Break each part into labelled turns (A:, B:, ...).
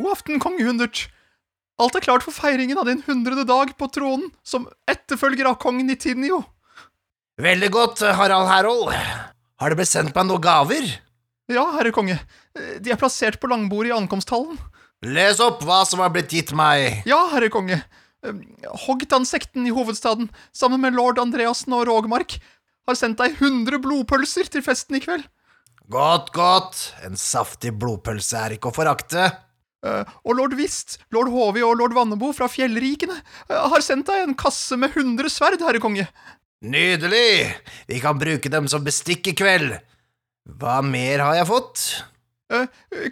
A: God aften, kong Hundert. Alt er klart for feiringen av din hundrede dag på tronen som etterfølger av kong Nitinio.
B: Veldig godt, Harald Herold. Har det blitt sendt meg noen gaver?
A: Ja, herre konge. De er plassert på langbordet i ankomsthallen.
B: Les opp hva som har blitt gitt meg.
A: Ja, herre konge. Hogtan-sekten i hovedstaden, sammen med lord Andreassen og Rogmark, har sendt deg 100 blodpølser til festen i kveld.
B: Godt, godt. En saftig blodpølse er ikke å forakte.
A: Uh, og lord Vist, lord Håvi og lord Vannebo fra fjellrikene uh, har sendt deg en kasse med 100 sverd, herre konge.
B: Nydelig. Vi kan bruke dem som bestikk i kveld. Hva mer har jeg fått?
A: Uh,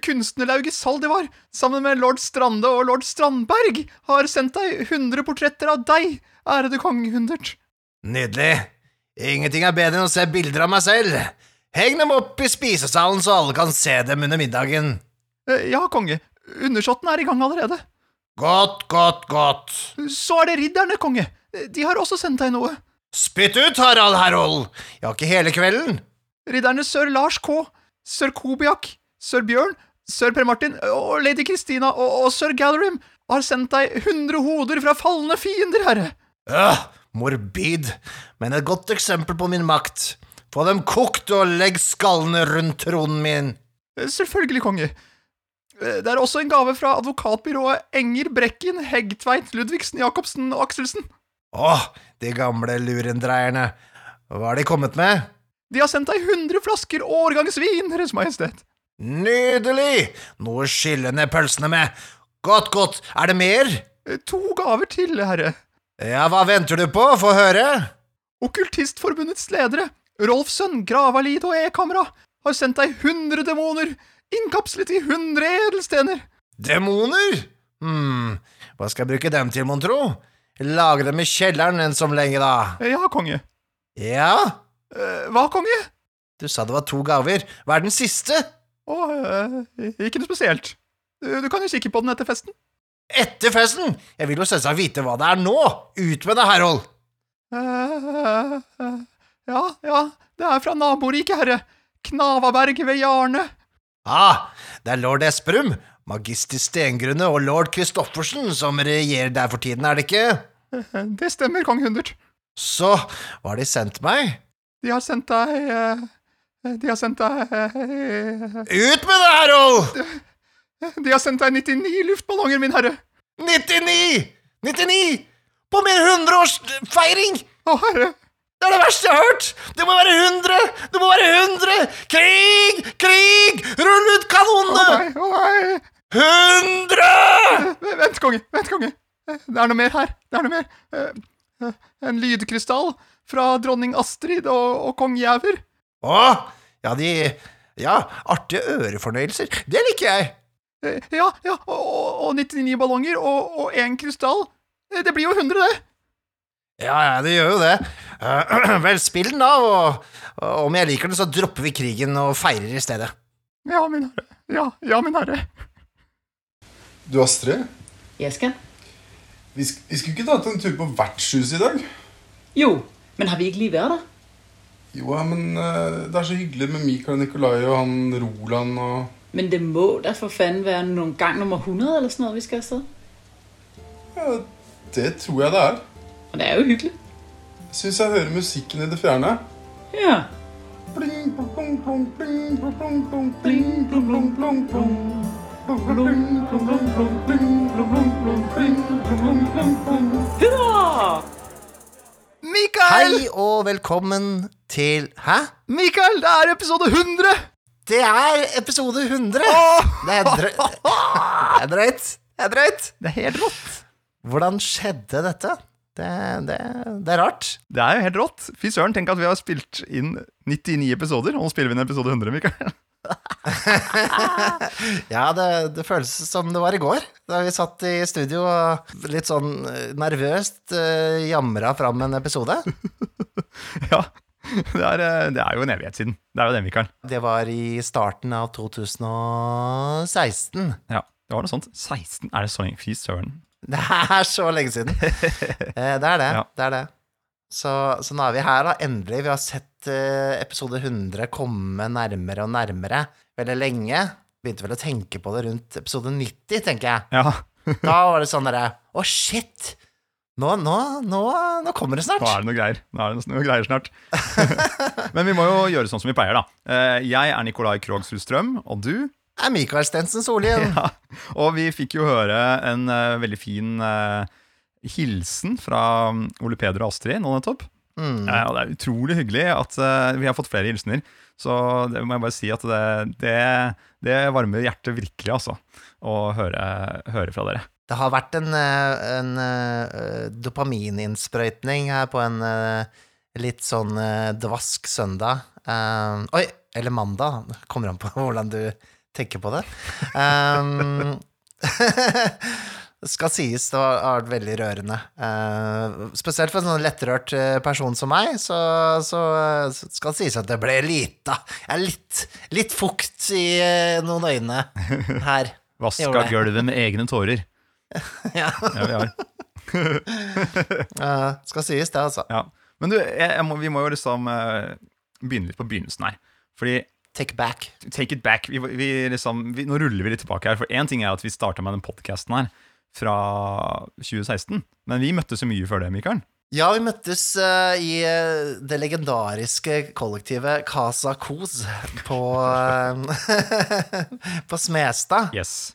A: kunstnerlauget Saldivar, sammen med lord Strande og lord Strandberg, har sendt deg 100 portretter av deg, ærede kong Hundert.
B: Nydelig. Ingenting er bedre enn å se bilder av meg selv. Heng dem opp i spisesalen så alle kan se dem under middagen.
A: Ja, konge. Undersåtten er i gang allerede.
B: Godt, godt, godt.
A: Så er det ridderne, konge. De har også sendt deg noe.
B: Spytt ut, Harald Herold. Jeg har ikke hele kvelden.
A: Ridderne sør Lars K., sør Kobiak, sør Bjørn, sør Per Martin og lady Kristina og, og sør Gallerim har sendt deg 100 hoder fra falne fiender, herre.
B: Øh, morbid, men et godt eksempel på min makt. Få dem kokt og legg skallene rundt tronen min.
A: Selvfølgelig, konge. Det er også en gave fra advokatbyrået Enger Brekken, Heggtveit, Ludvigsen, Jacobsen og Akselsen.
B: Åh, de gamle lurendreierne. Hva har de kommet med?
A: De har sendt deg 100 flasker årgangsvin, Deres Majestet.
B: Nydelig! Noe å skylle ned pølsene med. Godt, godt. Er det mer?
A: To gaver til, herre.
B: Ja, hva venter du på? Få høre.
A: Okkultistforbundets ledere, Rolfsønn, Gravalid og E-kamera, har sendt deg 100 demoner innkapslet i hundre edelstener.
B: Demoner? Hm, hva skal jeg bruke dem til, mon tro? Lagre dem i kjelleren enn som lenge, da.
A: Ja, konge.
B: Ja?
A: Uh, hva, konge?
B: Du sa det var to gaver. Hva er den siste?
A: Å, uh, ikke noe spesielt. Du, du kan jo kikke på den etter festen.
B: Etter festen? Jeg vil jo selvsagt vite hva det er nå. Ut med det, Herold.
A: Uh, ja, ja, det er fra naboriket, herre. Knavaberg ved Jarne.
B: Ah, det er lord Esperum, magister Stengrunne og lord Christoffersen som regjerer der for tiden, er det ikke?
A: Det stemmer, kong Hundert.
B: Så hva har de sendt meg?
A: De har sendt deg uh, De har sendt deg uh,
B: Ut med det, Harold!
A: De, de har sendt deg 99 luftballonger, min herre.
B: 99! 99! På min hundreårsfeiring!
A: Å, herre.
B: Det er det verste jeg har hørt! Det må være 100! Det må være 100! Krig! Krig! Rull ut kanonene!
A: Å nei, å nei.
B: 100!
A: Vent, konge. Vent, konge. Det er noe mer her. Det er noe mer. En lydkrystall fra dronning Astrid og, og kong Jæver.
B: Å, ja, de Ja, artige ørefornøyelser. Det liker jeg.
A: Ja, ja, og, og 99 ballonger og én krystall. Det blir jo 100, det.
B: Ja, ja, det gjør jo det. Uh, vel, spill den, da, og, og om jeg liker den, så dropper vi krigen og feirer i stedet.
A: Ja, min herre. Ja, ja, min herre.
C: Du, Astrid?
D: Jesken?
C: Vi, sk vi skulle ikke tatt en tur på vertshuset i dag?
D: Jo, men har vi ikke lige vært der?
C: Jo, ja, men uh, det er så hyggelig med Mikael og Nikolai og han Roland og
D: Men det må da for faen være noen gang nummer 100 eller sånn vi skal afsted?
C: Ja, det tror jeg det er.
D: Og det er jo hyggelig.
C: Syns jeg hører musikken i det fjerne.
D: Ja.
C: Bling, blong, blong, bling, blong, blong, bling, blong, blong, blong.
D: Hurra!
A: Mikael!
B: Hei og velkommen til Hæ?
A: Mikael, det er episode 100!
B: Det er episode 100! Det er drøyt. Det er drøyt. Det er drøyt.
A: Det er helt rått.
B: Hvordan skjedde dette? Det, det, det er rart.
A: Det er jo helt rått. Fy søren, tenk at vi har spilt inn 99 episoder, og nå spiller vi inn episode 100, Mikael.
B: Ja, det, det føles som det var i går, da vi satt i studio og litt sånn eh, nervøst uh, jamra fram en episode.
A: Ja, det er, eh, det er jo en evighet siden. Det er jo det, Mikael.
B: Det var i starten av 2016.
A: Ja, det var noe sånt. 16? Er det så? Fy søren.
B: Det er så lenge siden. Eh, det er det.
A: Ja.
B: det, er det. Så, så nå er vi her, da. Endelig. Vi har sett eh, episode 100 komme nærmere og nærmere veldig lenge. begynte vel å tenke på det rundt episode 90, tenker jeg.
A: Ja,
B: Da var det sånn derre Å, shit! Nå, nå, nå, nå kommer det snart.
A: nå er det noe greier. Nå er det noe greier snart. Men vi må jo gjøre sånn som vi pleier, da. Eh, Jeg er Nikolai Krogsrud Strøm, og du
B: er Mikael Stensen Solien.
A: Ja, og vi fikk jo høre en uh, veldig fin uh, hilsen fra um, Ole Peder og Astrid nå nettopp.
B: Mm.
A: Ja, og det er utrolig hyggelig at uh, vi har fått flere hilsener. Så det må jeg bare si at det, det, det varmer hjertet virkelig, altså. Å høre, høre fra dere.
B: Det har vært en, en eh, dopamininnsprøytning her på en litt sånn dvask søndag. Oi, eller mandag. Kommer an på hvordan du tenker på det. Um, skal sies det har vært veldig rørende. Uh, spesielt for en sånn lettrørt eh, person som meg, så, så så skal det sies at det ble lita. Ja, litt, litt fukt i uh, noen øyne her.
A: Vaska gulvet med egne tårer.
B: Ja,
A: Ja,
B: eh, skal sies det, altså.
A: Ja. Men du, jeg, jeg må, vi må jo liksom eh, begynne litt på begynnelsen her. Fordi
B: Take back.
A: take it back. Vi, vi liksom, vi, nå ruller vi litt tilbake her. For én ting er at vi starta med den podkasten her fra 2016. Men vi møttes jo mye før det, Mikael.
B: Ja, vi møttes uh, i eh, det legendariske kollektivet Casa Kos på, uh, på Smestad.
A: Yes.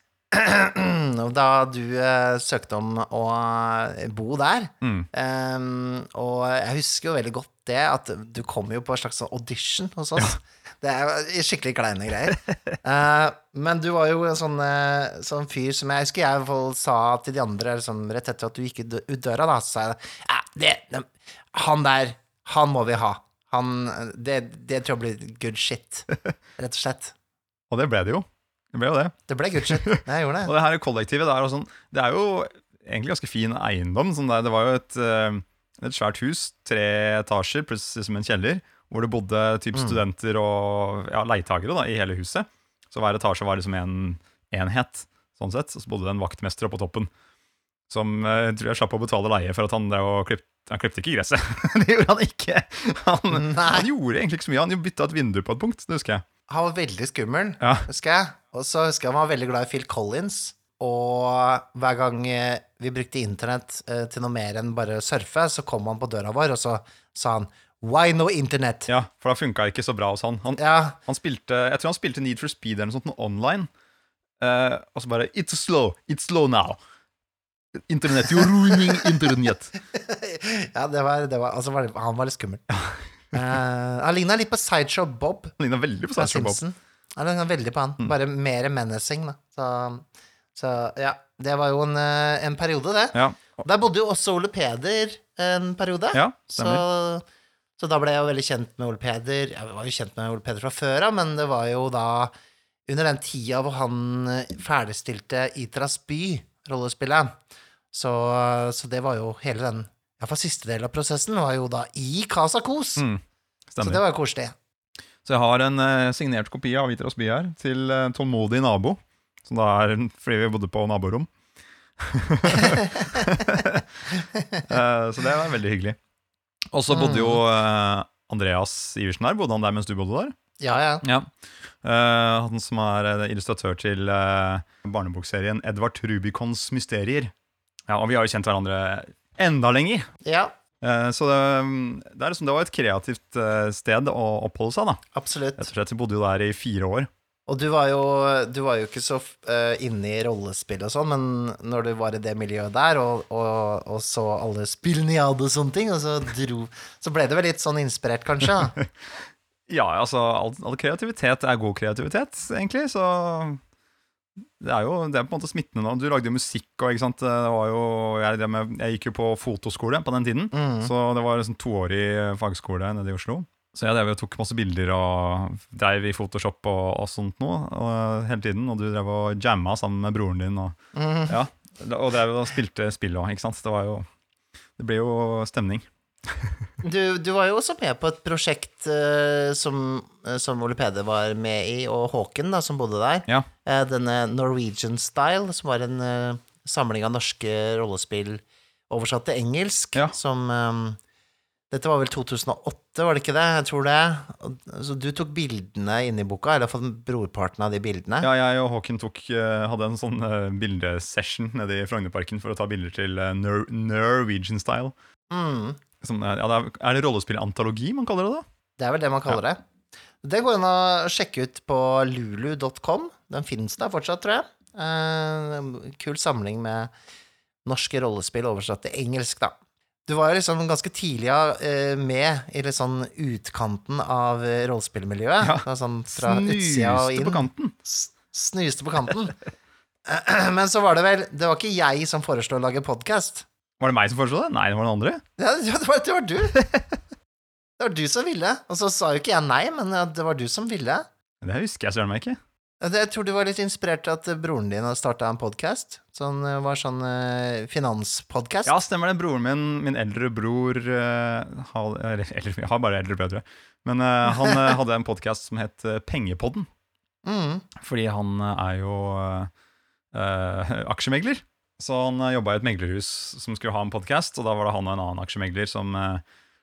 B: Da du eh, søkte om å eh, bo der.
A: Mm.
B: um, og jeg husker jo veldig godt det, at du kom jo på en slags sånn audition hos oss. Det er skikkelig kleine greier. uh, men du var jo en sånn, uh, sånn fyr som jeg husker jeg i hvert fall sa til de andre liksom, rett etter at du gikk ut døra, da, så sa jeg det, det, han der, han må vi ha. Han, det, det tror jeg blir good shit, rett og slett.
A: Og det ble det jo. Det ble jo det.
B: Det ble good shit. Jeg gjorde
A: Og
B: det.
A: det her kollektivet, det er, sånn, det er jo egentlig ganske fin eiendom. Sånn der, det var jo et, eh, et svært hus, tre etasjer pluss liksom en kjeller, hvor det bodde typ studenter og ja, leietagere da, i hele huset. Så hver etasje var liksom en enhet, sånn sett. Og så bodde det en vaktmester oppe på toppen. Som jeg tror jeg slapp å betale leie for at han drev og klipp, Han klippte ikke gresset. det gjorde han ikke. Han, han gjorde egentlig ikke så mye. Han bytta et vindu på et punkt, det husker jeg.
B: Han var veldig skummel,
A: Ja.
B: husker jeg. Og så husker jeg han var veldig glad i Phil Collins. Og hver gang eh, vi brukte internett eh, til noe mer enn bare surfe, så kom han på døra vår, og så sa han Why no internet?
A: Ja, For da funka ikke så bra hos han. Han,
B: Ja,
A: Han spilte, jeg tror han spilte Need for Speed eller noe sånt online. Uh, og så bare It's slow. It's slow now. Internett. You're ruining internett.
B: ja det var, det var, altså, han var litt skummel. Eh, han ligna litt på Sideshow Bob
A: Han ligna veldig på Sideshow Bob.
B: Han ligna veldig på han,
A: Mm.
B: bare mer menacing, da. Så, så ja, det var jo en, eh, en periode, det.
A: Ja,
B: Der bodde jo også Ole Peder en periode.
A: ja
B: Så, så da ble jeg jo veldig kjent med Ole Peder. Jeg var jo kjent med Ole Peder fra før av, men det var jo da under den tida hvor han eh, ferdigstilte Itras by, rollespillet. Så, så det var jo hele den Iallfall siste del av prosessen var jo da i Casa Kos.
A: Mm,
B: Så det var jo koselig.
A: Så jeg har en eh, signert kopi av Viterås by her til eh, tålmodig nabo. Som da er fordi vi bodde på naborom. Eh, så det var veldig hyggelig. Og så bodde jo eh, Andreas Iversen der. Bodde han der mens du bodde der?
B: Ja, ja.
A: Ja. Eh, han som er eh, illustratør til barnebokserien Edvard Rubicons mysterier. Ja, og vi har jo kjent hverandre enda lenger.
B: Ja,
A: Eh, så det, det, liksom, det var et kreativt eh, sted å oppholde seg, da.
B: absolutt.
A: Rett og slett, Vi bodde jo der i fire år.
B: Og du var jo, du var jo ikke så uh, inne i rollespill og sånn, men når du var i det miljøet der, og, og, og så alle spillene jeg hadde og sånne ting, og så dro Så ble det vel litt sånn inspirert, kanskje?
A: Ja, altså, all, all kreativitet er god kreativitet, egentlig, så det er jo det er på en måte smittende nå. Du lagde jo musikk og ikke sant. Det var jo, jeg, det med, jeg gikk jo på fotoskole på den tiden,
B: Mm.
A: så det var en sånn toårig fagskole nede i Oslo. Så jeg drev og tok masse bilder og dreiv i Photoshop og, og sånt noe og, hele tiden. Og du drev og jamma sammen med broren din og,
B: Mm.
A: ja, og drev og spilte spill òg, ikke sant. Det var jo Det ble jo stemning.
B: Du, du var jo også med på et prosjekt uh, som, eh, som Ole Peder var med i, og Håken, da, som bodde der.
A: Ja.
B: Uh, denne Norwegian Style, som var en uh, samling av norske rollespill oversatt til engelsk,
A: Ja.
B: som um, Dette var vel 2008, var det ikke det? Jeg tror det. Så du tok bildene inn i boka, eller iallfall brorparten av de bildene?
A: Ja, jeg og Håken tok, hadde en sånn bildesession nede i Frognerparken for å ta bilder til Nor Norwegian style.
B: Mm.
A: Som, ja, det er, er det rollespillantologi man kaller det, da?
B: Det er vel det man kaller det. Det går an å sjekke ut på lulu.com. Den finnes der fortsatt, tror jeg. Uh, kul samling med norske rollespill oversatt til engelsk, da. Du var jo liksom ganske tidlig uh, med i litt sånn utkanten av eh, rollespillmiljøet.
A: Ja.
B: Sånn fra utsida og
A: Snuste på kanten.
B: S- Snuste på kanten. Men så var det vel Det var ikke jeg som foreslo å lage podkast.
A: Var det meg som foreslo det? Nei, det var den andre.
B: Ja, det var, det var du. Det var du som ville. Og så sa jo ikke jeg nei, men det var du som ville.
A: Det husker jeg søren meg ikke.
B: Jeg tror du var litt inspirert av at broren din hadde starta en podkast. Sånn eh, var sånn uh, finanspodkast.
A: Ja, stemmer det. Broren min, min eldre bror eh, har, eller, Jeg har bare eldre brødre. Men eh, han eh, hadde en podkast som het eh, Pengepodden.
B: Mm.
A: Fordi han eh, er jo eh, aksjemegler. Så han uh, jobba i et meglerhus som skulle ha en podkast, og da var det han og en annen aksjemegler som eh,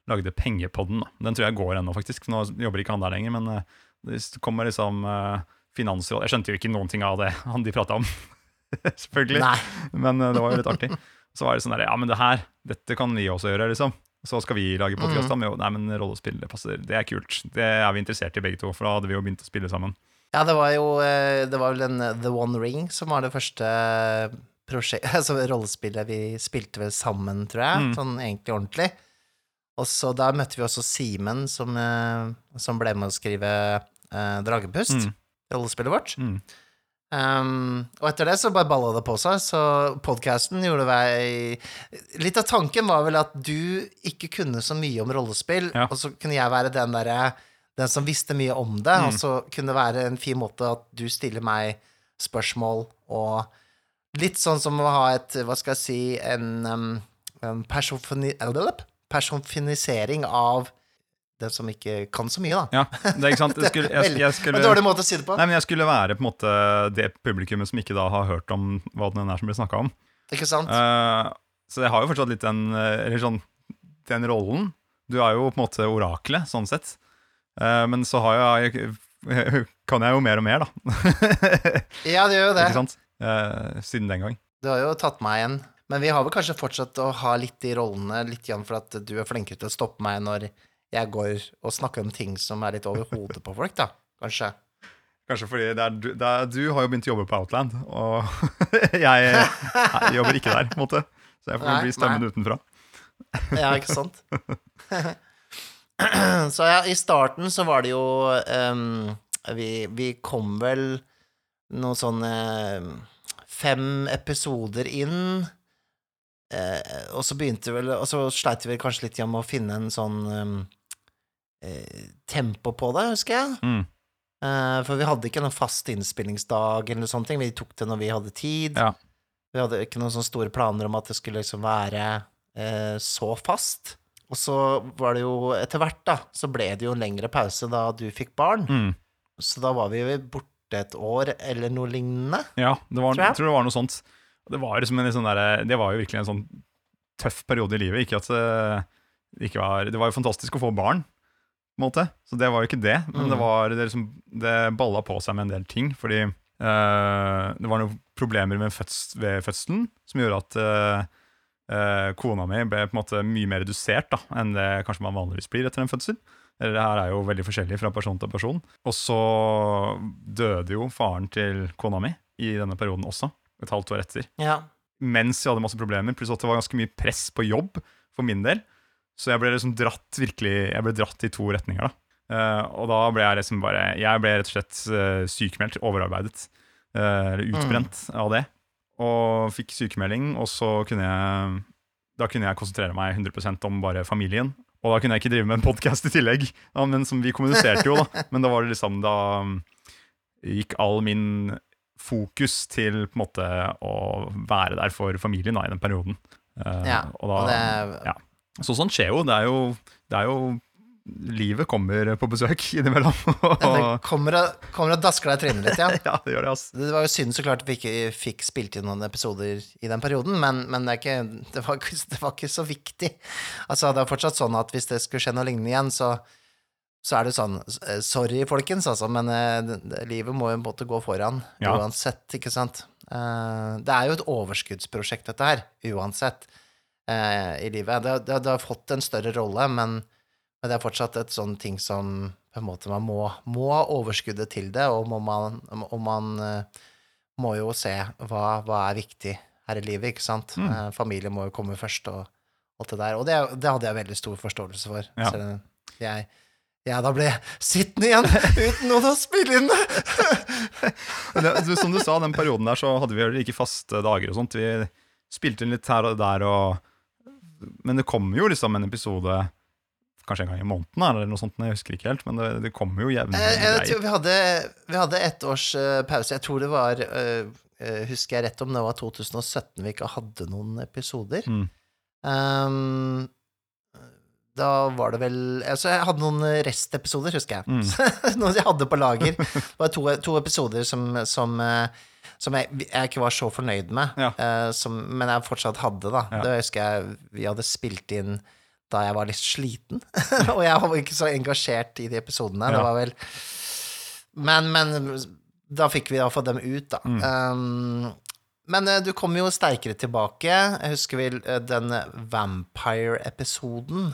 A: lagde Pengepodden. da. Den tror jeg går ennå, faktisk. Nå jobber ikke han der lenger, men eh, det kommer liksom eh, finansråd Jeg skjønte jo ikke noen ting av det han de prata om, selvfølgelig.
B: Nei.
A: Men eh, det var jo litt artig. Så var det sånn der, ja, men det her, dette kan vi også gjøre, liksom. Så skal vi lage podkast
B: Mm.
A: om Nei, men rollespill, det passer. Det er kult. Det er vi interessert i begge to, for da hadde vi jo begynt å spille sammen.
B: Ja, det var jo eh, Det var vel en eh, The One Ring som var det første prosjekt... Altså rollespillet vi spilte vel sammen, tror jeg.
A: Mm.
B: Sånn egentlig ordentlig. Og så da møtte vi også Simen, som, eh, som ble med å skrive eh, Dragepust,
A: Mm.
B: rollespillet vårt.
A: Mm.
B: Um, og etter det så bare balla det på seg, så podkasten gjorde vei Litt av tanken var vel at du ikke kunne så mye om rollespill,
A: Ja.
B: og så kunne jeg være den derre Den som visste mye om det,
A: Mm.
B: og så kunne det være en fin måte at du stiller meg spørsmål, og litt sånn som å ha et Hva skal jeg si En, en persofoni, personifisering av den som ikke kan så mye, da.
A: Ja, det er ikke sant. Jeg skulle, jeg, jeg skulle,
B: dårlig måte å si det på.
A: nei, men jeg skulle være på en måte det publikummet som ikke da har hørt om hva den er som blir snakka om.
B: Ikke sant?
A: Uh, så jeg har jo fortsatt litt den Eller sånn den rollen. Du er jo på en måte oraklet, sånn sett. Uh, men så har jeg kan jeg jo mer og mer, da.
B: Ja, det gjør jo det.
A: Ikke sant? Eh, siden den gang.
B: Du har jo tatt meg igjen. Men vi har vel kanskje fortsatt å ha litt i rollene, litt igjen for at du er flinkere til å stoppe meg når jeg går og snakker om ting som er litt over hodet på folk, da. Kanskje.
A: Kanskje fordi det er, du, er, du har jo begynt å jobbe på Outland, og jeg, jeg jobber ikke der, på en måte. Så jeg får
B: Nei,
A: bli stemmen utenfra.
B: Ja, ikke sant? så ja, i starten så var det jo um, vi, vi kom vel noen sånne ehm, fem episoder inn. Eh, og så begynte vel Og så sleit vi kanskje litt med å finne en sånn ehm, eh, tempo på det, husker jeg.
A: Mm.
B: Eh, for vi hadde ikke noen fast innspillingsdag eller noe sånt. Vi tok det når vi hadde tid.
A: Ja.
B: Vi hadde ikke noen sånne store planer om at det skulle liksom være eh, så fast. Og så var det jo etter hvert, da, så ble det jo en lengre pause da du fikk barn.
A: Mm.
B: Så da var vi jo borte et år eller noe lignende.
A: Ja, det var,
B: Tror jeg.
A: jeg tror det var noe sånt. Det var, liksom en sånn der, det var jo virkelig en sånn tøff periode i livet. Ikke at eh, det ikke var Det var jo fantastisk å få barn, på en måte. Så det var jo ikke det. Men
B: Mm.
A: det var det, liksom, det balla på seg med en del ting. Fordi eh, det var noen problemer med føds, ved fødselen som gjorde at eh, eh, kona mi ble på en måte mye mer redusert da, enn det kanskje man vanligvis blir etter en fødsel. Det her er jo veldig forskjellig fra person til person. Og så døde jo faren til kona mi i denne perioden også, et halvt år etter.
B: Ja.
A: Mens jeg hadde masse problemer, pluss at det var ganske mye press på jobb for min del. Så jeg ble liksom dratt virkelig Jeg ble dratt i to retninger, da. Uh, og da ble jeg liksom bare Jeg ble rett og slett uh, sykemeldt, overarbeidet. eh, Eller utbrent av det. Og fikk sykemelding, og så kunne jeg Da kunne jeg konsentrere meg 100% om bare familien. Og da kunne jeg ikke drive med en podkast i tillegg. Ja, men som vi kommuniserte jo, da. Men da var det liksom Da um, gikk all min fokus til på en måte å være der for familien da, i den perioden. Uh,
B: ja.
A: og da,
B: Og det
A: ja. Så sånt skjer jo. Det er jo, det er jo livet kommer på besøk innimellom.
B: Det kommer og, kommer og dasker deg i trynet litt, ja.
A: ja, det gjør det, ass.
B: Det var jo synd så klart at vi ikke fikk spilt inn noen episoder i den perioden, men, men det, er ikke, det, var det var ikke så viktig. Altså, det er fortsatt sånn at hvis det skulle skje noe lignende igjen, så, så er det sånn eh, Sorry, folkens, altså, men det, livet må jo på en måte gå foran
A: Ja.
B: uansett, ikke sant? Eh, det er jo et overskuddsprosjekt, dette her, uansett, i livet. Det, det, det har fått en større rolle, men, men det er fortsatt et sånn ting som på en måte man må, må ha overskuddet til det, og må man, og man eh, må jo se hva, hva er viktig her i livet, ikke sant?
A: Mm.
B: Eh, familie må jo komme først, og alt det der. Og det, det hadde jeg veldig stor forståelse for.
A: Ja.
B: Så jeg, jeg da ble sittende igjen uten noen å spille inn
A: som du sa, den perioden der så hadde vi jo ikke faste dager og sånt. Vi spilte inn litt her og der, og, men det kom jo liksom en episode kanskje en gang i måneden, eller noe sånt. Jeg husker ikke helt, men det, det kommer jo jevnlig.
B: Tror vi vi hadde ett års uh, pause. Jeg tror det var uh, eh, Husker jeg rett om det var 2017 vi ikke hadde noen episoder?
A: Mm.
B: Um, da var det vel Altså, jeg hadde noen restepisoder, husker jeg.
A: Mm.
B: Noen jeg hadde på lager. Det var to, to episoder som, som, eh, som jeg, jeg ikke var så fornøyd med,
A: Ja.
B: uh, som, men jeg fortsatt hadde, da.
A: Ja.
B: Det husker jeg vi hadde spilt inn da jeg var litt sliten, og jeg var ikke så engasjert i de episodene. Det var vel Men, men da fikk vi da få dem ut, da.
A: Mm.
B: Um, men eh, du kom jo sterkere tilbake. Jeg husker vel eh, den Vampire-episoden.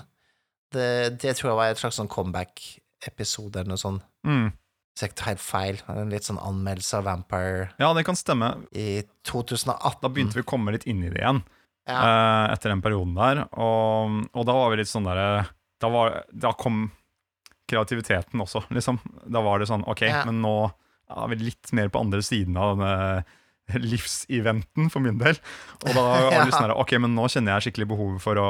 B: Det, det tror jeg var et slags sånn comeback-episode eller noe sånt.
A: Mm.
B: Hvis jeg helt feil. En litt sånn anmeldelse av Vampire
A: Ja, det kan stemme.
B: i 2018.
A: Da begynte vi å komme litt inn i det igjen.
B: Ja.
A: eh, etter den perioden der. Og, og da var vi litt sånn derre da, da kom kreativiteten også, liksom. Da var det sånn OK,
B: Ja.
A: men nå er vi litt mer på andre siden av denne livseventen for min del. Og da var det sånn der, OK, men nå kjenner jeg skikkelig behovet for å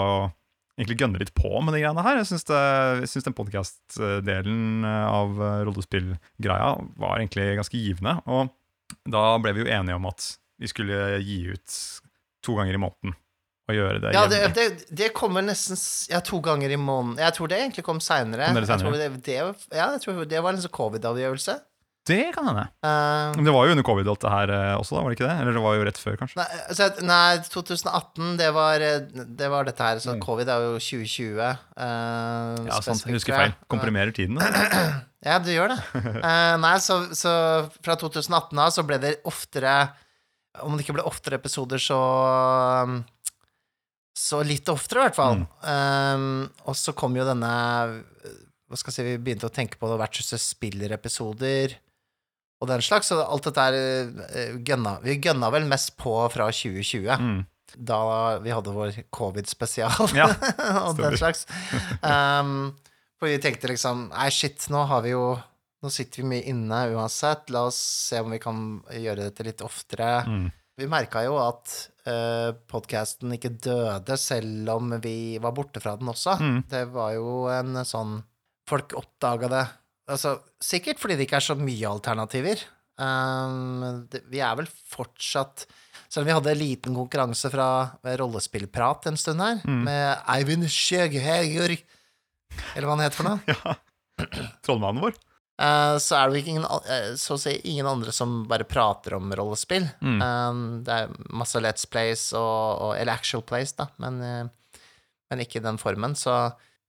A: egentlig gønne litt på med de greiene her. Jeg syns, det, jeg syns den podkast-delen av rollespillgreia var egentlig ganske givende. Og da ble vi jo enige om at vi skulle gi ut to ganger i måneden. Og gjøre det
B: Ja, det, det, det kommer nesten ja, to ganger i måneden. Jeg tror det egentlig kom seinere.
A: Det litt
B: Jeg tror
A: senere?
B: det, det, ja, jeg tror det var en sånn covid-avgjørelse.
A: Det kan hende.
B: Uh,
A: Men det var jo under covid alt det her eh, også, da, var det ikke det? Eller det var jo rett før, kanskje?
B: nei, så, nei, 2018, det var, eh, det var dette her. Så
A: Mm.
B: covid er jo 2020. Uh,
A: Ja, sant. Jeg husker feil. Komprimerer tiden. da.
B: Ja, du gjør det. Uh, nei, så, så fra 2018 av så ble det oftere Om det ikke ble oftere episoder, så um, Så litt oftere, i hvert fall. Um, og så kom jo denne Hva skal jeg si, vi begynte å tenke på vertshuset spiller-episoder og den slags, så alt dette her eh, gønna Vi gønna vel mest på fra 2020
A: Mm.
B: da vi hadde vår covid-spesial
A: Ja,
B: og den slags. Um, for vi tenkte liksom Nei, shit, nå har vi jo Nå sitter vi mye inne uansett. La oss se om vi kan gjøre dette litt oftere.
A: Mm.
B: Vi merka jo at uh, podkasten ikke døde selv om vi var borte fra den også.
A: Mm.
B: Det var jo en sånn Folk oppdaga det. Altså, sikkert fordi det ikke er så mye alternativer. Um, det, vi er vel fortsatt Selv om vi hadde en liten konkurranse fra Rollespillprat en stund her,
A: Mm.
B: med Eivind Sjøgeheger, eller hva han heter for noe,
A: Ja. Trollmannen vår.
B: Eh, så er det jo ingen, eh, så å si ingen andre som bare prater om rollespill.
A: Mm.
B: Um, det er masse Let's Plays og, og Eller Actual Plays, da, men, eh, men ikke i den formen. Så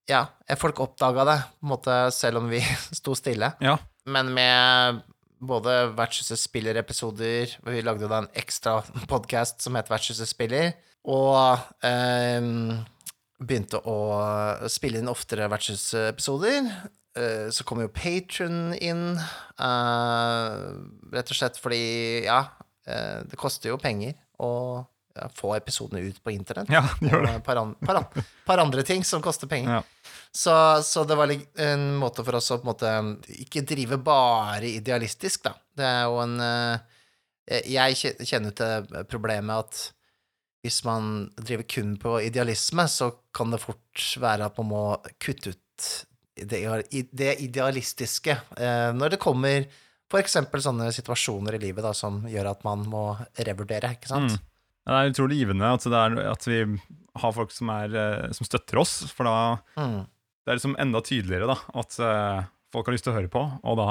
B: ja, eh, folk oppdaga det, på en måte, selv om vi sto stille.
A: Ja.
B: Men med både Vertshuset spiller-episoder Vi lagde jo da en ekstra podkast som het Vertshuset spiller, og ehm, begynte å spille inn oftere Vertshusepisoder. Eh, så kommer jo Patron inn, eh, rett og slett fordi, ja, eh, det koster jo penger å få episodene ut på internett.
A: Ja, det gjør det.
B: Og et par, an par, an par andre ting som koster penger.
A: Ja.
B: Så, så det var en måte for oss å på en måte ikke drive bare idealistisk, da. Det er jo en Jeg kjenner til problemet at hvis man driver kun på idealisme, så kan det fort være at man må kutte ut det, idealistiske eh, når det kommer eksempel sånne situasjoner i livet da, som gjør at man må revurdere, ikke sant?
A: Mm. Det er utrolig givende at, er, at vi har folk som, er, eh, som støtter oss, for da
B: Mm.
A: det er liksom enda tydeligere da, at eh, folk har lyst til å høre på, og da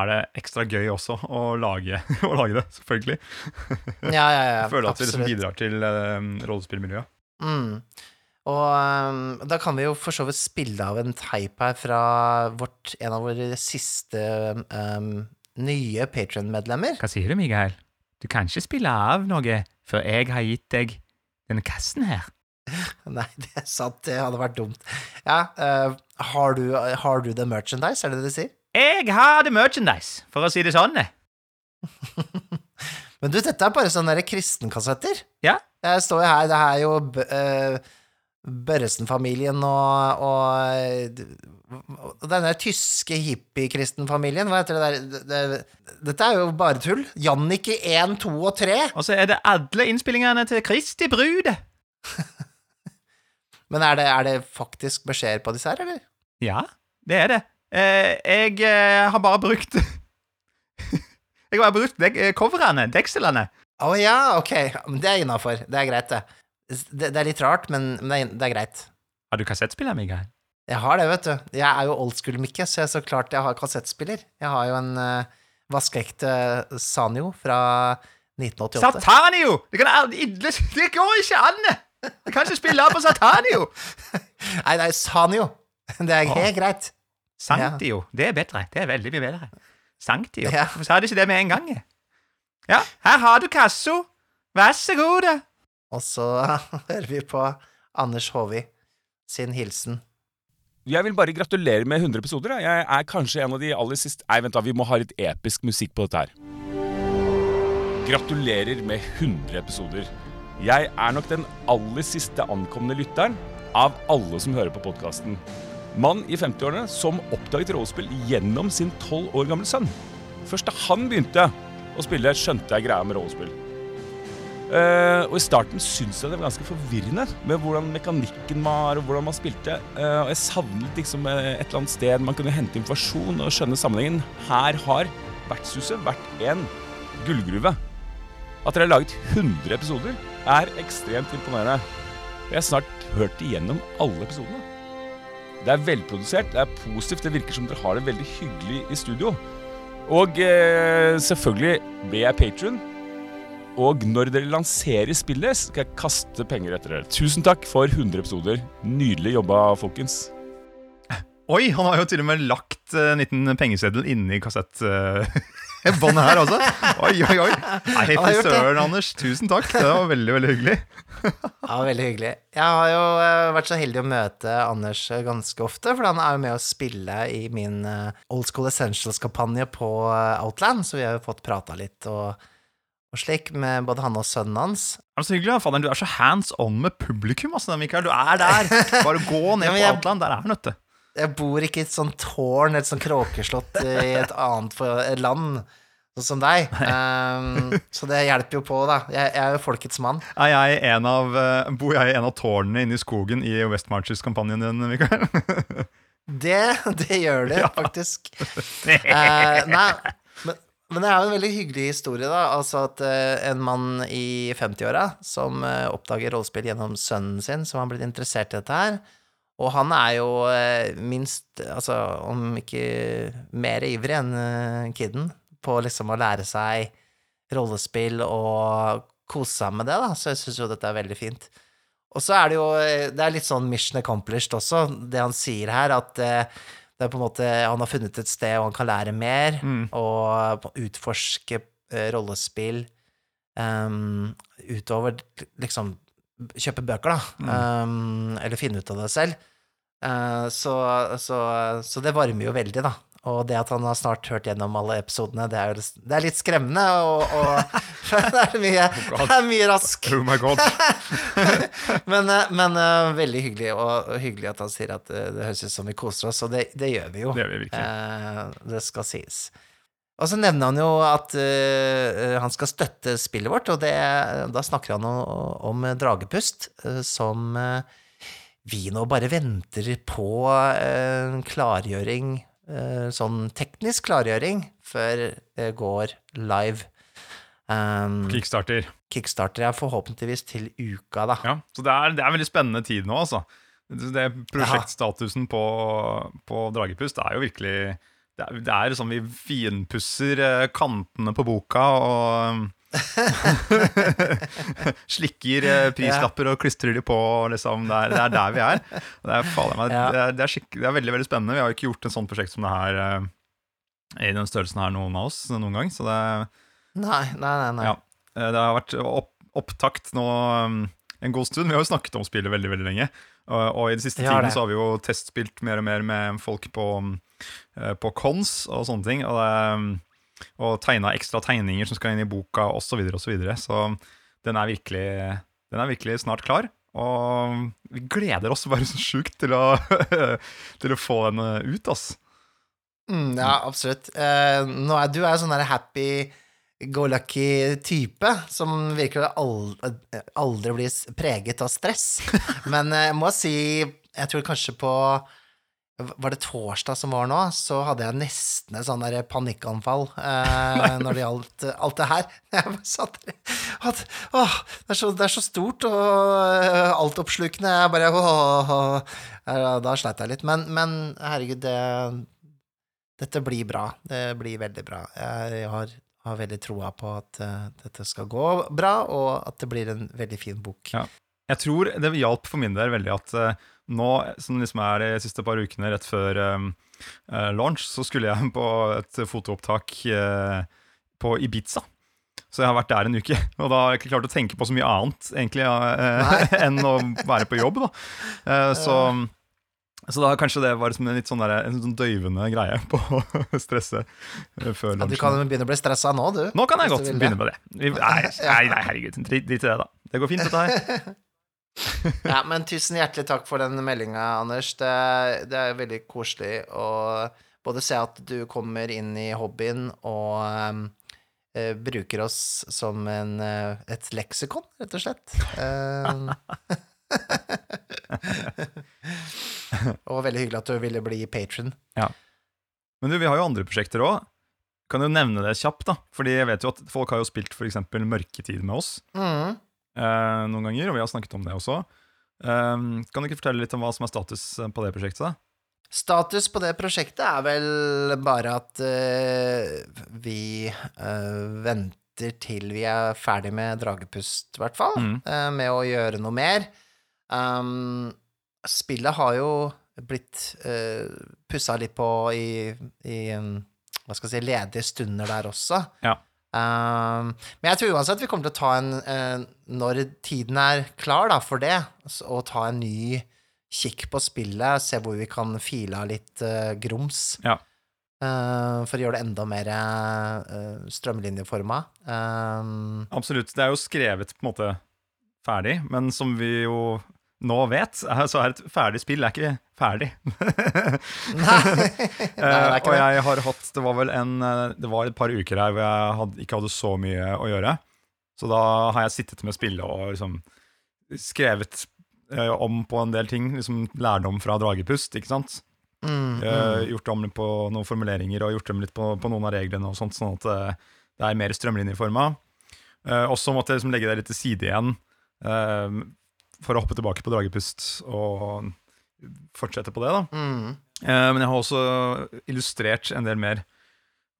A: er det ekstra gøy også å lage, å lage det, selvfølgelig.
B: Ja, ja, ja.
A: Føle at det liksom bidrar til rollespillmiljøet.
B: Mm. Og um, da kan vi jo for så vidt spille av en teip her fra vårt, en av våre siste um, nye Patrion-medlemmer.
A: Hva sier du, Mikael? Du kan ikke spille av noe før jeg har gitt deg denne kassen her.
B: Nei, det er sant, det hadde vært dumt. Ja, uh, har, du, har du the merchandise, er det det du sier?
A: Jeg har the merchandise, for å si det sånn.
B: Men du, dette er bare sånne kristenkassetter.
A: Ja.
B: Jeg står jo her, det er jo eh, Børresen-familien og, og, og denne tyske hippie-kristenfamilien, hva heter det der? Det, det, dette er jo bare tull. Jannicke 1, 2 og 3.
A: Og så er det alle innspillingene til Kristi brud.
B: Men er det, er det faktisk beskjeder på disse her, eller?
A: Ja, det er det. Eh, jeg eh, har bare brukt Jeg har bare brukt dek eh, coverne, dekselene.
B: Å ja, ok. Det er innafor. Det er greit, det. Det. Det er litt rart, men men det er, det er greit.
A: Har du kassettspiller, Mikael?
B: Jeg har det, vet du. Jeg er jo old school-Mikke, så jeg så klart jeg har kassettspiller. Jeg har jo en uh, vaskeekte Sanio fra 1988.
A: Satanio! Det, kan det går ikke an! Jeg kan ikke spille på Satanio!
B: Nei, nei, Sanio. Det er
A: helt
B: helt greit.
A: Sanctio. Det er bedre. Det er veldig mye bedre. Sanktio.
B: Ja.
A: Hvorfor sa de ikke det med en gang? Ja, her har du kassa. Vær så god.
B: Og så hører vi på Anders Håvi sin hilsen.
E: Jeg vil bare gratulere med 100 episoder. da. Jeg er kanskje en av de aller siste Nei, vent da, vi må ha litt episk musikk på dette her. Gratulerer med 100 episoder. Jeg er nok den aller siste ankomne lytteren av alle som hører på podkasten. Mann i 50-årene som oppdaget rollespill gjennom sin 12 år gamle sønn. Først da han begynte å spille, skjønte jeg greia med rollespill. Eh, og I starten syntes jeg det var ganske forvirrende med hvordan mekanikken var, og hvordan man spilte. Uh, og Jeg savnet liksom eh, et eller annet sted man kunne hente informasjon og skjønne sammenhengen. Her har Vertshuset vært en gullgruve. At dere har laget 100 episoder, er ekstremt imponerende. Jeg har snart hørt igjennom alle episodene. Det er velprodusert, det er positivt, det virker som dere har det veldig hyggelig i studio. Og uh, selvfølgelig ble jeg patron. Og når dere lanserer spillet, skal jeg kaste penger etter dere. Tusen takk for 100 episoder. Nydelig jobba, folkens.
A: Oi, han har jo til og med lagt eh, en liten pengeseddel inni kassettbåndet her altså. Oi, oi, oi. Nei, fy søren, Anders. Tusen takk. Det var veldig, veldig hyggelig.
B: Ja, veldig hyggelig. Jeg har jo eh, vært så heldig å møte Anders eh, ganske ofte, for han er jo med å spille i min eh, Old School Essentials-kampanje på eh, Outland, så vi har jo fått prata litt og, og slik med både han og sønnen hans.
A: Det er så hyggelig. Faderen, du er så hands on med publikum. Altså, Mikael. Du er der. Bare gå ned
B: Ja, men
A: på
B: jeg-
A: Outland. Der er han, vet du.
B: Jeg bor ikke i et sånt tårn, et sånt kråkeslott i et annet et land, sånn som deg. Um, så det hjelper jo på, da. Jeg, jeg er jo folkets mann.
A: Er jeg en av, eh, bor jeg i en av tårnene inne i skogen i West Marches-kampanjen din, Mikael?
B: Det, det gjør det, faktisk. Uh, nei, men, men det er jo en veldig hyggelig historie, da. Altså at eh, en mann i 50-åra som eh, oppdager rollespill gjennom sønnen sin, som har blitt interessert i dette her. Og han er jo eh, minst, altså om ikke mer ivrig enn eh, kiden, på liksom å lære seg rollespill og kose seg med det, da. Så jeg syns jo dette er veldig fint. Og så er det jo eh, Det er litt sånn mission accomplished også, det han sier her, at eh, det er på en måte Han har funnet et sted hvor han kan lære mer, og utforske eh, rollespill um, utover liksom Kjøpe bøker, da, ehm, eller finne ut av det selv. Uh, så, så, så det varmer jo veldig, da. Og det at han har snart hørt gjennom alle episodene, det er, det er litt skremmende, og, og det, er mye, det er mye rask.
A: Oh my god.
B: Men, eh, men eh, veldig hyggelig, og hyggelig at han sier at eh, det høres ut som vi koser oss, og det, det gjør vi jo.
A: Det gjør vi.
B: Eh, det skal sies. Og så nevner han jo at uh, han skal støtte spillet vårt, og det, da snakker han om, om Dragepust, uh, som uh, vi nå bare venter på en klargjøring, sånn teknisk klargjøring, før det går live. Um,
A: Kickstarter.
B: Kickstarter er forhåpentligvis til uka, da.
A: Ja, så det er, det er en veldig spennende tid nå, altså. det prosjektstatusen på, på Dragepust er jo virkelig Det er, det er sånn vi finpusser eh, kantene på boka og Slikker eh, prislapper og klistrer de på. Liksom. Det, er, det er der vi er. Det er, meg, det, er, det, det er veldig veldig spennende. Vi har ikke gjort en sånn prosjekt som det her eh, i den størrelsen her noen av oss noen gang. Så det,
B: Nei, nei, nei. nei.
A: ja, eh, det har vært opp, opptakt nå um, en god stund. Vi har jo snakket om spillet veldig veldig lenge. Og, og i den siste tiden så har vi jo testspilt mer og mer med folk på, eh, på cons og sånne ting. Og, det, um, og tegna ekstra tegninger som skal inn i boka osv. Så, videre, og så, videre. så den er, virkelig, den er virkelig snart klar. Og vi gleder oss bare så sjukt til til å få den eh, ut, ass.
B: Mm, ja, absolutt. Uh, nå er, du er sånn der happy go lucky type som virker å aldri, aldri blir preget av stress. Men eh, jeg må si, jeg tror kanskje på Var det torsdag som var nå, så hadde jeg nesten et sånn der panikkanfall eh, når det gjaldt eh, alt det her. Jeg bare satt der at, åh, det, er så, det er så stort og eh, altoppslukende. Jeg bare åh, åh. Da sleit jeg litt. Men, men herregud, det dette blir bra. Det blir veldig bra. Jeg har, har veldig troa på at uh, dette skal gå bra, og at det blir en veldig fin bok.
A: Ja. Jeg tror det hjalp for min del veldig at eh, nå, som liksom er de siste par ukene rett før um, uh, launch, så skulle jeg på et fotoopptak uh, på Ibiza. Så jeg har vært der en uke, og da har jeg ikke klart å tenke på så mye annet egentlig uh, enn å være på jobb. da. Eh, så, så da kanskje det var som en litt sånn, der, en sånn døyvende greie på å stresse før
B: Ja, du kan begynne å bli stressa nå, du.
A: Nå kan jeg godt begynne med det. Nei, nei, nei, herregud. Drit i det, da. Det går fint, dette her.
B: Ja, men tusen hjertelig takk for den meldinga, Anders. Det, det er veldig koselig å både se at du kommer inn i hobbyen og um, uh, bruker oss som en, uh, et leksikon, rett og slett. Um, og veldig hyggelig at du ville bli patron. Ja.
A: Men du, vi har jo andre prosjekter òg. Kan jo nevne det kjapt, da. Fordi jeg vet jo at folk har jo spilt f.eks. Mørketid med oss
B: Mm.
A: Eh, noen ganger, og vi har snakket om det også. Eh, kan du ikke fortelle litt om hva som er status eh, på det prosjektet?
B: Status på det prosjektet er vel bare at vi venter til vi er ferdig med Dragepust, i hvert fall,
A: Mm.
B: med å gjøre noe mer. Um, spillet har jo blitt uh, pussa litt på i, i um, hva skal jeg si, ledige stunder der også.
A: Ja.
B: Um, men jeg tror uansett vi kommer til å ta en eh, Når tiden er klar da, for det, å ta en ny kikk på spillet, se hvor vi kan file av litt uh, grums.
A: Ja.
B: Uh, for å gjøre det enda mer uh, strømlinjeforma. Um,
A: Absolutt. Det er jo skrevet på en måte ferdig, men som vi jo nå vet, så er et ferdig spill er ikke ferdig.
B: nei, det
A: Eh, og jeg har hatt Det var vel en eh, Det var et par uker her hvor jeg hadde, ikke hadde så mye å gjøre. Så da har jeg sittet med spillet og liksom skrevet eh, om på en del ting. Liksom lærdom fra Dragepust, ikke sant.
B: Mm,
A: Eh,
B: mm.
A: gjort om på noen formuleringer og gjort dem litt på, på noen av reglene, og sånt, sånn at eh, det er mer strømlinjeforma. Uh, også måtte jeg liksom legge det litt til side igjen eh, for å hoppe tilbake på Dragepust og fortsette på det. da
B: Mm.
A: Eh, Men jeg har også illustrert en del mer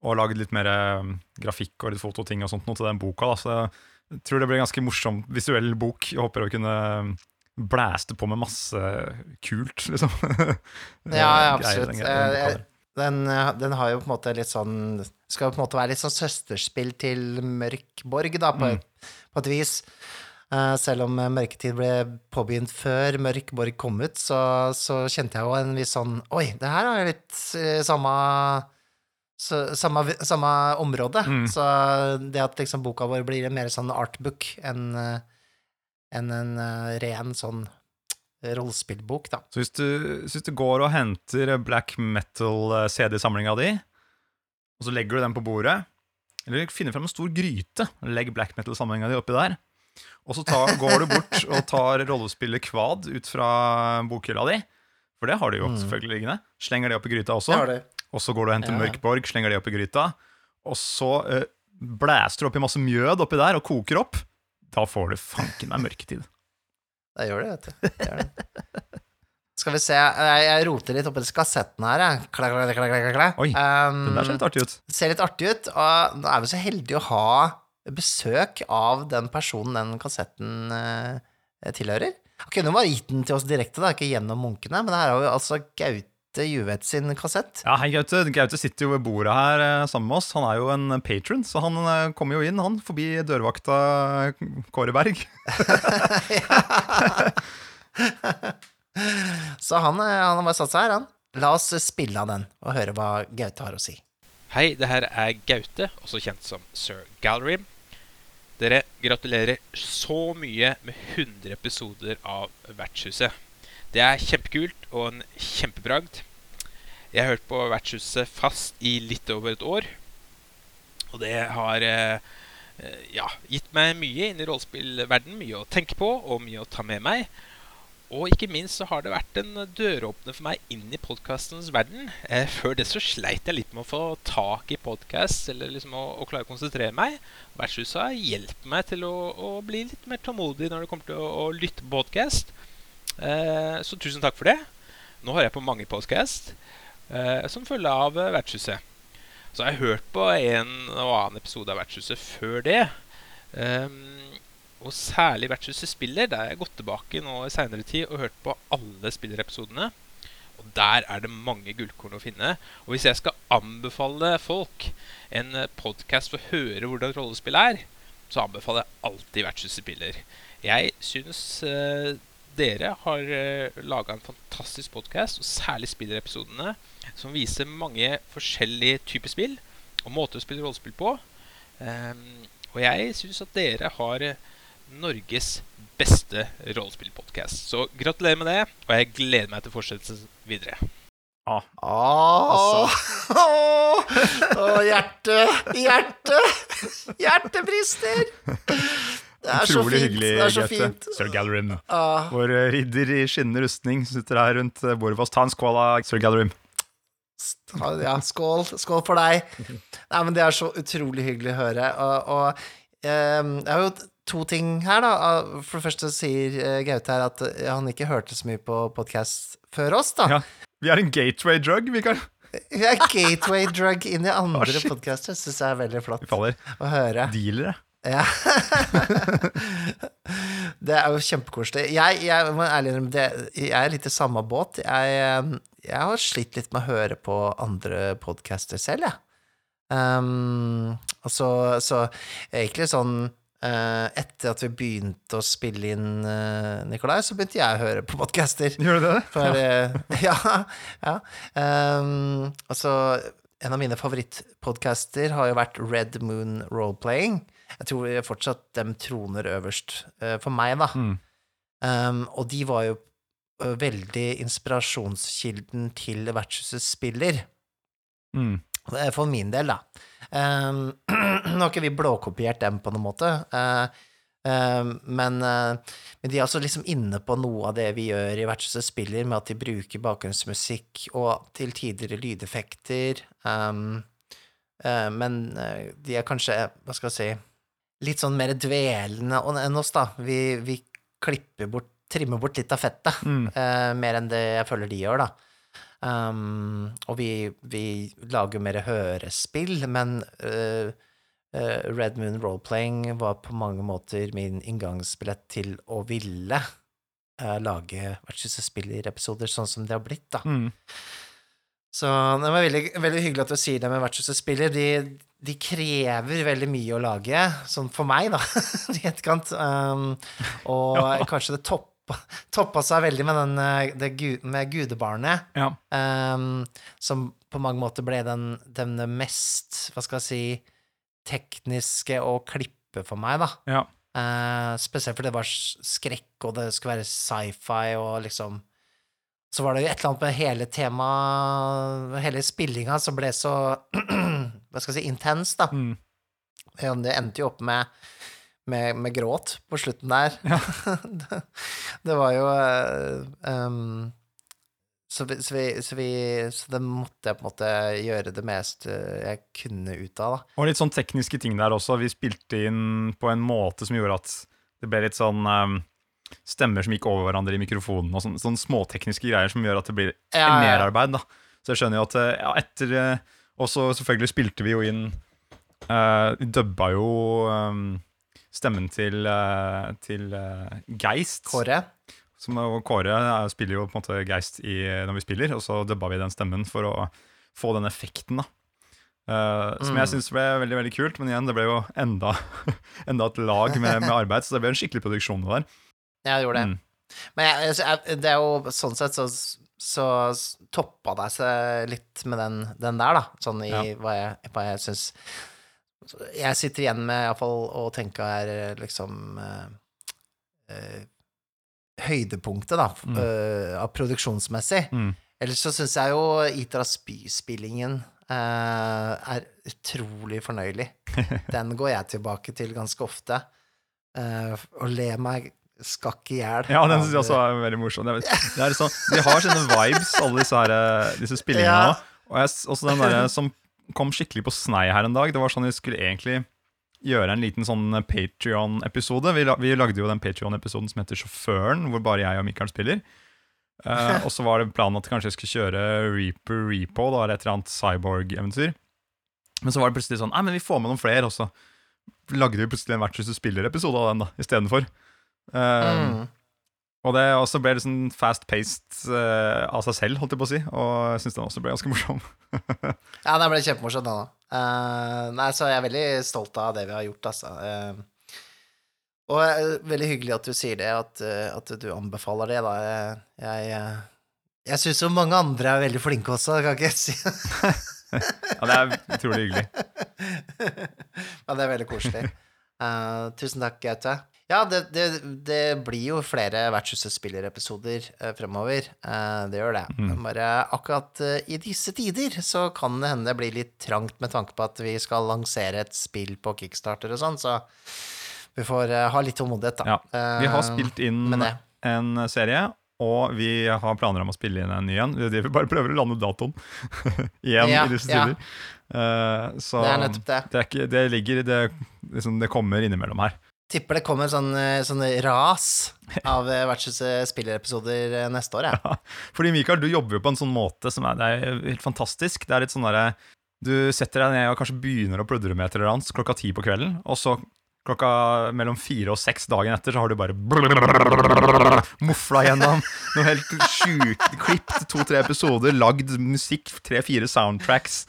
A: og laget litt mer eh, grafikk og litt fototing og sånt noe til den boka. Da. Så jeg tror det blir en ganske morsom visuell bok. Jeg håper å kunne blæste på med masse kult, liksom.
B: Ja, ja,
A: Greier,
B: absolutt.
A: den-
B: Eh. Den, eh, den har jo på en måte litt sånn Skal på en måte være litt sånn søsterspill til Mørkborg, da, på,
A: Mm.
B: på et vis. Eh, selv om eh, Mørketid ble påbegynt før Mørkborg kom ut, så, så kjente jeg jo en viss sånn Oi, det her er litt eh, samme så, samme, samme område.
A: Mm.
B: Så det at liksom boka vår blir en mer sånn artbook enn en, en ren sånn rollespillbok, da.
A: Så hvis du, hvis du går og henter black metal-CD-samlinga di, og så legger du den på bordet, eller finner frem en stor gryte, legg black metal-samlinga di oppi der, og så tar, går du bort og tar rollespillet Kvad ut fra bokhylla di, for det har du jo
B: Mm.
A: selvfølgelig liggende, slenger det opp i gryta også, og så går du og henter
B: Ja.
A: Mørkborg, slenger det opp i gryta, og så uh, blæster du oppi masse mjød oppi der og koker opp, da får du fanken meg mørketid.
B: Det gjør det, vet du. Det det. Skal vi se Jeg, jeg roter litt oppi disse kassettene her, jeg. Kla, kla, kla, kla, kla, kla.
A: Oi,
B: Um,
A: Den der ser litt artig ut.
B: ser litt artig ut, og nå er vi så heldige å ha besøk av den personen den kassetten eh, tilhører. Han kunne bare gitt den til oss direkte, da, ikke gjennom munkene, men her har vi altså Gaute Juvet sin kassett.
A: Ja, hei Gaute. Gaute sitter jo ved bordet her eh, sammen med oss. Han er jo en patron, så han eh, kommer jo inn, han, forbi dørvakta eh, Kåre Berg.
B: Så han, han har bare satt seg her, han. La oss spille av den, og høre hva Gaute har å si.
F: Hei, det her er Gaute, også kjent som Sir Gallery. Dere gratulerer så mye med 100 episoder av Vertshuset. Det er kjempekult og en kjempebragd. Jeg har hørt på Vertshuset fast i litt over et år. Og det har eh, eh, ja, gitt meg mye inn i rollespillverden. Mye å tenke på og mye å ta med meg. Og ikke minst så har det vært en døråpner for meg inn i podkastens verden. Eh, før det så sleit jeg litt med å få tak i podkast, eller liksom å, å klare å konsentrere meg. Vertshuset har hjulpet meg til å, å bli litt mer tålmodig når det kommer til å, å lytte på podkast. Eh, så tusen takk for det. Nå hører jeg på mange podkast eh, som følge av eh, Vertshuset. Så har jeg hørt på en og annen episode av Vertshuset før det. Um, og særlig Vertshuset spiller. Der har jeg gått tilbake nå i seinere tid og hørt på alle spillerepisodene. Og der er det mange gullkorn å finne. Og hvis jeg skal anbefale folk en podkast for å høre hvordan rollespill er, så anbefaler jeg alltid Vertshuset spiller. Jeg syns eh, dere har eh, laga en fantastisk podkast, og særlig spillerepisodene, som viser mange forskjellige typer spill og måter å spille rollespill på. Ehm, og jeg syns at dere har eh, Norges beste rollespillpodkast. Så gratulerer med det, og jeg gleder meg til fortsettelsen videre.
A: Ah,
B: Åh, Åh, hjerte, hjerte, hjertet brister. Det er så
A: utrolig
B: fint.
A: hyggelig,
B: Det er så
A: Gaute.
B: fint.
A: Sir Gallerim.
B: Ah,
A: Vår ridder i skinnende rustning sitter her rundt bordet vårt. Ta en skål av Sir Gallerim.
B: ja, skål. Skål for deg. Nei, men det er så utrolig hyggelig å høre. Og, og um, jeg har jo to ting her, da. Ah, For det første sier eh, Gaute her at eh, han ikke hørte så mye på podkast før oss, da.
A: Ja. Vi er en gateway drug, vi kan
B: Vi er gateway drug inn i andre
A: oh,
B: podkaster. Syns jeg er veldig flott
A: Vi
B: å høre.
A: Dealere.
B: Ja. det er jo kjempekoselig. Jeg, jeg jeg er litt i samme båt. Jeg, eh, jeg har slitt litt med å høre på andre podcaster selv, jeg. Um, og så, så egentlig sånn eh, Etter at vi begynte å spille inn uh, Nikolai, så begynte jeg å høre på podcaster.
A: Gjør du det?
B: For, uh, ja, ja. Um, altså, en av mine favorittpodcaster har jo vært Red Moon Roleplaying. Jeg tror fortsatt dem troner øverst for meg, da.
A: Mm.
B: Um, og de var jo veldig inspirasjonskilden til Vertshusets spiller.
A: Mm.
B: For min del, da. Um, nå har ikke vi blåkopiert dem på noen måte, uh, uh, men, uh, men de er altså liksom inne på noe av det vi gjør i Vertshuset spiller, med at de bruker bakgrunnsmusikk og til tidligere lydeffekter. Um, men de er kanskje, hva skal jeg si, litt sånn mer dvelende enn oss, da. Vi, vi klipper bort, trimmer bort litt av fettet,
A: Mm.
B: mer enn det jeg føler de gjør, da. Um, og vi, vi lager mer hørespill, men uh, uh, Red Moon Roleplaying var på mange måter min inngangsbillett til å ville uh, lage Vertshuset spiller-episoder sånn som det har blitt, da.
A: Mm.
B: Så det var veldig, veldig hyggelig at du sier det med Vertshuset spiller. De, de krever veldig mye å lage, sånn for meg, da, i etterkant. Um, og kanskje det toppa, toppa seg veldig med den eh, det, med gudebarnet.
A: Ja.
B: Um, som på mange måter ble den, den mest, hva skal jeg si, tekniske å klippe for meg, da.
A: ja.
B: Uh, spesielt fordi det var skrekk, og det skulle være sci-fi, og liksom Så var det jo et eller annet med hele temaet, hele spillinga, som ble så Hva skal jeg si, intens, da.
A: Mm.
B: Det endte jo opp med, med, med gråt på slutten der. det, det var jo um, så, vi, så, vi, så, vi, så det måtte jeg på en måte gjøre det mest eh, jeg kunne ut av, da.
A: Og litt sånn tekniske ting der også. Vi spilte inn på en måte som gjorde at det ble litt sånn um, stemmer som gikk over hverandre i mikrofonen, og sånne, sånne småtekniske greier som gjør at det blir
B: Ja, ja, ja.
A: merarbeid. da. Så jeg skjønner jo at eh, ja, etter Og så selvfølgelig spilte vi jo inn uh, dubba jo eh, stemmen til, eh, til eh, Geist.
B: Kåre.
A: Som, Kåre er, spiller jo på en måte Geist i, når vi spiller, og så dubba vi den stemmen for å få den effekten, da. Eh, som jeg
B: Mm.
A: syns ble veldig veldig kult, men igjen, det ble jo enda, enda et lag med, med arbeid, så det ble en skikkelig produksjon der.
B: det gjorde det.
A: Mm.
B: Men jeg, jeg, jeg, det er jo sånn sett så, så toppa det seg litt med den, den der, da. Sånn i
A: Ja.
B: hva jeg, hva jeg syns Jeg sitter igjen med iallfall å tenke er liksom eh, eh, Høydepunktet, da,
A: Mm.
B: eh, av produksjonsmessig.
A: Mm.
B: Ellers så syns jeg jo Itra Spy-spillingen eh, er utrolig fornøyelig. Den går jeg tilbake til ganske ofte. eh, og ler meg skakk i hjel.
A: Ja, den syns jeg også er veldig morsom. Sånn, de har sine vibes, alle disse, her, eh, disse spillingene
B: Ja.
A: Og jeg, også den der som kom skikkelig på snei her en dag. Det var sånn vi skulle egentlig gjøre en liten sånn Patrion-episode. Vi, vi lagde jo den Patrion-episoden som heter Sjåføren, hvor bare jeg og Mikael spiller. Uh, og så var det planen at kanskje jeg skulle kjøre Reaper Repo, da, eller et eller annet cyborg-eventyr. Men så var det plutselig sånn Nei, men vi får med noen flere, og så lagde vi plutselig en Vertshuset spiller-episode av den da, istedenfor. Uh,
B: Mm.
A: Og det også ble liksom fast-paced uh, av seg selv, holdt jeg på å si. Og jeg syns den også ble ganske morsom.
B: Ja, det ble kjempemorsom, den òg. nei, så jeg er veldig stolt av det vi har gjort, altså. Uh, og uh, veldig hyggelig at du sier det, at, eh, at du anbefaler det, da. Jeg, jeg, eh, jeg syns jo mange andre er veldig flinke også, kan ikke jeg si.
A: Ja, det er utrolig hyggelig.
B: Ja, det er veldig koselig. Eh, tusen takk, Gaute. Ja, det, det, det blir jo flere Vertshuset spiller-episoder eh, fremover. Eh, det gjør det. Men Bare akkurat eh, i disse tider så kan det hende det blir litt trangt med tanke på at vi skal lansere et spill på Kickstarter og sånn, så vi får eh, ha litt tålmodighet, da.
A: Ja. Vi har
B: Eh,
A: spilt inn en serie, og vi har planer om å spille inn en ny en. Vi bare prøver å lande datoen igjen
B: Ja,
A: i disse
B: ja.
A: tider. Eh, så
B: Det er det.
A: det, er ikke, det ligger det, liksom, det kommer innimellom her.
B: Tipper det kommer sånn, eh, sånn ras av eh, Vertshuset spiller-episoder eh, neste år, jeg.
A: Fordi Mikael, du jobber jo på en sånn måte som er, det er helt fantastisk. Det er litt sånn derre Du setter deg ned og kanskje begynner å pludre med et eller annet klokka ti på kvelden, og så klokka mellom fire og seks dagen etter så har du bare mofla gjennom noe helt sjukt. Klippet to-tre episoder, lagd musikk, tre-fire soundtracks.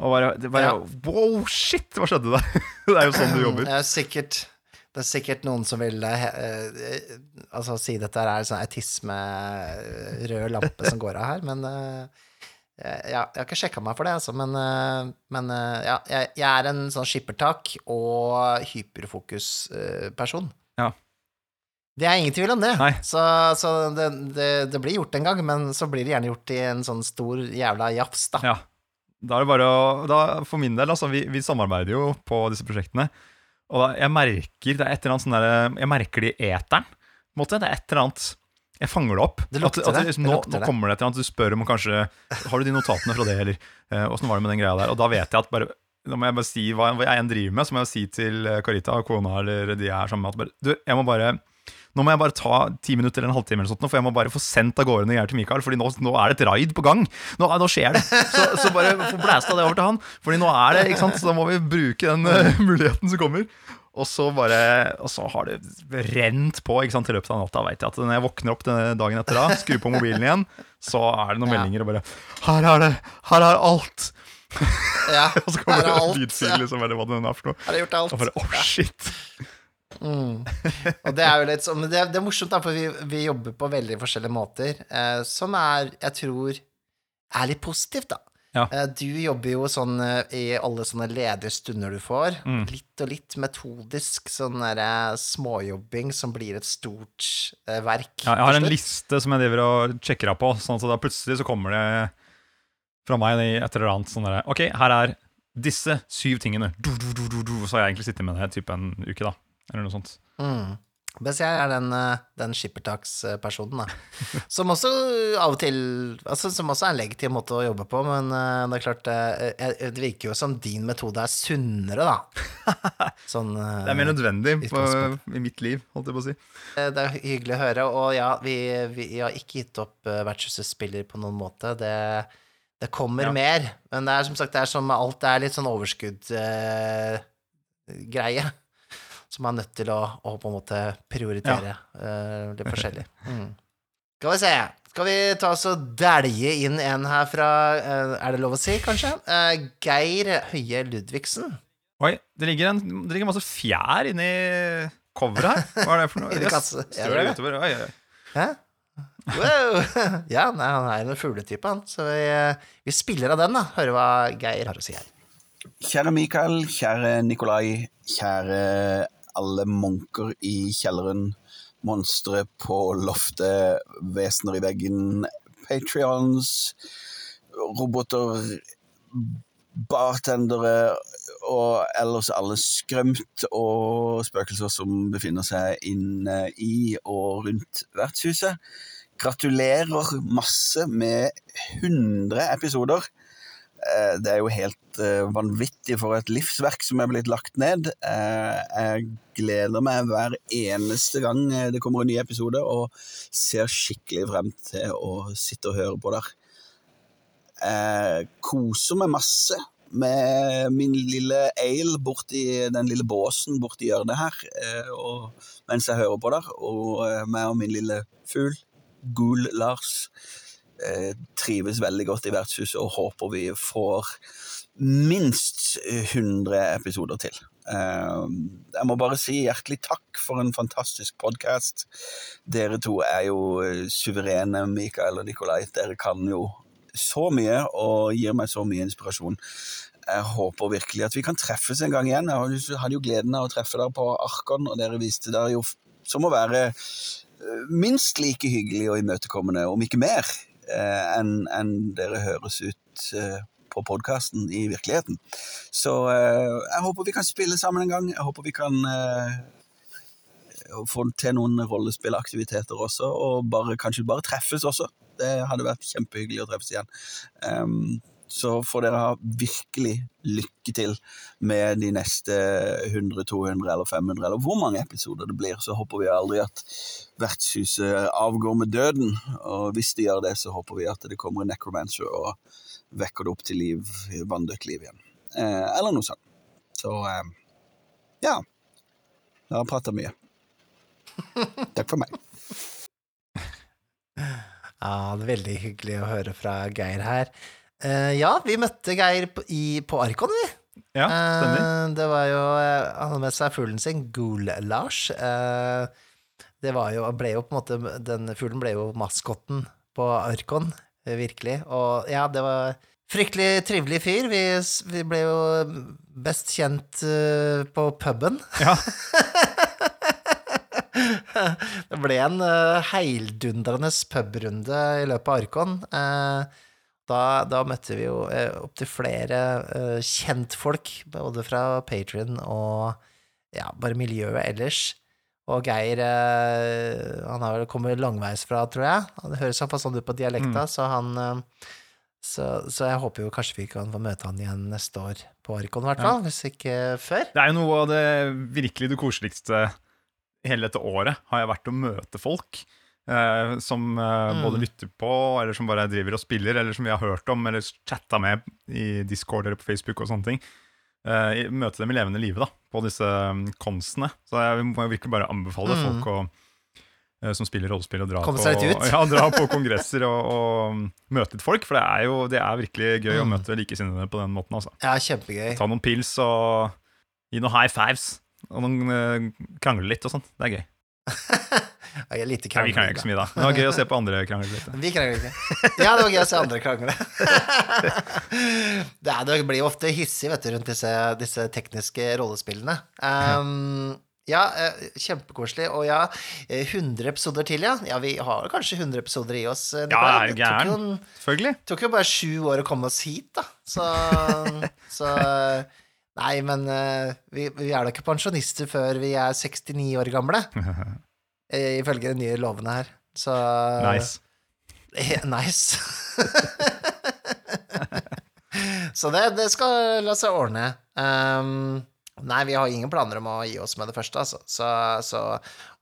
A: Og bare, bare
B: Ja.
A: Wow, shit! Hva skjedde der? Det er jo sånn du jobber.
B: Ja, er sikkert, det er sikkert noen som vil eh, eh, altså, si dette er sånn autisme, eh, lampe som går av her, men eh, jeg, jeg har ikke sjekka meg for det, altså, men, eh, men eh, ja, jeg, jeg er en sånn skippertak og hyperfokus-person.
A: Ja.
B: Det er ingen tvil om det.
A: Nei.
B: Så, så det, det, det blir gjort en gang, men så blir det gjerne gjort i en sånn stor jævla jafs, da.
A: Ja. Da er det bare å da, For min del, altså, vi, vi samarbeider jo på disse prosjektene. Og jeg merker det er et eller annet sånn der, Jeg merker det i eteren. på en måte. Det er et eller annet Jeg fanger det opp.
B: Det lukter
A: at, at,
B: det.
A: liksom,
B: Det
A: nå,
B: lukter
A: nå kommer det et eller annet du spør om kanskje Har du de notatene fra det, eller åssen uh, var det med den greia der? Og da vet jeg at bare da må jeg bare si hva, hva jeg enn driver med, så må jeg si til Karita og kona eller de jeg er sammen med, at bare, du, jeg må bare nå må jeg bare ta ti minutter eller en halvtime, eller sånt, for jeg må bare få sendt av gårde noe greier til Mikael. Fordi nå, nå er det et raid på gang. Nå, nå skjer det. Så, så bare få blæsta det over til han. Fordi nå er det, ikke sant? Så da må vi bruke den uh, muligheten som kommer. Og så bare Og så har det rent på ikke sant, i løpet av natta. Vet jeg at Når jeg våkner opp denne dagen etter da, skrur på mobilen igjen, så er det noen
B: Ja.
A: meldinger og bare Her er det! Her er alt!
B: Ja,
A: Og så kommer
B: er
A: det en lydfil, liksom, eller hva det nå er for noe.
B: Har gjort alt?
A: Og bare oh shit.
B: Mm. Og det er jo litt sånn Men det, det er morsomt, da, for vi, vi jobber på veldig forskjellige måter, eh, som er, jeg tror, er litt positivt, da.
A: Ja.
B: Eh, du jobber jo sånn eh, i alle sånne ledige stunder du får.
A: Mm.
B: Litt og litt metodisk sånn derre småjobbing som blir et stort eh, verk.
A: Ja, jeg har en liste som jeg driver og sjekker av på, sånn at da plutselig så kommer det fra meg et eller annet sånn derre Ok, her er disse syv tingene. Du, du, du. Så har jeg egentlig sittet med det typ en uke, da. Eller noe sånt.
B: Mm. Mens jeg er den, eh, den skippertakspersonen, da. Som også av og til altså, Som også er en legitim måte å jobbe på, men eh, det er klart eh, eh, Det virker jo som din metode er sunnere, da. Sånn eh,
A: Det er mer nødvendig på, i mitt liv, holdt jeg på å si.
B: Eh, Det er hyggelig å høre, og ja, vi, vi har ikke gitt opp Vertshusets spiller på noen måte. Det, det kommer
A: Ja.
B: mer, men det er som sagt, det er som alt, det er litt sånn overskudd-greie. Som man er nødt til å, å på en måte prioritere uh, litt forskjellig. Mm. Skal vi se. Skal vi ta oss og dælje inn en her fra uh, Er det lov å si, kanskje? Uh, Geir Høie Ludvigsen.
A: Oi, det ligger, en, det ligger masse fjær inni coveret her. Hva er det for noe?
B: Inni
A: Yes,
B: kasse. Ja,
A: Står
B: det
A: det
B: det.
A: utover? Oi, oi.
B: Hæ? Wow! Ja, nei, han er en fugletype, han. Så vi, vi spiller av den, da. Hører hva Geir har å si her.
G: Kjære Mikael, kjære Nikolai, kjære alle munker i kjelleren, monstre på loftet, vesener i veggen, Patreons, roboter, bartendere og ellers alle skrømt og spøkelser som befinner seg inne i og rundt vertshuset. Gratulerer masse med 100 episoder. Eh, Det er jo helt eh, vanvittig for et livsverk som er blitt lagt ned. Eh, Jeg gleder meg hver eneste gang det kommer en ny episode, og ser skikkelig frem til å sitte og høre på der. Jeg koser meg masse med min lille ale borti den lille båsen borti hjørnet her, og, mens jeg hører på der, og meg og min lille fugl, Gul Lars, trives veldig godt i vertshuset og håper vi får minst 100 episoder til. Eh, Jeg må bare si hjertelig takk for en fantastisk podkast. Dere to er jo eh, suverene, Mikael og Nikolai. Dere kan jo så mye og gir meg så mye inspirasjon. Jeg håper virkelig at vi kan treffes en gang igjen. Jeg hadde jo- gleden av å treffe dere på Arkon, og dere viste dere jo som å være eh, minst like hyggelig og imøtekommende, om ikke mer, eh, enn en dere høres ut eh, på podkasten i virkeligheten. Så eh, jeg håper vi kan spille sammen en gang. Jeg håper vi kan eh, få til noen rollespillaktiviteter også, og bare, kanskje bare treffes også. Det hadde vært kjempehyggelig å treffes igjen. Ehm, så får dere ha virkelig lykke til med de neste 100, 200 eller 500, eller hvor mange episoder det blir. Så håper vi aldri at vertshuset avgår med døden. Og hvis de gjør det, så håper vi at det kommer en necromancer og vekker det opp til liv, vanndødt liv igjen. Eh, eller noe sånt. Så eh, ja. Jeg har prata mye. Takk for meg.
B: Ja, det er veldig hyggelig å høre fra Geir her. Eh, ja, vi møtte Geir på, i, på Arkon, vi.
A: Ja, stemmer.
B: Eh, det var jo eh, Han hadde med seg fuglen sin, Gul-Lars. Uh, det var jo, ble jo på en måte Den fuglen ble jo maskotten på Arkon, virkelig. Og ja, det var fryktelig trivelig fyr. Vi, vi ble jo best kjent på puben.
A: Ja.
B: Det ble en uh, heildundrende pubrunde i løpet av Arkon. Eh, da, da møtte vi jo eh, opptil flere eh, kjentfolk, både fra Patrion og ja, bare miljøet ellers. Og Geir eh, han har vel kommet langveis fra, tror jeg. Det høres iallfall sånn ut på dialekta, så han eh, så, så jeg håper jo kanskje vi kan få møte han igjen neste år på Arkon, i hvert fall. Hvis ikke før.
A: Det er jo noe av det virkelig det koseligste hele dette året, har jeg vært å møte folk. Eh, som eh,
B: Mm.
A: både lytter på, eller som bare driver og spiller, eller som vi har hørt om, eller chatta med i Discord eller på Facebook og sånne ting. Eh, møte dem i levende live da, på disse um, konstene. Så jeg må virkelig bare anbefale
B: Mm.
A: folk å, som spiller rollespill, å dra på. Ja, dra på kongresser og, og um, møte litt folk. For det er jo det er virkelig gøy å
B: Mm.
A: møte likesinnede på den måten. Altså.
B: Ja, kjempegøy.
A: Ta noen pils og gi noen high fives. Og noen krangle litt og sånn. Det er gøy.
B: Ja, lite
A: Nei, vi krangler ikke så mye, da. Det var gøy å se på andre krangle.
B: Vi krangler ikke. Ja, det var gøy å se andre krangle. det, er, det blir jo ofte hissig vet du, rundt disse, disse tekniske rollespillene. Um, ja, eh, kjempekoselig. Og ja, eh, 100 episoder til, ja. Ja, vi har kanskje 100 episoder i oss. Det
A: Ja, er gæren?
B: en-
A: Det
B: tok jo bare sju år å komme oss hit, da. Så, så Nei, men uh, vi, vi er da ikke pensjonister før vi er 69 år gamle, eh, ifølge de nye lovene her. Så
A: Nice.
B: Eh, Nice. Så det, det skal la seg ordne. Um, nei, vi har ingen planer om å gi oss med det første, altså. Så, så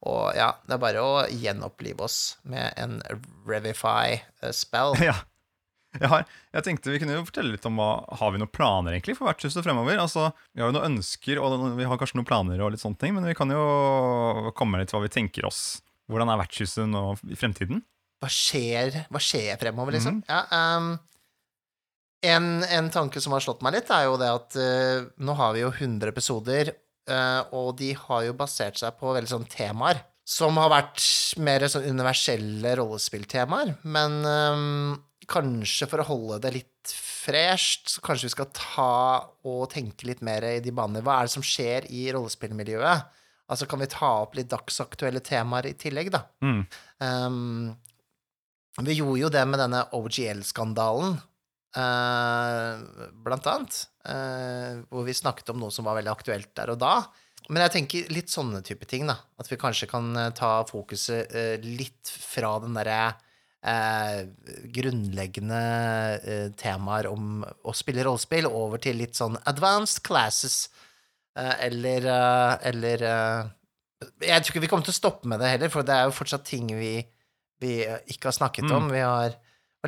B: Og ja, det er bare å gjenopplive oss med en Revify eh, spell.
A: Ja. Jeg, har, jeg tenkte vi kunne jo fortelle litt om hva Har vi noen planer egentlig for vertshuset fremover. Altså, Vi har jo noen ønsker, og vi har kanskje noen planer, og litt sånne ting, men vi kan jo komme litt litt hva vi tenker oss. Hvordan er vertshuset nå i fremtiden?
B: Hva skjer, hva skjer fremover, liksom? Ja, um, en, en tanke som har slått meg litt, er jo det at uh, nå har vi jo 100 episoder, uh, og de har jo basert seg på veldig sånne temaer. Som har vært mer sånn universelle rollespilltemaer, men ehm, kanskje for å holde det litt fresht, så kanskje vi skal ta og tenke litt mer i de banene. Hva er det som skjer i rollespillmiljøet? Altså, kan vi ta opp litt dagsaktuelle temaer i tillegg, da?
A: Mm.
B: Um, vi gjorde jo det med denne OGL-skandalen, uh, blant annet, Uh, hvor vi snakket om noe som var veldig aktuelt der og da. Men jeg tenker litt sånne type ting, da. At vi kanskje kan eh, ta fokuset uh, litt fra den derre eh, grunnleggende eh, temaer om å spille rollespill over til litt sånn advanced classes, eh, eller eh, Eller eh, Jeg tror ikke vi kommer til å stoppe med det heller, for det er jo fortsatt ting vi vi ikke har snakket om. Vi har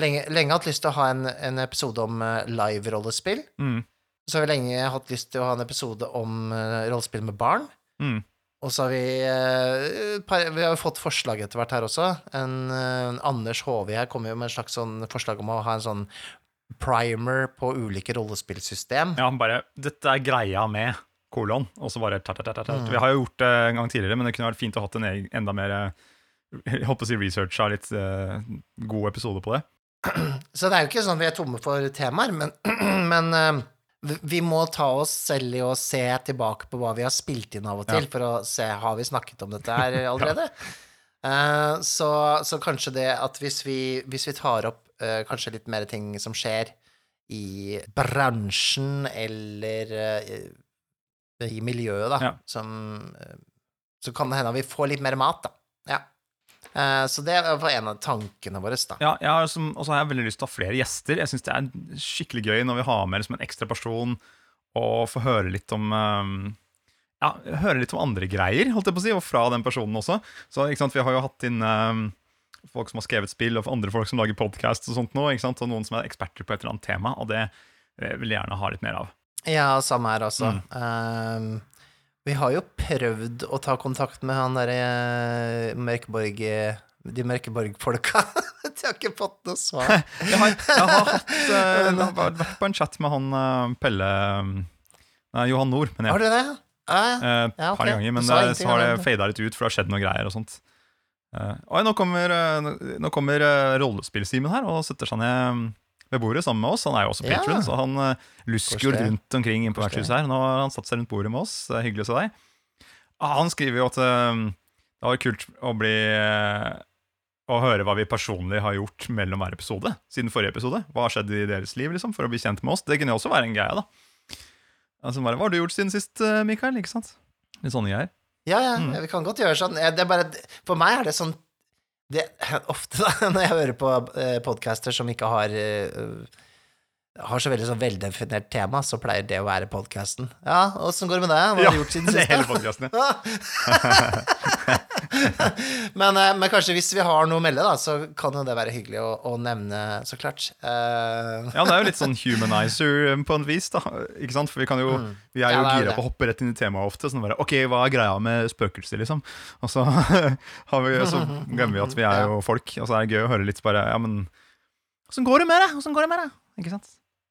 B: lenge, lenge hatt lyst til å ha en, en episode om live-rollespill.
A: Mm.
B: Så har vi lenge hatt lyst til å ha en episode om rollespill med barn.
A: Mm.
B: Og så har vi uh, par, Vi har jo fått forslag etter hvert her også. En, en Anders Håvi her kommer jo med en slags sånn forslag om å ha en sånn primer på ulike rollespillsystem.
A: Ja, bare 'Dette er greia med', kolon, og så bare tatt, tatt, tatt, ta, ta.
B: Mm.
A: Vi har jo gjort det en gang tidligere, men det kunne vært fint å ha en egen- enda mer eh, jeg håper å si researcha litt uh, god episode på det.
B: Så det er jo ikke sånn vi er tomme for temaer, men, men eh, vi- må ta oss selv i å se tilbake på hva vi har spilt inn av og til, for å se har vi snakket om dette her allerede. Eh, så, så kanskje det at hvis vi, hvis vi tar opp uh, kanskje litt mer ting som skjer i bransjen eller uh, i miljøet, da,
A: Ja.
B: som Så kan det hende at vi får litt mer mat, da. Eh, så det var en av tankene våre, da.
A: Ja, jeg har som, Og så har jeg veldig lyst til å ha flere gjester. Jeg syns det er skikkelig gøy når vi har med liksom en ekstra person og får høre litt om um, Ja, høre litt om andre greier, holdt jeg på å si, og fra den personen også. Så sant, Vi har jo hatt inn um, folk som har skrevet spill, og andre folk som lager podkast og sånt nå, og noen som er eksperter på et eller annet tema, og det vil jeg gjerne ha litt mer av.
B: Ja, samme her også.
A: Mm.
B: Ehm, vi har jo prøvd å ta kontakt med han derre eh, Mørkeborg eh, De Mørkeborg-folka. De har ikke fått noe svar.
A: Jeg har, jeg har, hatt, eh, jeg har vært på en chat med han Pelle Nei, Johan Nord, mener jeg.
B: Har du det? Ja, ja.
A: Eh, par ganger, men
B: ingenting
A: så har det
B: det.
A: fada litt ut, for det har skjedd noen greier og sånt. Eh, oi, nå kommer, nå- kommer uh, her og setter seg ned ved bordet sammen med oss. Han er jo også
B: Ja.
A: patron, så han uh, lusker jo rundt omkring inn på vertshuset her. Nå har han satt seg rundt bordet med oss. Det er hyggelig å se deg. Ah, Han skriver jo at eh, det var kult å bli eh, Å høre hva vi personlig har gjort mellom hver episode siden forrige episode. Hva har skjedd i deres liv, liksom, for å bli kjent med oss. Det kunne jo også være en greie, da. Altså, bare, hva har du gjort siden sist, eh, Mikael? Ikke sant? Litt sånne greier.
B: Ja, ja,
A: Mm.
B: vi kan godt gjøre sånn. Eh, Det er bare, for meg er det sånn det, Ofte da, når jeg hører på eh, podcaster som ikke har eh, har så veldig sånn veldefinert tema, så pleier det å være podcasten. Ja, åssen går det med deg? Hva har du gjort siden sist?
A: hele podkasten, ja.
B: men, eh, men kanskje hvis vi har noe å melde, da, så kan jo det være hyggelig å, å nevne, så klart. Eh,
A: Ja, det er jo litt sånn humanizer um, på en vis, da. Ikke sant? For vi kan jo Vi er jo
B: Ja,
A: gira på å hoppe rett inn i temaet ofte. Sånn bare OK, hva er greia med spøkelser, liksom? Og så, har vi, så glemmer vi at vi er jo folk, og så er det gøy å høre litt bare Ja, men åssen går det med deg? Åssen går det med deg? Ikke sant?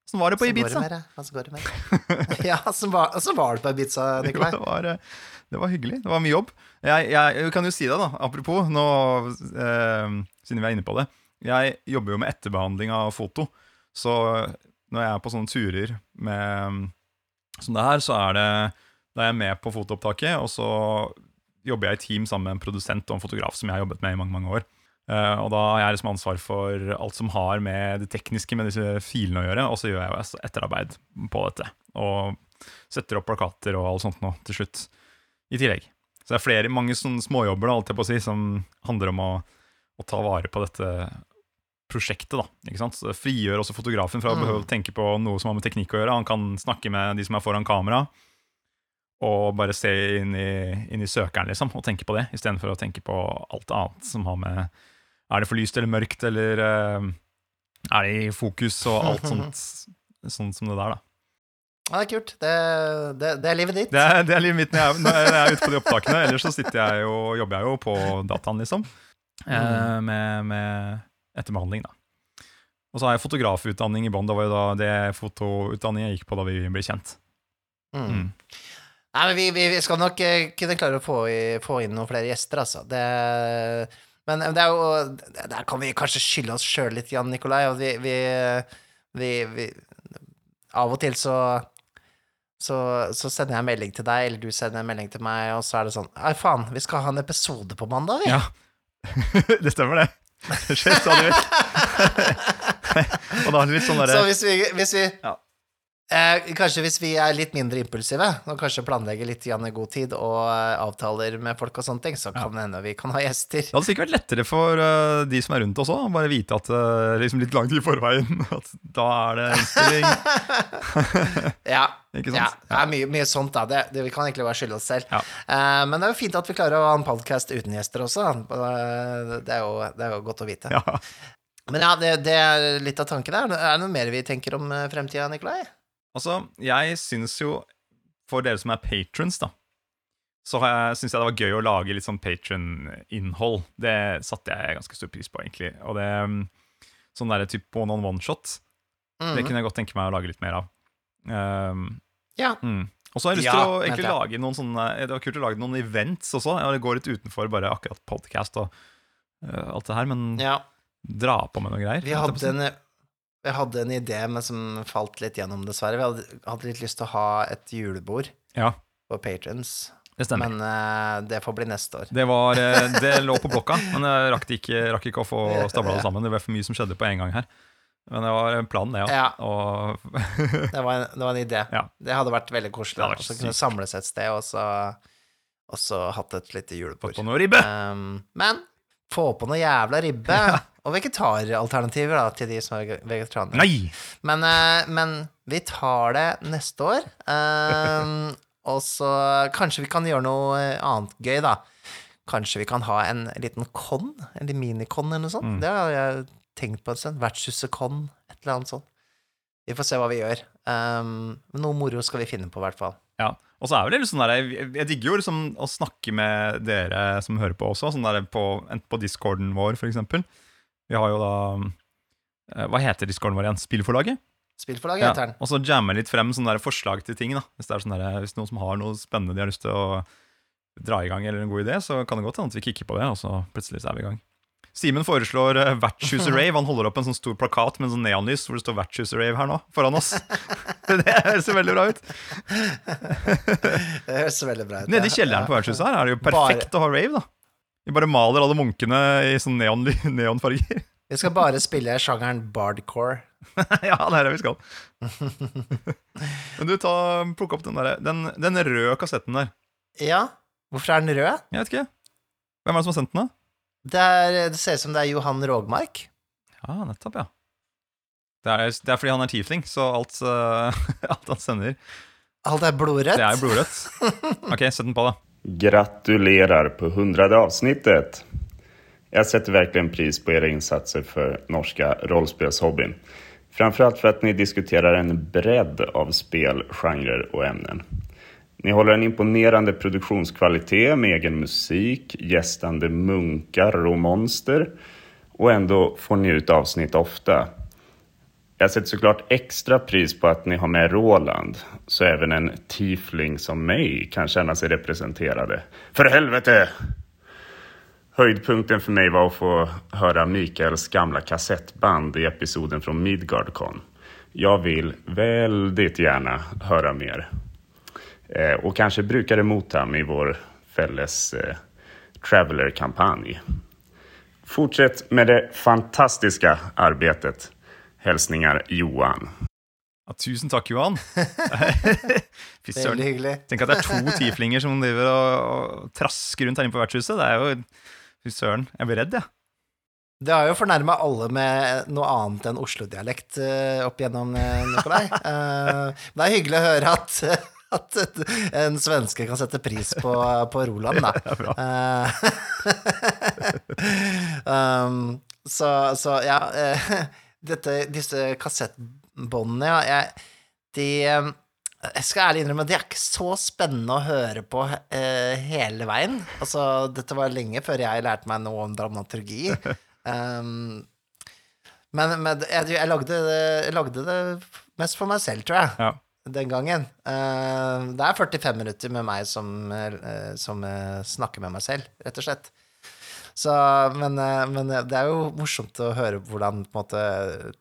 A: Åssen var det på Ibiza?
B: Åssen går det med det. ja, så var, var det på Ibiza,
A: Jo,
B: Nikolai.
A: det, var, det var hyggelig. Det var mye jobb. Jeg, jeg, jeg kan jo si det, da. Apropos, nå, eh, siden vi er inne på det. Jeg jobber jo med etterbehandling av foto. Så når jeg er på sånne turer med, som det her, så er det Da er jeg med på fotoopptaket, og så jobber jeg i team sammen med en produsent og en fotograf som jeg har jobbet med i mange mange år. Eh, og da har jeg liksom ansvar for alt som har med det tekniske med disse filene å gjøre, og så gjør jeg jo etterarbeid på dette. Og setter opp plakater og alt sånt nå til slutt. I tillegg. Så det er flere, mange sånne småjobber da, alt jeg på å si, som handler om å, å ta vare på dette prosjektet. da, ikke sant? Så det frigjør også fotografen fra å behøve å tenke på noe som har med teknikk å gjøre. Han kan snakke med de som er foran kamera, og bare se inn i, inn i søkeren liksom, og tenke på det, istedenfor å tenke på alt annet som har med Er det for lyst eller mørkt, eller uh, er det i fokus, og alt sånt, sånt som det der, da.
B: Ja, det er kult. Det, det, det er livet ditt.
A: Det er, det er livet mitt når jeg, når jeg er ute på de opptakene. Ellers så sitter jeg jo, jobber jeg jo på dataen, liksom. Eh, med, med etterbehandling, da. Og så har jeg fotografutdanning i bånn. Det var jo da det fotoutdanningen jeg gikk på da vi ble kjent.
B: Mm.
A: Mm.
B: Nei, men vi, vi, skal nok eh, kunne klare å få, få inn noen flere gjester, altså. Det, men det er jo Der kan vi kanskje skylde oss sjøl litt, Jan Nikolai. Og vi, vi, vi, vi Av og til så, så så sender jeg en melding til deg, eller du sender en melding til meg, og så er det sånn Nei, faen, vi skal ha en episode på mandag, vi.
A: Ja. det stemmer, det. Det skjer stadig vekk. og da er det litt sånn
B: Så hvis vi, hvis vi
A: Ja.
B: Eh, Kanskje hvis vi er litt mindre impulsive, og kanskje planlegger litt i god tid, og eh, avtaler med folk og sånne ting, så kan det hende vi kan ha gjester.
A: Det hadde sikkert vært lettere for uh, de som er rundt oss òg, bare vite at uh, liksom litt langt i forveien at da er det innstilling.
B: Ja.
A: Ikke
B: Ja, det er mye, mye sånt, da. Det, det, vi kan egentlig bare skylde oss selv.
A: Ja.
B: Uh, men det er jo fint at vi klarer å ha en podcast uten gjester også. Det er jo, det er jo godt å vite.
A: Ja.
B: Men ja, det, det er litt av tanken der. Er det noe mer vi tenker om fremtida, Nikolai?
A: Altså, jeg syns jo, for dere som er patrons, da, så syns jeg det var gøy å lage litt sånn patron-innhold. Det satte jeg ganske stor pris på, egentlig. Og det mm, Sånn derre type one on one-shot, det
B: Mhm.
A: kunne jeg godt tenke meg å lage litt mer av. Um,
B: Ja.
A: mm. Og så har jeg lyst
B: Ja,
A: til å egentlig lage noen sånne Det var kult å lage noen events også. Det går litt utenfor bare akkurat podcast og uh, alt det her, men
B: ja.
A: dra på med noe greier.
B: Vi hadde en, vi hadde en idé, men som falt litt gjennom, dessverre. Vi hadde, hadde litt lyst til å ha et julebord
A: Ja,
B: for patrons,
A: det stemmer.
B: men uh, det får bli neste år.
A: Det, var, eh, det lå på blokka, men jeg rakk, ikke, rakk ikke å få stabla det sammen. Det var for mye som skjedde på en gang her. Men det var planen, det, ja.
B: Ja.
A: Og,
B: Det var en, det var en idé.
A: Ja.
B: Det hadde vært veldig koselig. Og så kunne samles et sted, og så, og så hatt et lite julebord. Um, men få på noe jævla ribbe. Og vegetaralternativer da, til de som er vegetarianere.
A: Nei!
B: Men, eh, men vi tar det neste år. Um, og så kanskje vi kan gjøre noe annet gøy, da. Kanskje vi kan ha en liten con, liten minikon eller noe sånt.
A: Mm.
B: Det har jeg tenkt på en stund. Vertshuset-con, et eller annet sånt. Vi får se hva vi gjør. Um, men noe moro skal vi finne på, i hvert fall.
A: Ja. Og så er litt sånn der, jeg, jeg digger jo liksom å snakke med dere som hører på også, sånn der på, enten på discorden vår, for eksempel. Vi har jo da eh, Hva heter discorden vår igjen? Spillforlaget?
B: Spillforlaget
A: Ja,
B: heter den.
A: og så jamme litt frem sånne der forslag til ting. da Hvis det er sånn der, hvis noen som har noe spennende de har lyst til å dra i gang, eller en god idé, så kan det godt hende at vi kikker på det, og så plutselig så er vi i gang. Simen foreslår uh, Vertshuset-rave. Han holder opp en sånn stor plakat med en sånn neonlys hvor det står Vertshuset-rave her nå, foran oss. det høres veldig bra ut.
B: Det høres veldig bra ut.
A: Nede i kjelleren på vertshuset her er det jo perfekt å ha rave, da. Vi bare maler alle munkene i sånn neon, neonfarger.
B: Vi skal bare spille sjangeren bardcore.
A: ja, det er det vi skal. Men du, ta, plukk opp den, der, den, den røde kassetten der.
B: Ja, hvorfor er den rød?
A: Jeg vet ikke. Hvem er det som har sendt den, da?
B: Det, er, det ser ut som det er Johan Rogmark.
A: Ja, nettopp, ja. Det er, det er fordi han er tiefling, så alt, uh, alt han sender,
B: Alt er blodrødt.
A: det er blodrødt. Ok, sett den på, da.
H: Gratulerer på hundrade avsnittet! Jeg setter virkelig en pris på Ere innsatser for norske norska Framfor Framförallt för att ni diskuterar en bredd av spel, genrer och ämnen. Ni håller en imponerande produktionskvalitet med egen musik, gästande munkar och monster och ändå får ni ut avsnitt ofta. Jag sätter såklart extra pris på att ni har med Roland, så även en tiefling som mig kan känna sig representerade. För helvete! Höjdpunkten för mig var att få höra Mikaels gamla kassettband i episoden från Midgardcon. Jag vill väldigt gärna höra mer. Eh, och kanske brukade mot ham i vår fälles eh, Traveler-kampanj. Fortsätt med det fantastiska arbetet. Hälsningar Johan.
A: Ja, tusen takk, Johan. Fy søren. Tenk at det er to tieflinger som driver og, og trasker rundt her inne på vertshuset. Det er jo Fy søren. Jeg blir redd, jeg.
B: Det har jo fornærma alle med noe annet enn Oslo-dialekt uh, opp igjennom, eh, Nikolai. Men det er hyggelig å høre at, at en svenske kan sette pris på, på Roland, da. Eh, um, så, så ja eh, dette, Disse kassettbåndene, ja, jeg, de jeg skal ærlig innrømme, de er ikke så spennende å høre på eh, hele veien. Altså, dette var lenge før jeg lærte meg noe om dramaturgi. Um, men men jeg, jeg, lagde det, jeg lagde det mest for meg selv, tror jeg,
A: Ja.
B: Den gangen. Eh, det er 45 minutter med meg som, eh, som eh, snakker med meg selv, rett og slett. Så, men, men det er jo morsomt å høre hvordan måte,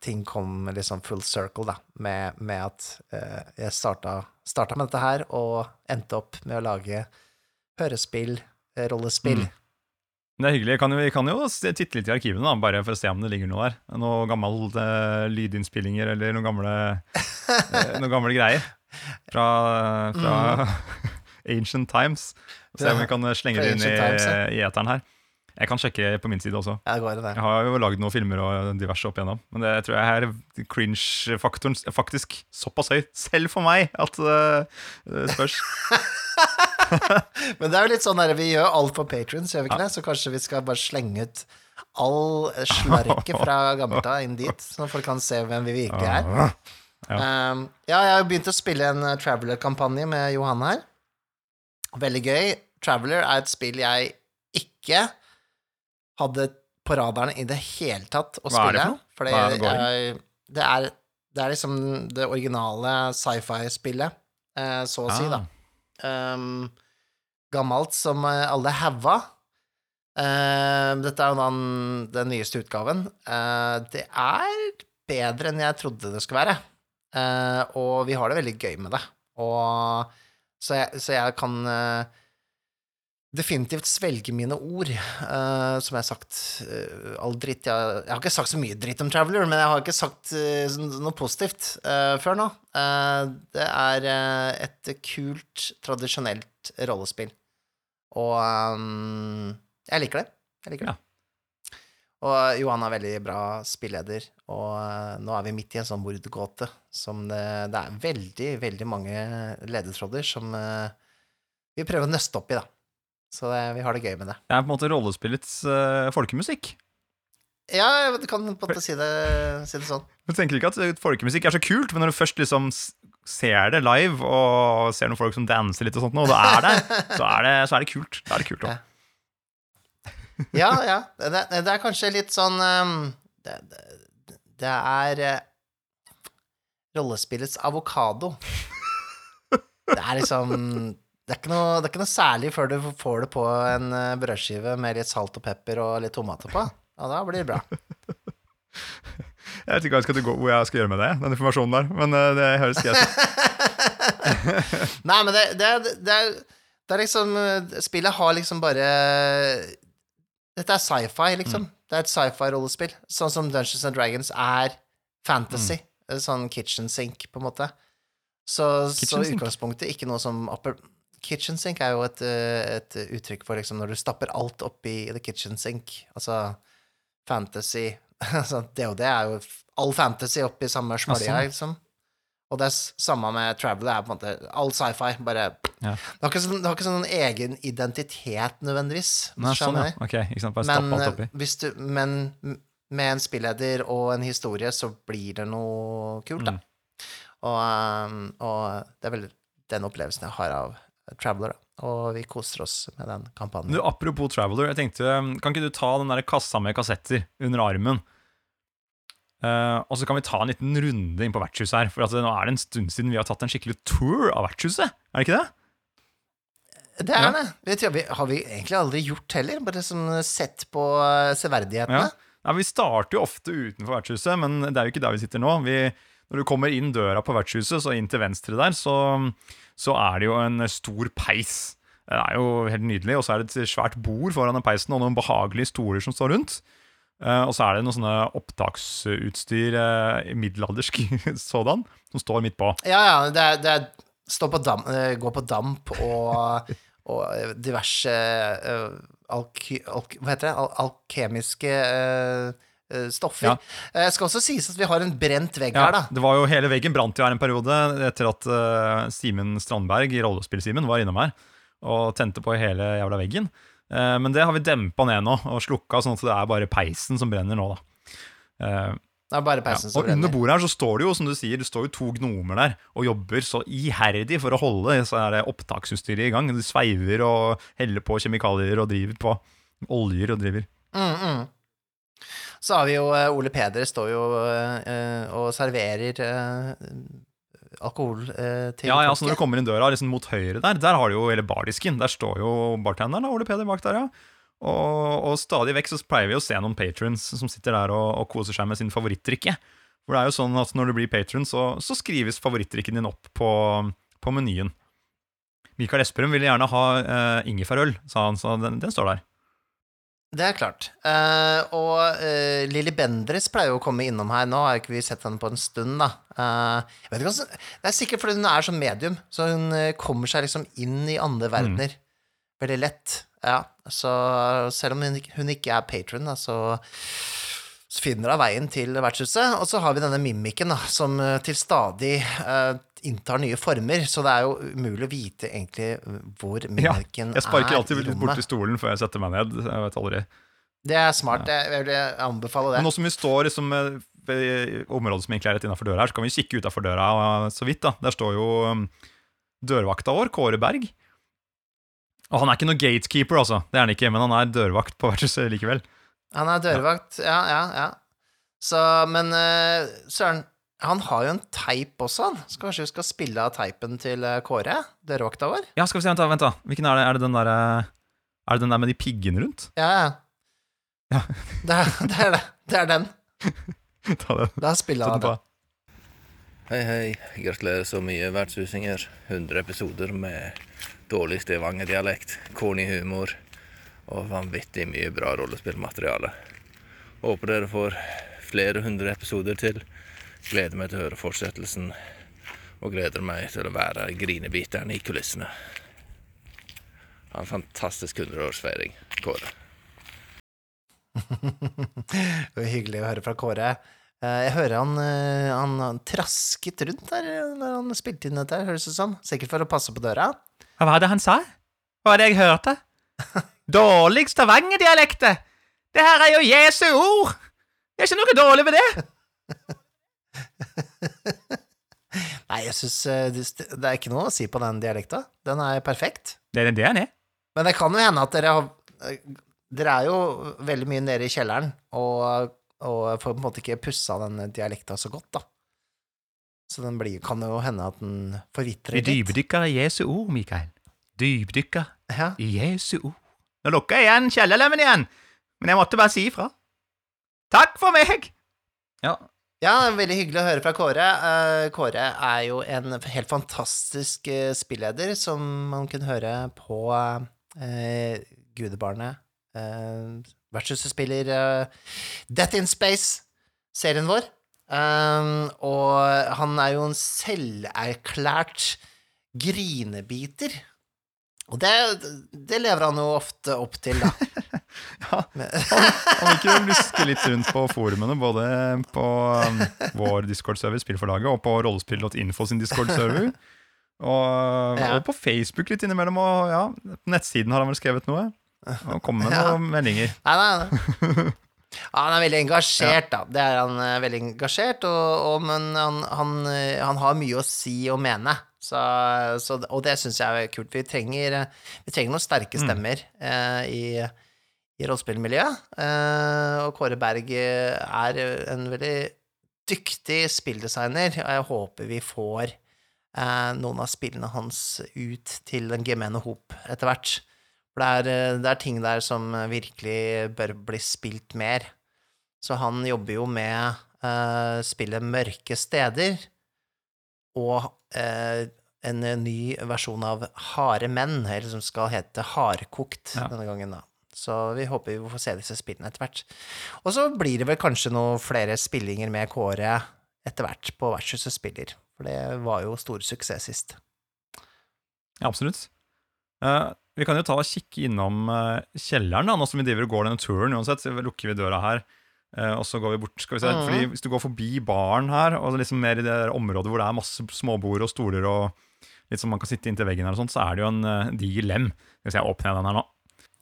B: ting kom liksom full circle, da, med, med at uh, jeg starta, starta med dette her, og endte opp med å lage hørespill, rollespill.
A: Mm. Det er hyggelig. Vi kan jo, vi kan jo titte litt i arkivene, da, bare for å se om det ligger noe der. Noen gamle eh, lydinnspillinger eller noen gamle, eh, noen gamle greier fra, fra ancient times. Se om vi kan slenge det inn i,
B: times, ja.
A: i eteren her. Jeg kan sjekke på min side også.
B: Ja, går i det.
A: Jeg har jo lagd noen filmer og diverse opp igjennom. Men det tror jeg er cringe-faktoren faktisk såpass høy, selv for meg, at det spørs.
B: Men det er jo litt sånn der, vi gjør alt på patrons, gjør vi ikke det? Så kanskje vi skal bare slenge ut all slarket fra gammelt av inn dit, så folk kan se hvem vi virkelig er. Um, ja, jeg har begynt å spille en eh, Traveler-kampanje med Johan her. Veldig gøy. Traveler er et spill jeg ikke hadde på radaren i det hele tatt å
A: Hva er det for noe? Hva er det går i?
B: det, det er liksom det originale sci-fi-spillet, eh, så å si, da. Um, gammelt som eh, alle haua. Uh, dette er jo den, den nyeste utgaven. Uh, det er bedre enn jeg trodde det skulle være. Uh, og vi har det veldig gøy med det. Og, så, jeg, så jeg kan eh, definitivt svelge mine ord, uh, som jeg har sagt uh, all dritt jeg, jeg har ikke sagt så mye dritt om Traveler, men jeg har ikke sagt sånn- noe positivt før nå. Det er et kult, tradisjonelt rollespill. Og um, jeg liker det. Jeg liker det. Og Johan er veldig bra spilleder, og nå er vi midt i en sånn mordgåte som det, det er veldig, veldig mange ledetråder som vi prøver å nøste opp i, da. Så det, vi har det gøy med det.
A: Det er på en måte rollespillets uh, folkemusikk.
B: Ja, du kan på en måte si det, si det sånn.
A: Du tenker ikke at folkemusikk er så kult, men når du først liksom ser det live, og ser noen folk som danser litt og sånt, og det er der, så er det, så er det kult. Da er det kult
B: Ja. Ja, ja. Det, det er kanskje litt sånn ehm, Det, det, det er eh, rollespillets avokado. Det er liksom det er, ikke noe, det er ikke noe særlig før du får det på en eh, brødskive med litt salt og pepper og litt tomater på. Og da blir det bra.
A: Jeg vet ikke hva jeg skal, gå, hvor jeg skal gjøre med det, den informasjonen der, men eh, det høres greit ut.
B: Nei, men det, det, det, er, det er liksom eh, Spillet har liksom bare Dette er sci-fi, liksom. Det er et sci-fi-rollespill. Sånn som Dungeons and Dragons er fantasy. Sånn kitchen sink, på en måte. Så, så utgangspunktet ikke noe som Kitchen sink er jo et, eh, et uttrykk for liksom når du stapper alt oppi the kitchen sink. Altså fantasy altså, Det er jo all fantasy oppi samme smalja,
A: sånn.
B: liksom. Og det er samme med Traveler. er på en måte all sci-fi. Bare
A: Ja.
B: det, har ikke sånn, det har ikke sånn egen identitet, nødvendigvis.
A: Nei, sånn, ja. Ok, ikke sant, bare
B: Men,
A: alt
B: eh,
A: oppi.
B: hvis du, men med en spilleder og en historie, så blir det noe kult, da.
A: Mm.
B: Og, um, og det er vel den opplevelsen jeg har av Traveler. Og vi koser oss med den kampanjen.
A: Du, apropos Traveler, jeg tenkte, kan ikke du ta den der kassa med kassetter under armen? Uh, og så kan vi ta en liten runde inn på vertshuset her, for altså, nå er det en stund siden vi har tatt en skikkelig tour av vertshuset. Er det ikke det?
B: Det er
A: Ja.
B: det. Tror vi, har vi egentlig aldri gjort heller. Bare sånn sett på uh, severdighetene.
A: Ja. Ja, Vi starter jo ofte utenfor vertshuset, men det er jo ikke der vi sitter nå. Vi, når du kommer inn døra på vertshuset, så inn til venstre der, så, så er det jo en stor peis. Det er jo helt nydelig, og så er det et svært bord foran den peisen, og noen behagelige stoler som står rundt. Eh, og så er det noe sånne opptaksutstyr, eh, middelaldersk sådan, som står midt på.
B: Ja, ja, det er, det er stå på damp, eh, gå på damp og, og diverse eh, alky, alk, Hva heter det? Al alkemiske eh, stoffer.
A: Ja.
B: Jeg skal også sies at vi har en brent vegg
A: Ja,
B: her, da.
A: det var jo Hele veggen brant jo her en periode etter at uh, Simen Strandberg, rollespill-Simen, var innom her og tente på hele jævla veggen. Uh, men det har vi dempa ned nå og slukka, sånn at det er bare peisen som brenner nå, da. Uh,
B: Det er bare
A: ja.
B: peisen som
A: Og under bordet her så står det jo, som du sier, det står jo to gnomer der og jobber så iherdig for å holde opptaksutstyret i gang. De sveiver og heller på kjemikalier og driver på oljer og driver.
B: Mm, mm. Så har vi jo eh, Ole Peder står jo eh, og serverer eh, alkohol eh, til
A: Ja, ja, så når du kommer inn døra liksom mot høyre der, der har du jo hele bardisken. Der står jo bartenderen, Ole Peder, bak der, ja. Og, og stadig vekk så pleier vi å se noen patrons som sitter der og, og koser seg med sin favorittdrikke. For det er jo sånn at når du blir patron, så, så skrives favorittdrikken din opp på, på menyen. Mikael Esperum ville gjerne ha uh, ingefærøl, sa han, så den, den står der.
B: Det er klart. Uh, og uh, Lilly Bendriss pleier jo å komme innom her. Nå har ikke vi sett henne på en stund, da. Uh, jeg vet ikke, det er sikkert fordi hun er sånn medium, så hun kommer seg liksom inn i andre verdener veldig lett. Ja, så selv om hun, hun ikke er patron, da, så, så finner hun veien til vertshuset. Og så har vi denne mimikken, da, som eh, til stadig uh, inntar nye former, så det er jo umulig å vite egentlig hvor
A: Ja,
B: mimikken
A: jeg sparker
B: er
A: alltid bort
B: til
A: borti stolen før jeg setter meg ned. Jeg vet aldri.
B: Det er smart. Jeg jeg vil anbefale det.
A: Men nå som vi står liksom i området som egentlig er rett innenfor døra her, så kan vi kikke utafor døra og så vidt. da. Der står jo um, dørvakta vår, Kåre Berg. Og han er ikke noe gatekeeper, altså. Det er han ikke, men han er dørvakt på vertshuset likevel.
B: Han er dørvakt, ja, ja, ja. Så, men uh, Søren, han har jo en teip også, han. Så kanskje vi skal spille av teipen til eh, Kåre? Dørvakta vår?
A: Ja, skal vi se, vent da, vent da. Hvilken er det? Er det den der, eh, er det den der med de piggene rundt?
B: Ja, ja.
A: Ja.
B: Det, er, det er det. Det er den.
A: Ta den.
B: Da
A: spiller
B: av
A: den
B: den.
I: Hei, hei. Gratulerer så mye, vertshusinger. 100 episoder med dårlig Stavanger-dialekt, corny humor og vanvittig mye bra rollespillmateriale. Håper dere får flere hundre episoder til. Gleder meg til å høre fortsettelsen, og gleder meg til å være grinebiteren i kulissene. Ha en fantastisk 100-årsfeiring, Kåre.
B: Det var hyggelig å høre fra Kåre. Eh, Jeg hører han, eh, han, han trasket rundt der eh, når han spilte inn dette, høres det ut som. Sikkert for å passe på døra.
A: Hva var det han sa? Hva var det jeg hørte? Dårlig Stavanger-dialekte! Det her er jo Jesu ord! Det er ikke noe dårlig ved det!
B: Nei, jeg syns det det er ikke noe å si på den dialekta. Den er perfekt.
A: Det er det den er.
B: Men det kan jo hende at dere har Dere er jo veldig mye nede i kjelleren og, og får på en måte ikke pussa den dialekta så godt, da. Så den blir, kan jo hende at den forvitrer litt.
A: dypdykker i Jesu ord, Mikael. Dypdykker
B: Ja.
A: i Jesu ord. Nå lukka jeg igjen kjellerlemmen igjen, men jeg måtte bare si ifra. Takk for meg! Ja,
B: ja, det veldig hyggelig å høre fra Kåre. Eh, Kåre er jo en helt fantastisk eh, spilleder som man kunne høre på eh, Gudebarnet. Eh, Vertshuset spiller eh, Death in Space-serien vår. Um, og han er jo en selverklært grinebiter. Og det, det lever han jo ofte opp til, da.
A: Ja,
B: Men-
A: Han liker å luske litt rundt på forumene, både på um, vår Discord-server, Spillforlaget, og på rollespill.info sin Discord-server. Og,
B: Ja.
A: og på Facebook litt innimellom, og ja, nettsiden har han vel skrevet noe. Og kommer med
B: Ja.
A: noen meldinger.
B: Nei, nei, nei. Ja, han er veldig engasjert, da. Det er han uh, veldig engasjert, og, og, men han, han, uh, han har mye å si og mene. Så, så, og det syns jeg er kult. Vi trenger, eh, vi trenger noen sterke stemmer eh, i, i rollespillmiljøet. Og Kåre Berg er en veldig dyktig spilldesigner, og jeg håper vi får noen av spillene hans ut til den gemene hop etter hvert. For det er, eh, det er ting der som virkelig bør bli spilt mer. Så han jobber jo med uh, spillet Mørke steder og uh, en ny versjon av Harde menn, eller som skal hete Hardkokt
A: Ja.
B: denne gangen, da. Så vi håper vi får se disse spillene etter hvert. Og så blir det vel kanskje noen flere spillinger med Kåre etter hvert på Vertshuset spiller. For det var jo stor suksess sist.
A: Ja, absolutt. Eh, vi kan jo ta og kikke innom eh, kjelleren, da, nå som vi driver og går denne turen. uansett, så lukker vi døra her, eh, og så går vi bort. skal vi se.
B: Mm.
A: Fordi Hvis du går forbi baren her, og liksom mer i det området hvor det er masse småbord og stoler og litt som man kan sitte inntil veggen, her og sånt, så er det jo en uh, diger lem. Hvis jeg åpner den her nå.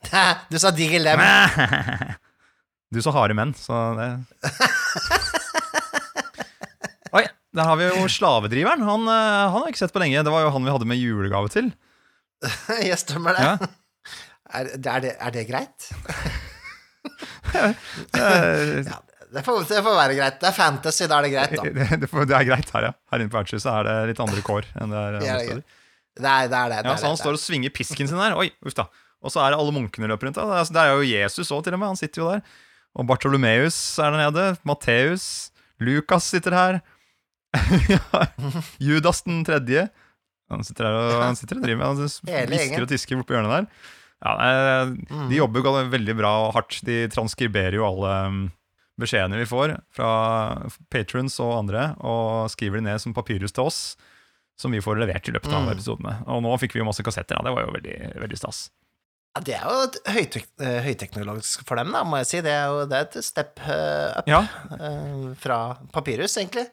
B: Du sa diger lem.
A: Du sa harde menn, så det Oi, der har vi jo slavedriveren. Han, han har jeg ikke sett på lenge. Det var jo han vi hadde med julegave til.
B: Jeg stemmer det.
A: Ja.
B: Er, er, det, er det greit? Ja, det får, det får være greit. Det er fantasy, da er det greit, da.
A: det, det, får- det er greit her, ja. Her inne på vertshuset er det litt andre kår enn det er andre steder.
B: Det er det. Er det, det,
A: Ja,
B: er
A: så han står og svinger pisken sin der. Oi, uff da. Og så er det alle munkene løper rundt. da. Det er- er jo Jesus òg, til og med. Han sitter jo der. Og Bartolomeus er der nede. Matteus. Lukas sitter her. Judas den tredje. Han sitter der og, han sitter og driver med Han hvisker og tisker borti hjørnet der. Ja,
B: Mm.
A: De jobber jo veldig bra og hardt. De transkriberer jo alle mm, beskjedene vi får fra patrons og andre, og skriver de ned som papyrus til oss, som vi får levert i løpet av
B: Mm.
A: episodene. Og nå fikk vi jo masse kassetter, ja. det var jo veldig, veldig stas.
B: Ja, det er jo høytek eh, høyteknologisk for dem, da, må jeg si. Det er jo det er et step eh, up
A: Ja,
B: eh, fra Papyrus, egentlig.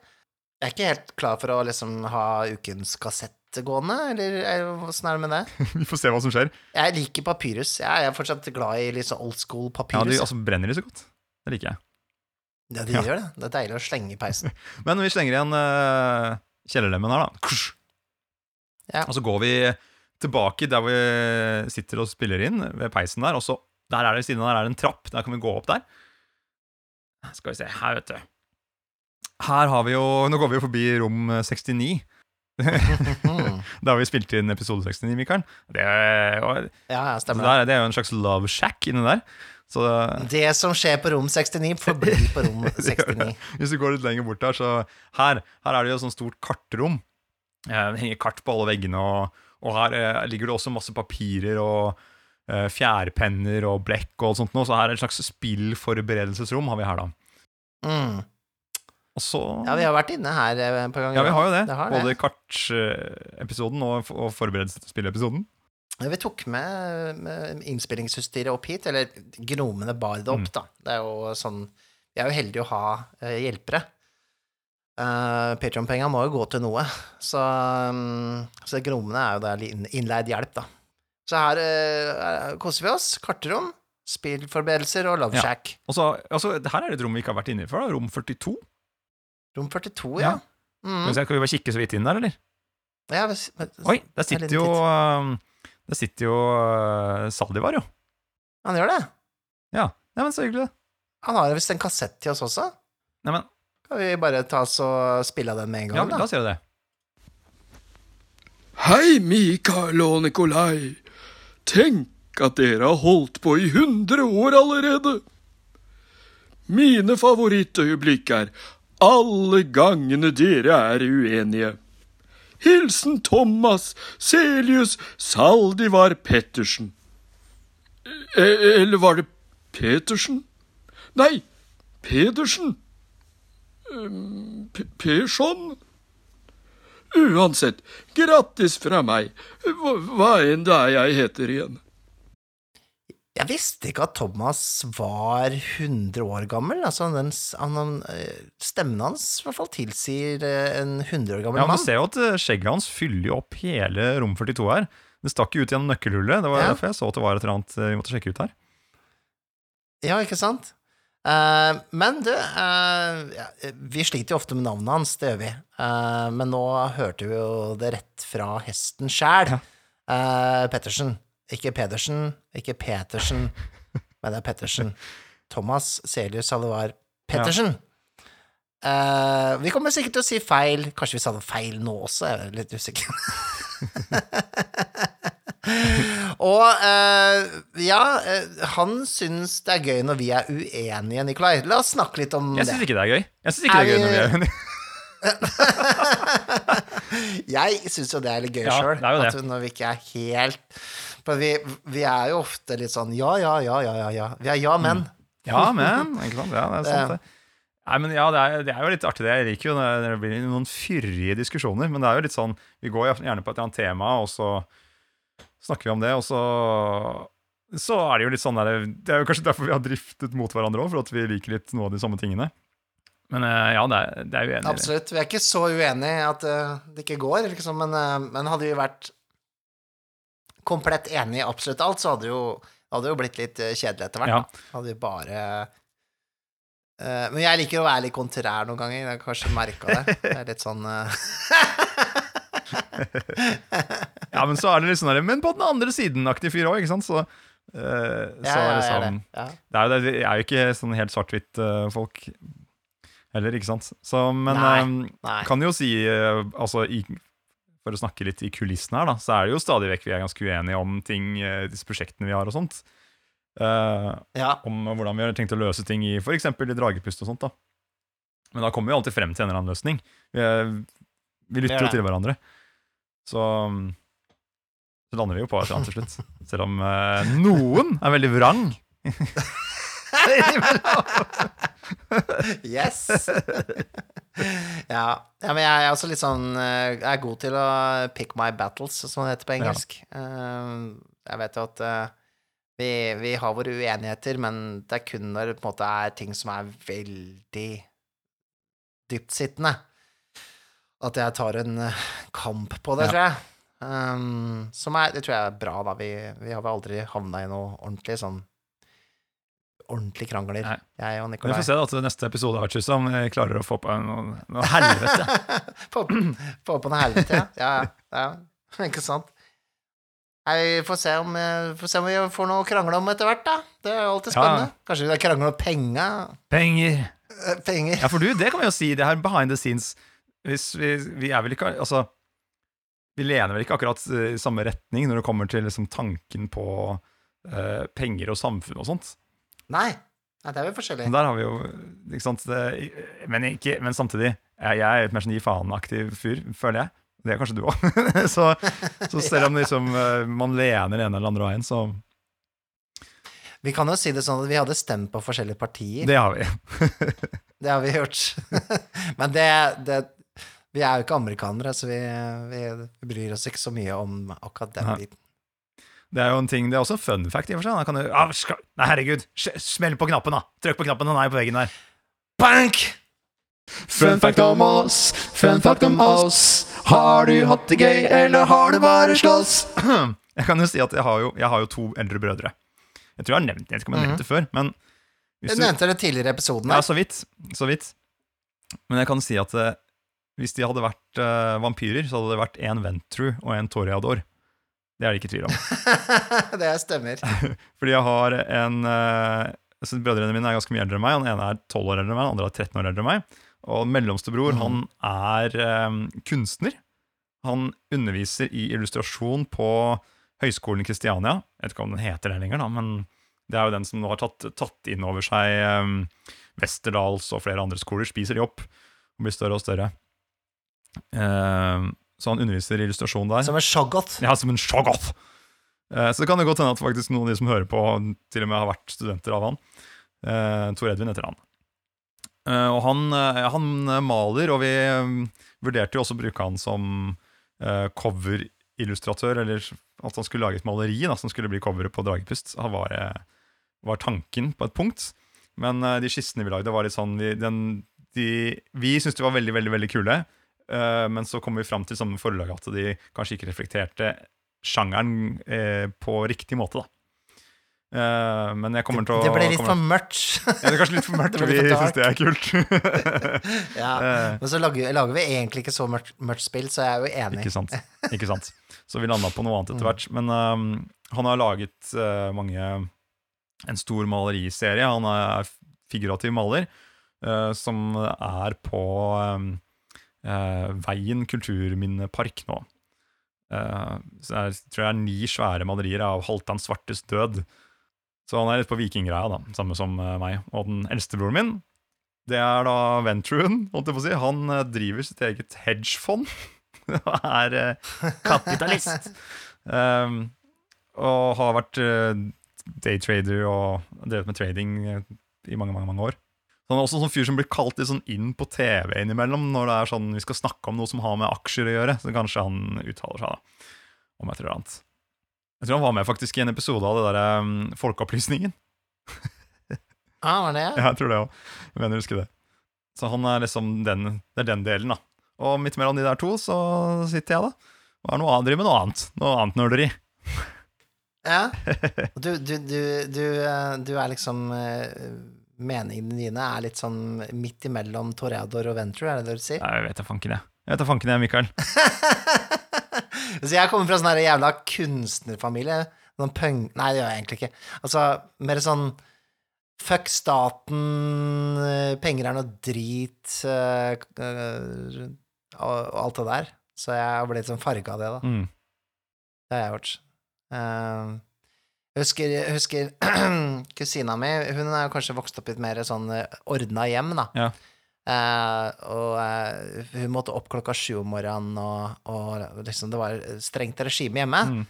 B: Jeg er ikke helt klar for å liksom ha ukens kassett gående, eller er- åssen er det med det?
A: vi får se hva som skjer.
B: Jeg liker Papyrus. Jeg er fortsatt glad i litt sånn old school
A: Ja,
B: Papyrus.
A: de, altså Brenner de så godt? Det liker jeg.
B: Ja, de
A: ja.
B: gjør det. Det er deilig å slenge i peisen.
A: Men vi slenger igjen uh, kjellerlemmen her, da.
B: Ja.
A: Og så går vi tilbake der vi sitter og spiller inn, ved peisen der. Og så der er det ved siden av der er det en trapp. Der kan vi gå opp der. Skal vi se, her, vet du. Her har vi jo Nå går vi jo forbi rom 69. Da har vi spilt inn episode 69, Mikael. Det og,
B: Ja, stemmer
A: der, det er jo en slags love shack inni der. Så
B: Det som skjer på rom 69, forblir på rom 69.
A: Hvis du går litt lenger bort der, så her, her er det jo sånn stort kartrom. Eh, Det henger kart på alle veggene, og, og her eh, ligger det også masse papirer og eh, fjærpenner og blekk og sånt noe, så her er det et slags spillforberedelsesrom har vi her, da.
B: Mm.
A: Så
B: Ja, vi har vært inne her eh, et par ganger.
A: Ja, vi har jo det.
B: Det har
A: Både kartepisoden og, og forberedelse.
B: Ja, Vi tok med, med innspillingsutstyret opp hit, eller gnomene bar det opp,
A: Mm.
B: da. Det er jo sånn Vi er jo heldige å ha uh, hjelpere. Uh, Patreon-penga må jo gå til noe, så, um, så gnomene er jo der innleid hjelp, da. Så her uh, koser vi oss. Kartrom, spillforberedelser og Love
A: Ja. Og så, altså, her er det et rom vi ikke har vært inne i før, da. rom 42.
B: Rom 42,
A: Ja.
B: ja.
A: Skal
B: Mm.
A: vi Kan vi bare kikke så vidt inn der, eller?
B: ja hvis- men-
A: Oi, der sitter jo um, Der sitter jo uh, Saldivar, jo.
B: Han gjør det.
A: Ja, Nei, men så hyggelig, det.
B: Han har visst en kassett til oss også.
A: Nei, men,
B: Kan vi bare ta oss og spille av den med en gang?
A: ja,
B: gang,
A: la
B: da?
A: oss gjøre det.
J: Hei, Mikael og Nikolai. Tenk at dere har holdt på i hundre år allerede. Mine favorittøyeblikk er alle gangene dere er uenige. Hilsen Thomas Celius Saldivar Pettersen. Eh, Eller var det Petersen? Nei, Pedersen. Um, P- Persson? Uansett, grattis fra meg, hva enn det er jeg heter igjen.
B: Jeg visste ikke at Thomas var 100 år gammel. Altså, den, han, eh, stemmen hans i hvert fall tilsier eh, en 100 år gammel
A: Ja,
B: mann.
A: Du ser jo at uh, skjegget hans fyller jo opp hele rom 42 her. Det stakk jo ut gjennom nøkkelhullet. Det var
B: Ja.
A: derfor jeg så at det var et eller annet vi måtte sjekke ut her.
B: Ja, ikke sant? Uh, men du, uh, vi sliter jo ofte med navnet hans, det gjør vi. Uh, men nå hørte vi jo det rett fra hesten sjæl. Eh, Pettersen. Ikke Pedersen, ikke Petersen, men det er Pettersen. Thomas Celius Salvar Pettersen. Eh, vi kommer sikkert til å si feil. Kanskje vi sa det feil nå også, jeg er litt usikker. Og uh, ja, eh, han syns det er gøy når vi er uenige, Nikolai. La oss snakke litt om
A: Jeg
B: det.
A: syns ikke det er gøy. Jeg synes ikke
B: Er
A: det er gøy når vi er uenige.
B: Jeg syns jo det er litt gøy
A: Ja,
B: sjøl. Når vi ikke er helt For vi, vi er jo ofte litt sånn ja, ja, ja, ja, ja. ja. Vi er ja, men.
A: Ja, men ikke sant? Ja, det er sant, det. Nei, men ja, det er, det er jo litt artig. det Jeg liker jo når det blir noen fyrige diskusjoner. Men det er jo litt sånn Vi går gjerne på et eller annet tema, og så snakker vi om det, og så så er det jo litt sånn der, Det er jo kanskje derfor vi har driftet mot hverandre òg, for at vi liker litt noe av de samme tingene. Men eh, ja, det er, det er jo enig i det.
B: Absolutt. Vi er ikke så uenige at eh, det ikke går, liksom, men, eh, men hadde vi vært komplett enig i absolutt alt, så hadde jo, hadde jo blitt litt eh, kjedelig etter hvert.
A: Ja.
B: Hadde vi bare uh, Men jeg liker å være litt kontrær noen ganger. Jeg har kanskje merka det. Det er litt sånn uh,
A: Ja, men så er det litt sånn der, Men på den andre siden-aktig fyr òg, ikke sant? Så, så
B: Ja, ja, er
A: liksom
B: det. Ja.
A: Det er jo det, er jo ikke sånn helt svart-hvitt-folk heller, ikke sant? Så, men
B: Nei, nei.
A: kan jo si, uh, altså i, for å snakke litt i kulissene her, da, så er det jo stadig vekk vi er ganske uenige om ting, eh, disse prosjektene vi har og sånt. Uh,
B: Ja.
A: Om hvordan vi har tenkt å løse ting i f.eks. i dragepust og sånt. da. Men da kommer vi alltid frem til en eller annen løsning. Vi, vi lytter jo til hverandre. Så, så lander vi jo på et eller annet til slutt. Selv om uh, noen er veldig vrang.
B: Yes! ja. ja, men jeg er også litt sånn eh, Jeg er god til å pick my battles, som det heter på engelsk. Ja. Jeg vet jo at eh, vi, vi har våre uenigheter, men det er kun når det på en måte er ting som er veldig dyptsittende, at jeg tar en eh, kamp på det,
A: Ja.
B: tror jeg. Um, som er, det tror jeg er bra, da. Vi, vi har vel aldri havna i noe ordentlig sånn Ordentlige krangler,
A: Nei.
B: jeg og
A: Nikolai. vi får se da til neste episode av Vertshuset om vi klarer å få på noe, noe helvete.
B: Få få på noe helvete, ja. ja. Ja, ikke sant? Nei, vi får se, om, eh, får se om vi får noe å krangle om etter hvert, da. Det er alltid alltid
A: Ja.
B: spennende. Kanskje vi skal krangle om penger?
A: Penger!
B: Eh, Penger.
A: Ja, for du, det kan vi jo si. Det her behind the scenes Hvis vi, vi er vel ikke Altså, vi lener vel ikke akkurat eh, i samme retning når det kommer til liksom, tanken på uh, penger og samfunn og sånt.
B: Nei. Nei, det er jo
A: forskjellig. Der har vi jo ikke sant, det, men, ikke, men samtidig, jeg, er et mer sånn gi faen-aktiv fyr, føler jeg. Det er kanskje du òg. så, så selv om liksom, eh, man lener den ene eller andre veien, så
B: Vi kan jo si det sånn at vi hadde stemt på forskjellige partier.
A: Det har vi.
B: Det har vi gjort. Men det, det Vi er jo ikke amerikanere, så vi, vi, vi bryr oss ikke så mye om akkurat den biten.
A: Det er jo en ting, det er også en fun fact i og for seg. Da kan du, ah, skal, nei, herregud, smell på knappen, da! Trykk på knappen, den er på veggen der.
B: Bank!
J: Fun fact om oss, fun fact om oss. Har du hatt det gøy, eller har du bare slåss?
A: Jeg kan jo si at jeg har jo, jeg har jo to eldre brødre. Jeg tror jeg har nevnt jeg vet ikke om jeg har nevnt det før, men hvis du,
B: nevnte det tidligere i episoden.
A: Ja,
B: her.
A: så vidt. Så vidt. Men jeg kan si at eh, hvis de hadde vært eh, vampyrer, så hadde det vært en Ventru og en Toreador. Det er det ikke tvil om.
B: det stemmer.
A: Fordi jeg har en eh, altså Brødrene mine er ganske mye eldre enn meg. Han ene er 12 år eldre enn meg, den andre er 13 år eldre enn meg. Og mellomste bror, han er um, kunstner. Han underviser i illustrasjon på Høgskolen Kristiania. Jeg vet ikke om den heter det lenger, da, men det er jo den som nå har tatt, tatt inn over seg um, Westerdals og flere andre skoler. Spiser de opp og blir større og større. Eh, så han underviser i illustrasjon der.
B: Som en shoggoth.
A: Ja, som en shoggoth. Eh, så det kan jo godt hende at faktisk noen av de som hører på, til og med har vært studenter av han. Eh, Tor Edvin heter han. Eh, og han, han maler, og vi vurderte jo også å bruke han som coverillustratør, eller at han skulle lage et maleri da, som skulle bli coveret på Dragepust. Var, var tanken på et punkt. Men de skissene vi lagde, var litt sånn Vi, den, de, vi syntes de var veldig, veldig, veldig kule. Eh, men så kom vi fram til samme forlag at de kanskje ikke reflekterte sjangeren eh, på riktig måte, da. Eh, men jeg kommer til å
B: Det ble litt for mørkt.
A: Ja, det er kanskje litt for mørkt, og vi syns det er kult.
B: Ja, Men så lager, lager vi egentlig ikke så mørkt, mørkt spill, så jeg er jo enig.
A: Ikke sant. Ikke sant. Så vi landa på noe annet etter hvert. Men um, han har laget uh, mange En stor maleriserie. Han er figurativ maler uh, som er på um, Veien kulturminnepark nå. Uh, så jeg tror det er ni svære malerier av Halvdan Svartes død. Så han er litt på vikinggreia, da, samme som uh, meg. Og den eldste broren min, det er da Ventruen, holdt jeg på å si. Han driver sitt eget hedgefond. og er kapitalist. Um, Og har vært eh, daytrader og drevet med trading eh, i mange, mange, mange år. Så han er også en sånn fyr som blir kalt litt sånn inn på TV innimellom når det er sånn vi skal snakke om noe som har med aksjer å gjøre. Så kanskje han uttaler seg da, om et eller annet. Jeg tror han var med faktisk i en episode av det der um, Folkeopplysningen.
B: Ah, det?
A: Ja, jeg tror det òg. Jeg mener å huske det. Så han er liksom den, det er den delen, da. Og midt mellom de der to så sitter jeg, da. Og er noe driver med noe annet. Noe annet nerderi.
B: Ja. Du, du, du, du, eh, du er liksom eh, Meningene dine er litt sånn midt imellom Toreador og Venture, er det det du sier?
A: Nei, jeg vet da fanken, jeg. Jeg vet da fanken, jeg, Mikael.
B: Så jeg kommer fra sånn jævla kunstnerfamilie. Noen punk... Nei, det gjør jeg egentlig ikke. Altså, mer sånn Fuck staten, eh, penger er noe drit, øh, øh, og alt det der. Så jeg har blitt sånn farga av det, da.
A: Mm.
B: Det har jeg gjort. Jeg husker, husker kusina mi Hun er kanskje vokst opp i et mer sånn ordna hjem, da.
A: Ja.
B: Eh, og eh, hun måtte opp klokka sju om morgenen, og, og liksom det var strengt regime hjemme.
A: Mm.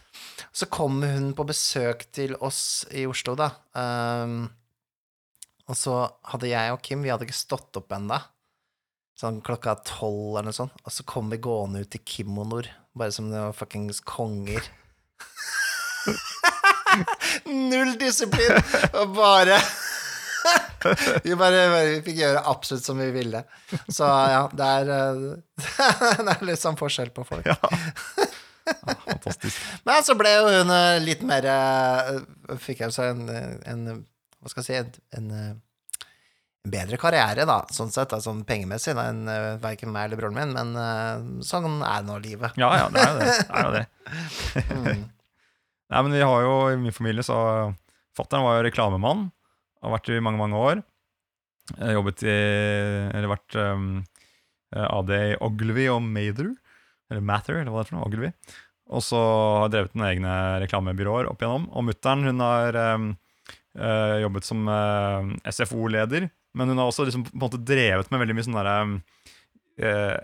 B: Så kom hun på besøk til oss i Oslo, da. Um, og så hadde jeg og Kim, vi hadde ikke stått opp ennå. Sånn klokka tolv eller noe sånt. Og så kom vi gående ut til Kimonor, bare som det var fuckings konger. Null disiplin! Og bare vi bare vi fikk gjøre absolutt som vi ville. Så ja, det er, eh, det er litt sånn forskjell på folk.
A: Ja. Ja, fantastisk.
B: Men så ble jo hun eh, litt mer eh, Fikk jeg så en, en Hva skal jeg si En, en, bedre karriere, da, sånn sett, sånn pengemessig, da, enn verken meg eller broren min, men sånn er nå livet.
A: Ja, ja, det er jo det. det, er jo det.
B: Mm.
A: Nei, men vi har jo i min familie så Fattern var jo reklamemann. Har vært i mange, mange år. Jeg jobbet i Eller vært um, AD i Ogilvy og Mather. Eller Mather, eller hva det er for noe. Ogilvy. Og så har jeg drevet noen egne reklamebyråer opp igjennom. Og mutter'n hun har um, uh, jobbet som uh, SFO-leder. Men hun har også liksom på en måte drevet med veldig mye sånn derre uh,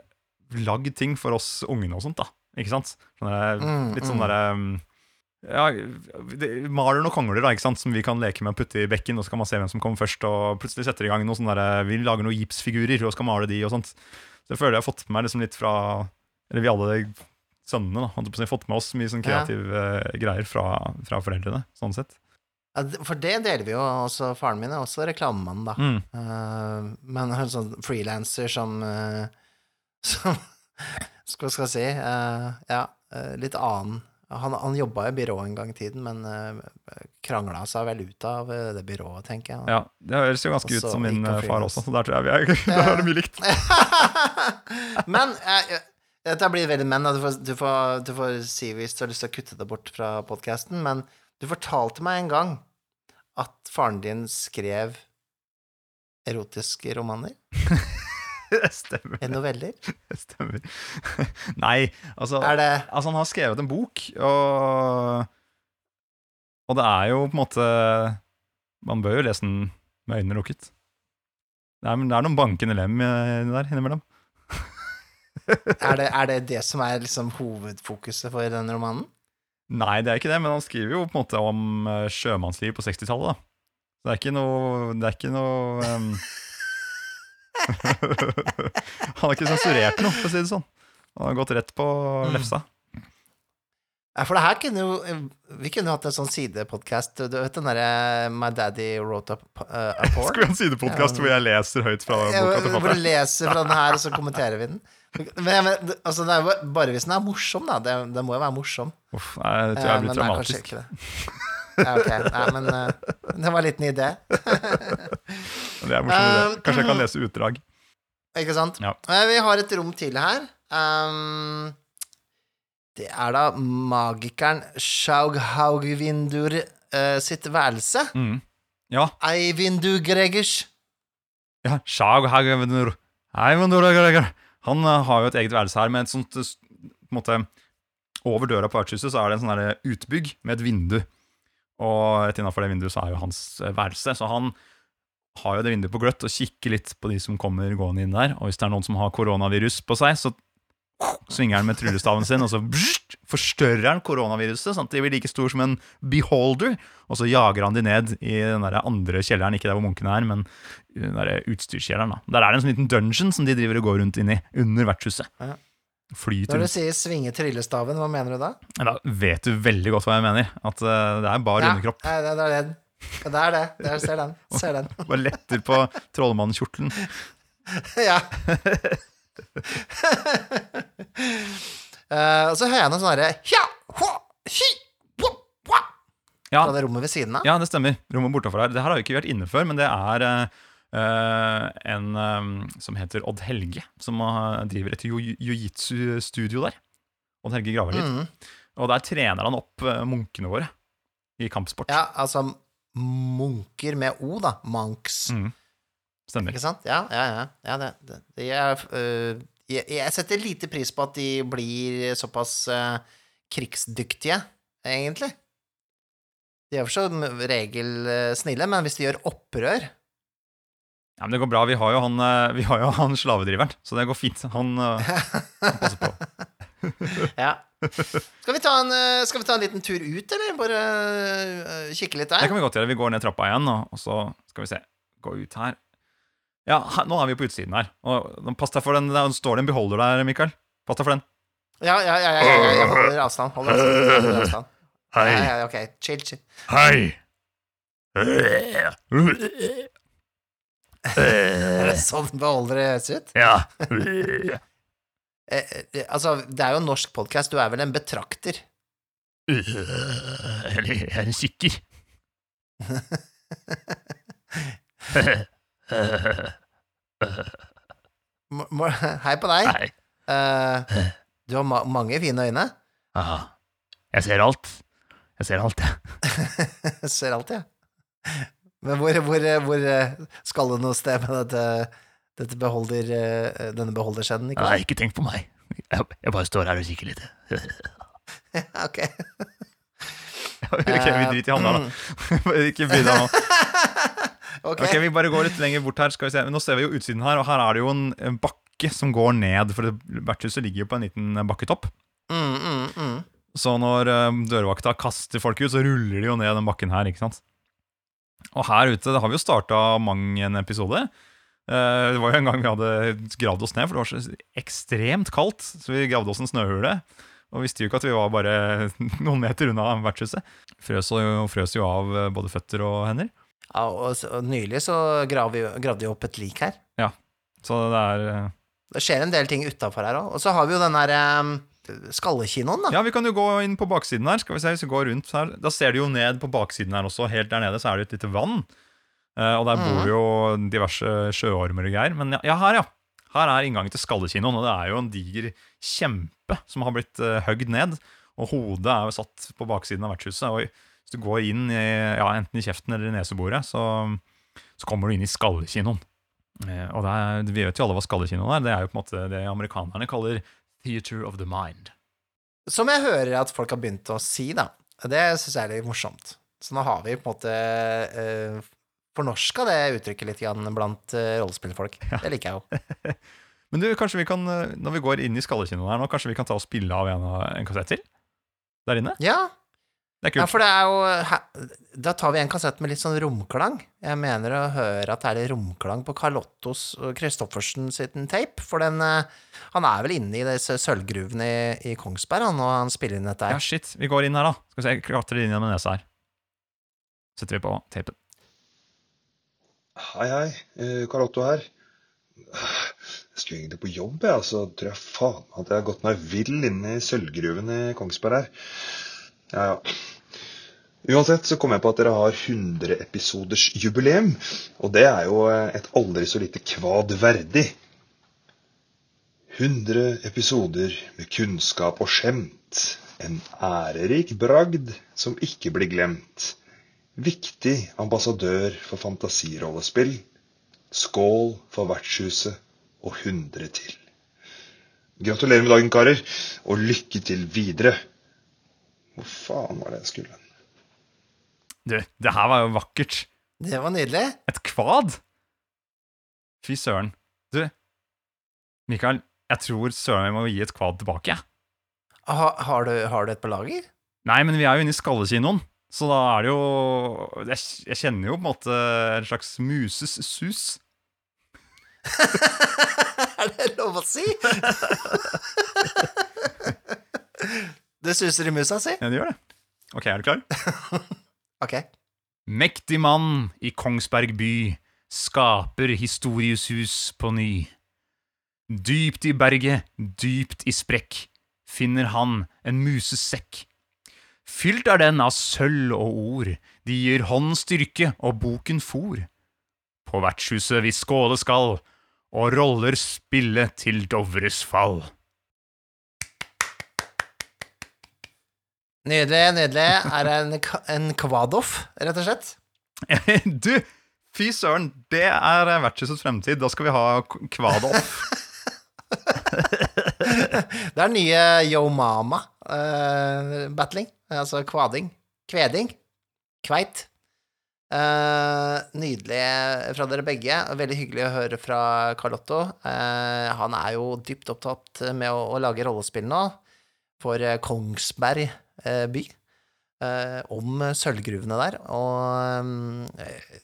A: Lagd ting for oss ungene og sånt, da. Ikke sant? Sånne,
B: Mm,
A: litt sånn
B: mm.
A: derre um, ja, maler noen kongler da, ikke sant, som vi kan leke med og putte i bekken, og så kan man se hvem som kommer først, og plutselig setter i gang noe sånn der, vi lager noen gipsfigurer og skal male de og sånt. Så jeg føler jeg har fått med meg liksom litt fra Eller vi alle sønnene da, Har jeg fått med oss mye sånn kreative ja. greier fra, fra foreldrene, sånn sett.
B: For det deler vi jo også. Faren min er også reklamemann, da.
A: Mm.
B: Uh, men en sånn frilanser som uh, Som Hva skal jeg si? uh, ja, eh, litt annen Han, han jobba i byrå en gang i tiden, men uh, krangla seg vel ut av eh, det byrået, tenker jeg.
A: Ja, Det høres jo ganske
B: også,
A: ut som min eh, far også, så der tror jeg vi er, der er det mye likt.
B: Men jeg, eh, dette blir veldig men, du får, du, får, du får si hvis du har lyst til å kutte det bort fra podkasten, men du fortalte meg en gang at faren din skrev erotiske romaner?
A: Det stemmer.
B: En Noveller?
A: Det stemmer. Nei, altså,
B: Er det
A: altså Han har skrevet en bok, og, og det er jo på en måte Man bør jo lese den med øynene lukket. Det er, det er noen bankende lem det der innimellom.
B: Er det, er det det som er liksom hovedfokuset for den romanen?
A: Nei, det er ikke det, men han skriver jo på en måte om sjømannslivet sjømannsliv på 60-tallet, da. Så det er ikke noe Det er ikke noe ehm, Han har ikke sensurert noe, for å si det sånn. Han har gått rett på lefsa.
B: Ja, for det her kunne jo Vi kunne jo hatt en sånn sidepodkast. Du vet den derre My Daddy Wrote Up uh, a Porn?
A: Skulle vi ha en sidepodkast hvor jeg leser høyt fra boka til
B: Hvor du leser fra den her, og så kommenterer vi den. Men, men altså, det er jo bare hvis den er morsom, da. Det, det må jo være morsom.
A: Uff, nei, jeg tror
B: Eh,
A: jeg blir
B: er kanskje
A: traumatisk.
B: Ja, ok. Nei, men uh, det var en liten idé.
A: Det er morsomt.
B: Um,
A: Kanskje jeg kan lese utdrag.
B: Ikke sant?
A: Ja.
B: Eh, Vi har et rom til her. Um, det er da magikeren Sjaughaugvindur uh, sitt værelse.
A: Mm. Ja.
B: Eivindu Gregers.
A: ja. Shag Eivindur Greger. Han uh, har jo et eget værelse her med et sånt eh, på en måte, Over døra på vertshuset så er det en sånn utbygg med et vindu. Og rett innafor det vinduet så er jo hans eh, værelse. Så han har jo det vinduet på gløtt og kikker litt på de som kommer gående inn der. Og hvis det er noen som har koronavirus på seg, så svinger han med tryllestaven sin, og så forstørrer han koronaviruset, sånn at de blir like stor som en beholder. Og så jager han de ned i den der andre kjelleren, ikke der hvor munkene er, men den der utstyrskjelleren. da. Der er det en sånn liten dungeon som de driver og går rundt inn i, under vertshuset.
B: Ja.
A: Flyter
B: Når du sier 'svinge tryllestaven', hva mener du da?
A: Da vet du veldig godt hva jeg mener. At uh, det er bar
B: Ja,
A: underkropp.
B: ja, det, det er det. Det er det. det er, ser den. Ser den.
A: Bare letter på trollmannskjortelen.
B: ja. uh, og så hører jeg noe sånn herre
A: Ja,
B: Fra det rommet ved siden av.
A: ja, det stemmer. Rommet bortafor her. Det her har jo ikke vært inne før, men det er eh, en eh, som heter Odd Helge, som eh, driver et jiu-jitsu-studio der. Odd Helge Graverlid.
B: Mm.
A: Og der trener han opp eh, munkene våre i kampsport.
B: Ja, altså munker med O, da. Monks.
A: Mm. Stemmer.
B: Ikke sant? Ja, ja, ja. ja det, det, det er, øh, jeg, jeg setter lite pris på at de blir såpass øh, krigsdyktige, egentlig. De er for så regel øh, snille, men hvis de gjør opprør
A: Ja, men det går bra. Vi har jo han, eh, vi har jo han slavedriveren, så det går fint. Han, eh, han passer på.
B: Ja. Skal vi, ta en, øh, skal vi ta en liten tur ut, eller? Bare kikke litt der?
A: Det kan vi godt gjøre. Vi går ned trappa igjen, og, og så skal vi se. Gå ut her. Ja, her, nå er vi på utsiden her. Og, pass deg for den. Der står det en beholder der, Mikael. Pass deg for den.
B: Ja, ja, ja, ja, ja, ja, jeg holder avstand. Holder avstand. Holder avstand.
A: Hei.
B: Ja, ja, ok, chill, chill.
A: Hei!
B: Er det sånn beholdere høres ut?
A: Ja.
B: Eh, eh, altså, det er jo en norsk podkast, du er vel en betrakter?
A: Eller jeg er en
B: må- Hei på deg.
A: Hei.
B: Uh, du har ma mange fine øyne.
A: Aha. Jeg ser alt. Jeg ser alt, jeg.
B: Jeg ser alt, jeg. Men hvor, hvor, hvor eh, skal det noe sted med dette, dette beholder, eh, denne beholderskjeden? Ikke?
A: Nei, ikke tenk på meg. Jeg, jeg bare står her og kikker litt.
B: ok.
A: ok, vi driter i han der, da. ikke bry deg nå.
B: Ok.
A: Ok, Vi bare går litt lenger bort her. skal vi se. Nå ser vi jo utsiden her, og her er det jo en, bakke som går ned. For det- vertshuset ligger jo på en liten bakketopp.
B: Mm, mm, mm.
A: Så når dørvakta kaster folk ut, så ruller de jo ned den bakken her. ikke sant? Og her ute har vi jo starta mang en episode. Eh, det var jo en gang vi hadde gravd oss ned, for det var så ekstremt kaldt. Så vi gravde oss en snøhule. Og visste jo ikke at vi var bare noen meter unna vertshuset. Frøs jo, frøs jo av eh, både føtter og hender.
B: Ja, og, så- og nylig så grav vi, gravde vi opp et lik her.
A: Ja, Så det er eh,
B: Det skjer en del ting utafor her òg. Og så har vi jo den her um, skallekinoen, da.
A: Ja, vi kan jo gå inn på baksiden her. Skal vi se, hvis vi går rundt her Da ser du jo ned på baksiden her også. Helt der nede så er det et lite vann. Eh, og der bor
B: Mhm.
A: jo diverse sjøormer og greier. Men ja, ja, her, ja. Her er inngangen til skallekinoen, og det er jo en diger kjempe som har blitt uh, høgd ned. Og hodet er jo satt på baksiden av vertshuset. Og hvis du går inn i, ja, enten i kjeften eller i neseboret, så, så kommer du inn i skallekinoen. Eh, og det er, vi vet jo alle hva skallekinoen er. Det er jo på en måte det amerikanerne kaller Theater of the Mind.
B: Som jeg hører at folk har begynt å si, da. Det syns jeg er litt morsomt. Så nå har vi på en måte uh, fornorska det uttrykket litt grann blant uh, rollespillfolk. Det liker jeg jo.
A: Men du, kanskje vi kan, eh, når vi går inn i skallekinoen her nå, kanskje vi kan ta og spille av en, en kassett til? Der inne?
B: Ja,
A: Det er kult.
B: ja, for det er jo Da tar vi en kassett med litt sånn romklang. Jeg mener å høre at det er litt romklang på Carl Ottos og Christoffersen sin tape. For den eh, Han er vel inne i disse sølvgruvene i, i Kongsberg, han, og han spiller inn dette
A: Ja, shit. Vi går inn her, da. Skal vi se, jeg klatrer inn med nesa her. Setter vi på tapen.
K: Hei, hei. Eh, Karl Otto her. Jeg skulle egentlig på jobb, jeg. Så tror jeg faen at jeg har gått meg vill inne i sølvgruven i Kongsberg her. Ja, ja. Uansett så kom jeg på at dere har 100 episoders jubileum. Og det er jo eh, et aldri så lite kvad verdig. 100 episoder med kunnskap og skjemt. En ærerik bragd som ikke blir glemt. Viktig ambassadør for fantasirollespill. Skål for vertshuset og 100 til. Gratulerer med dagen, karer, og lykke til videre. Hvor faen var det jeg skulle?
A: Du, det her var jo vakkert.
B: Det var nydelig.
A: Et kvad? Fy søren. Du, Mikael, Jeg tror søren vi må gi et kvad tilbake. jeg.
B: Ha, har, du, har du et på lager?
A: Nei, men vi er jo inne i skallekinoen. Så da er det jo Jeg, jeg kjenner jo på en måte en slags muses sus.
B: er det lov å si? det suser i musa si?
A: Ja, det gjør det. Ok, er du klar?
B: Ok.
A: Mektig mann i Kongsberg by skaper histories hus på ny. Dypt i berget, dypt i sprekk, finner han en musesekk. Fylt er den av sølv og ord, de gir hånd styrke og boken fòr. På vertshuset vi skåle skal, og roller spille til Dovres fall.
B: Nydelig, nydelig. Er det en, en kvadoff, rett og slett?
A: Du, fy søren, det er vertshusets fremtid. Da skal vi ha kvadoff.
B: Det er nye Yo Mama-battling. altså kvading. Kveding. Kveit. Uh, nydelig fra dere begge. Veldig hyggelig å høre fra Carlotto. Uh, han er jo dypt opptatt med å, å lage rollespill nå for eh, Kongsberg eh, by. eh, om sølvgruvene der. Og eh,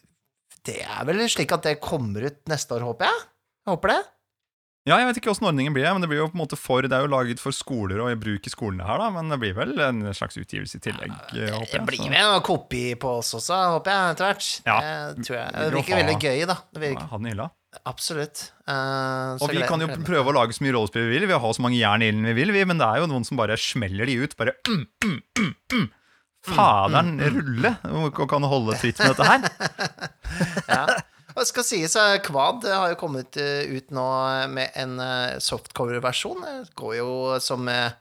B: det er vel slik at det kommer ut neste år, håper jeg? Jeg håper det.
A: Ja, jeg vet ikke åssen ordningen blir, men det blir jo på en måte for Det er jo laget for skoler og i bruk i skolene her, da, men det blir vel en slags utgivelse i tillegg, ja, håper
B: Det blir vel en kopi på oss også, håper jeg, etter hvert.
A: Ja.
B: Det tror jeg. Det virker veldig gøy, da. Det virker,
A: Ha den i hylla.
B: Absolutt. Uh,
A: Og vi kan jo prøve å lage så mye rollespill vi vil. Vi har så mange jern i ilden vi vil, vi, men det er jo noen som bare smeller de ut. Bare mm, mm, mm, mm. Faderen rulle! Og kan holde tritt med dette her.
B: ja. Og det skal sies, eh, Kvad har jo kommet eh, ut nå med en eh, softcover-versjon. Går jo som eh,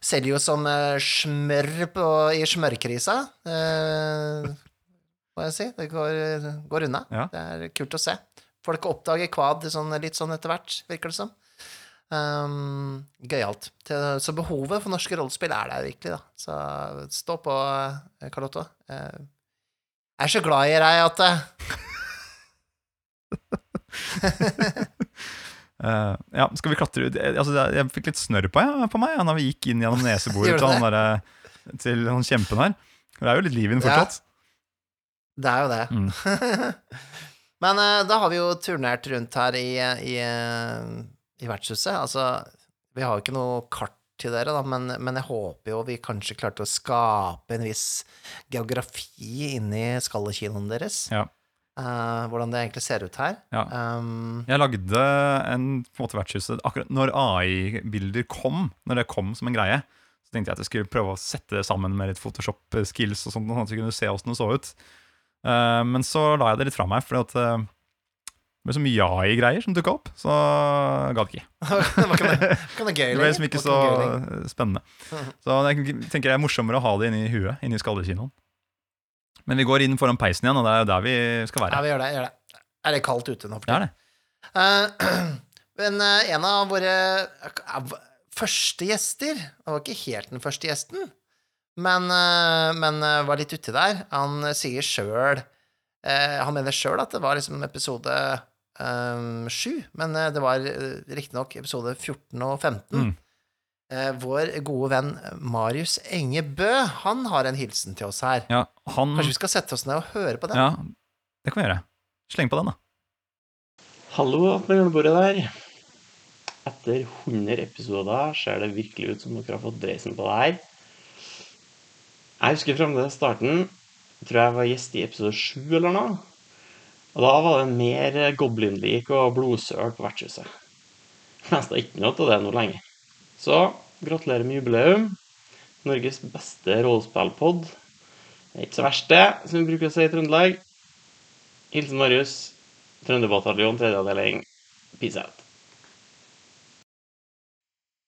B: Selger jo som eh, smør på, i smørkrisa. eh, Må jeg si. Det går, går unna.
A: Ja.
B: Det er kult å se. Folk oppdager Kvad sånn, litt sånn etter hvert, virker det som. Um, Gøyalt. Så behovet for norske rollespill er der virkelig, da. Så stå på, Karl Carlotto. Eh, Jeg er så glad i deg at uh,
A: Eh, ja, skal vi klatre ut? Eh, Altså, jeg fikk litt snørr på, ja, på meg ja, når vi gikk inn gjennom neseboret til han, der, til han kjempen her. Det er jo litt liv i den
B: Ja. Det er jo det.
A: Mm.
B: Men uh, da har vi jo turnert rundt her i, i, i vertshuset. Altså, vi har jo ikke noe kart til dere, da, men, men jeg håper jo vi kanskje klarte å skape en viss geografi inni skallekinoen deres.
A: Ja.
B: Uh, hvordan det egentlig ser ut her.
A: Ja.
B: Um,
A: Jeg lagde en på en måte vertshuset akkurat når AI-bilder kom, når det kom som en greie. Så tenkte jeg at jeg skulle prøve å sette det sammen med litt Photoshop-skills, og sånt, sånn at vi kunne se åssen det så ut. Eh, men så la jeg det litt fra meg, fordi at eh, det ble så mye ja-i-greier som dukka opp. Så jeg gadd ikke.
B: det var ikke gøy
A: Det ble liksom ikke så
B: noe
A: spennende. Så jeg tenker det er morsommere å ha det inni huet, inni skallekinoen. Men vi går inn foran peisen igjen, og det er jo der vi skal
B: Ja,
A: være.
B: vi gjør det. Gjør det. Er det kaldt ute nå? for
A: Det er det.
B: Uh, men eh, en av våre eh, første gjester Det var ikke helt den første gjesten, men, eh, men eh, var litt uti der. Han eh, sier sjøl Han mener sjøl at det var liksom episode eh, sju, men eh, det var riktignok episode 14 og 15.
A: Mm.
B: Eh, vår gode venn Marius Enge Bø, han har en hilsen til oss her.
A: Ja, han
B: Kanskje vi skal sette oss ned og høre på den?
A: Ja, det kan vi gjøre. Sleng på den, da.
L: Hallo på julebordet der. Etter 100 episoder ser det virkelig ut som dere har fått dreisen på det her. Jeg husker fremdeles starten. Jeg tror jeg var gjest i episode 7 eller noe. Og da var det mer goblinlik og blodsøl på vertshuset. Nesten ikke noe av det nå lenger. Så gratulerer med jubileum. Norges beste rollespillpod. Ikke så verst, det, som vi bruker å si i Trøndelag. Hilsen Marius. Trønderbataljon, tredje avdeling. Peace out.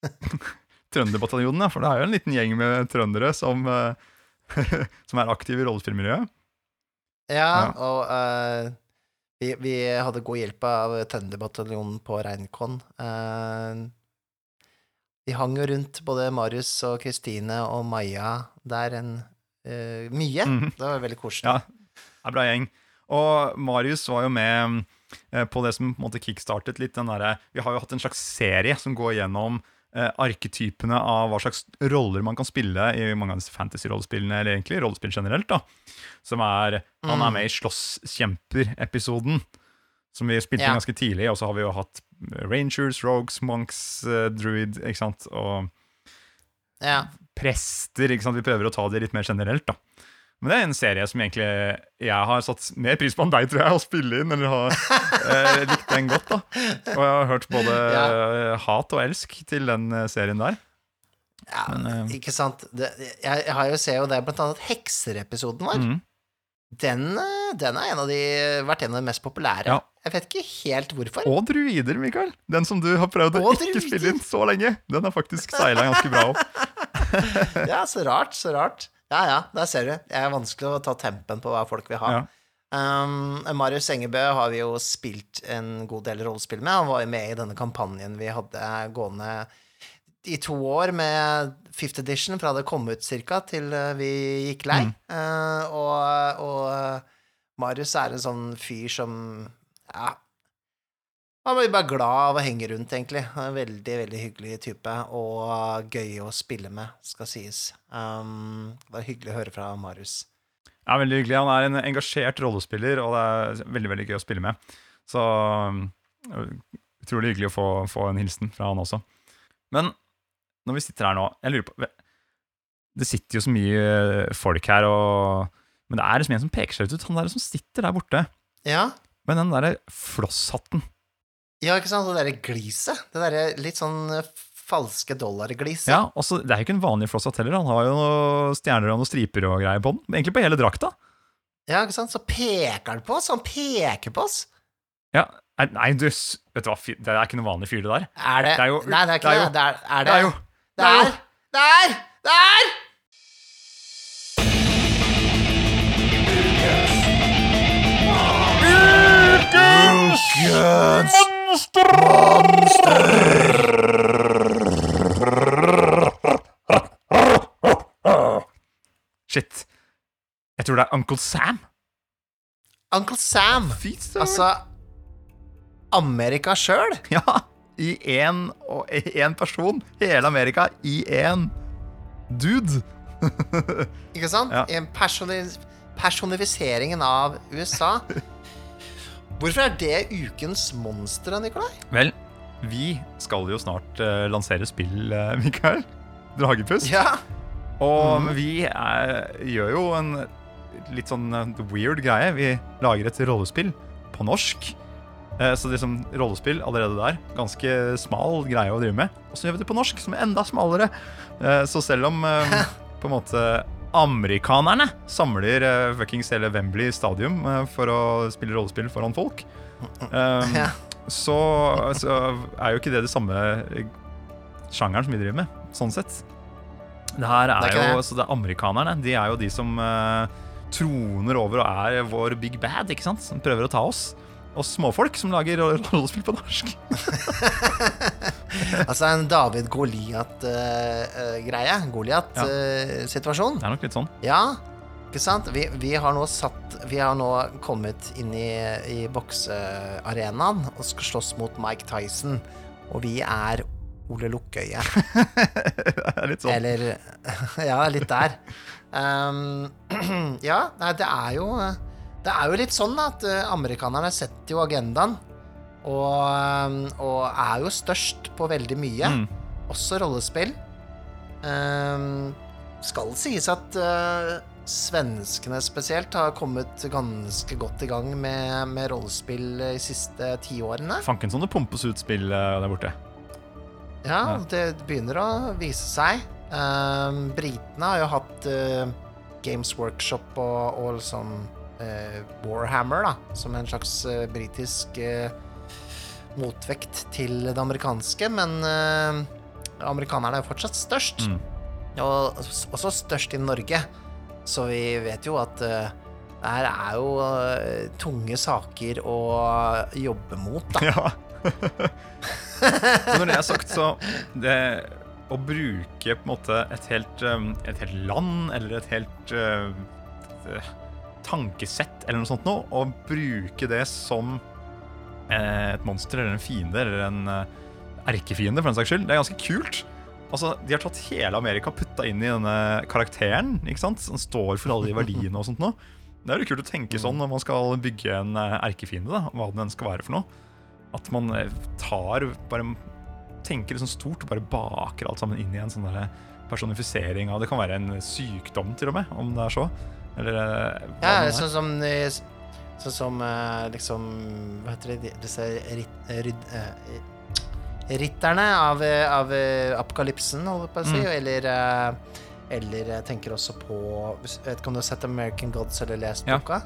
A: Trønderbataljonen, ja. For det er jo en liten gjeng med trøndere som, eh, som er aktive i rollespillmiljøet.
B: Ja,
A: Ja.
B: og uh, vi, vi hadde god hjelp av Trønderbataljonen på Reinkon. Uh, vi hang jo rundt både Marius og Kristine og Maja der en uh, mye.
A: Mhm.
B: Det var veldig koselig.
A: Ja, det er bra gjeng. Og Marius var jo med på det som på en måte kickstartet litt den derre Vi har jo hatt en slags serie som går gjennom eh, arketypene av hva slags roller man kan spille i mange av disse fantasy-rollespillene, eller egentlig rollespill generelt, da. Som er Han
B: Mm.
A: er med i Slåsskjemper-episoden, som vi spilte
B: Ja.
A: ganske tidlig. Og så har vi jo hatt Rangers, Rogues, Monks, eh, Druid, ikke sant, og
B: Ja.
A: prester. ikke sant? Vi prøver å ta det litt mer generelt, da. Men det er en serie som egentlig jeg har satt mer pris på enn deg, tror jeg, å spille inn. Eller har eh, likt den godt, da. Og jeg har hørt både ja. hat og elsk til den eh, serien der.
B: Ja,
A: Men, eh,
B: ikke sant. Det, jeg, jeg har jo ser jo det, blant annet Hekser-episoden vår.
A: Mm.
B: Den, eh, den har de, vært en av de mest populære.
A: Ja.
B: Jeg vet ikke helt hvorfor.
A: Og druider, Mikael. Den som du har prøvd å ikke
B: druider.
A: spille inn så lenge. Den har faktisk seila ganske bra opp.
B: ja, så rart, så rart. Ja, ja, der ser du. Det er vanskelig å ta tempen på hva folk vil ha.
A: Ja.
B: Um, Marius Engebø har vi jo spilt en god del rollespill med. Han var jo med i denne kampanjen vi hadde gående i to år med Fifth Edition, fra det kom ut cirka, til eh, vi gikk lei.
A: Mm.
B: Uh, og, og Marius er en sånn fyr som Ja. Han blir bare glad av å henge rundt, egentlig. En veldig, veldig hyggelig type, og gøy å spille med, skal sies. Um, det var hyggelig å høre fra Marius.
A: Ja, veldig hyggelig. Han er en engasjert rollespiller, og det er veldig veldig gøy å spille med. Så øh, utrolig hyggelig å få, få en hilsen fra han også. Men når vi sitter her nå Jeg lurer på Det sitter jo så mye folk her, og, men det er liksom en som peker seg ut. Han der som sitter der borte
B: Ja,
A: med den derre flosshatten.
B: Ja ikke sant? Det derre gliset. Det derre litt sånn eh, falske dollargliset.
A: Ja, også, Det er jo ikke en vanlig flosshatt heller. Han har jo noen stjerner og noen striper og greier på den. Egentlig på hele drakta.
B: Ja, ikke sant? Så peker han på oss. Han peker på oss.
A: Ja, Nei, du, vet du hva, det er ikke noe vanlig fyr, det der.
B: Er det,
A: Det er jo-
B: Nei, det er ikke
A: det
B: det.
A: er jo-
B: Det er, er det,
A: det er jo-
B: Det
A: det er
B: er
A: jo-
B: Det er Det er
A: Shit. Jeg tror det er Uncle Sam.
B: Uncle Sam.
A: Fy søren.
B: Altså Amerika sjøl.
A: Ja, i én og én person. Hele Amerika i én dude.
B: Ikke sant?
A: Ja.
B: I en personi personifiseringen av USA. Hvorfor er det ukens monster, Nikolai?
A: Vel, vi skal jo snart uh, lansere spill, uh, Mikael. Dragepust.
B: Ja.
A: Og
B: mm.
A: vi er, gjør jo en litt sånn eh, weird greie. Vi lager et rollespill på norsk. Eh, Så liksom rollespill allerede der, ganske smal greie å drive med. Og så gjør vi det på norsk, som er enda smalere. Eh, Så selv om eh, på en måte amerikanerne samler uh, fuckings hele Wembley Stadium uh, for å spille rollespill foran folk, Um,
B: Ja.
A: så, så er jo ikke det det samme eh, sjangeren som vi driver med, sånn sett. Det her
B: Det er
A: er, jo, så det er amerikanerne. De er jo de som uh, troner over og er vår big bad, ikke sant? Som prøver å ta oss. Og småfolk som lager rollespill på norsk.
B: Altså en David Goliat-greie. Goliat-situasjon.
A: Det er nok litt sånn.
B: Ja, ikke sant? Vi, vi har nå satt Vi har nå kommet inn i, i boksearenaen og skal slåss mot Mike Tyson. Og vi er Ole Lukkøye.
A: Det er litt sånn.
B: Eller Ja, litt der. Um, ja, det er jo Det er jo litt sånn at eh, amerikanerne setter jo agendaen. Og, um, og er jo størst på veldig mye.
A: Mm.
B: Også rollespill. Um, skal sies at uh, svenskene spesielt har kommet ganske godt i gang med, med rollespill de siste tiårene.
A: Fanken som det pumpes ut spill eh, der borte.
B: Ja, det begynner å vise seg. Um, Britene har jo hatt uh, Games Workshop og, og liksom uh, Warhammer, da, som en slags uh, britisk eh, motvekt til det amerikanske, men eh, amerikanerne er jo fortsatt størst.
A: Mm.
B: Og også størst i Norge. Så vi vet jo at eh, det her er jo eh, tunge saker å jobbe mot, da.
A: Ja. Når det er sagt, så det å bruke på en måte et helt, et helt land eller et helt uh, tankesett eller noe sånt noe, og bruke det som eh, et monster eller en fiende eller en eh, erkefiende, for den saks skyld. Det er ganske kult. Altså, De har tatt hele Amerika og putta inn i denne karakteren. ikke sant? Som står for alle de verdiene og sånt nå. Det er jo kult å tenke sånn når man skal bygge en eh, erkefiende. da, Hva den skal være for noe. At man eh, tar bare tenker liksom stort og bare baker alt sammen inn i en sånn der personifisering av Det kan være en sykdom, til og med, om det er så. Eller eh,
B: Ja, sånn som eh, Sånn som eh, liksom Hva heter det? Disse ritt, eh, ritterne av, eh, av eh, apokalypsen, holder jeg på å si.
A: Mm.
B: Eller Eller jeg tenker også på vet ikke om du har sett American Gods eller lest
A: Ja.
B: boka?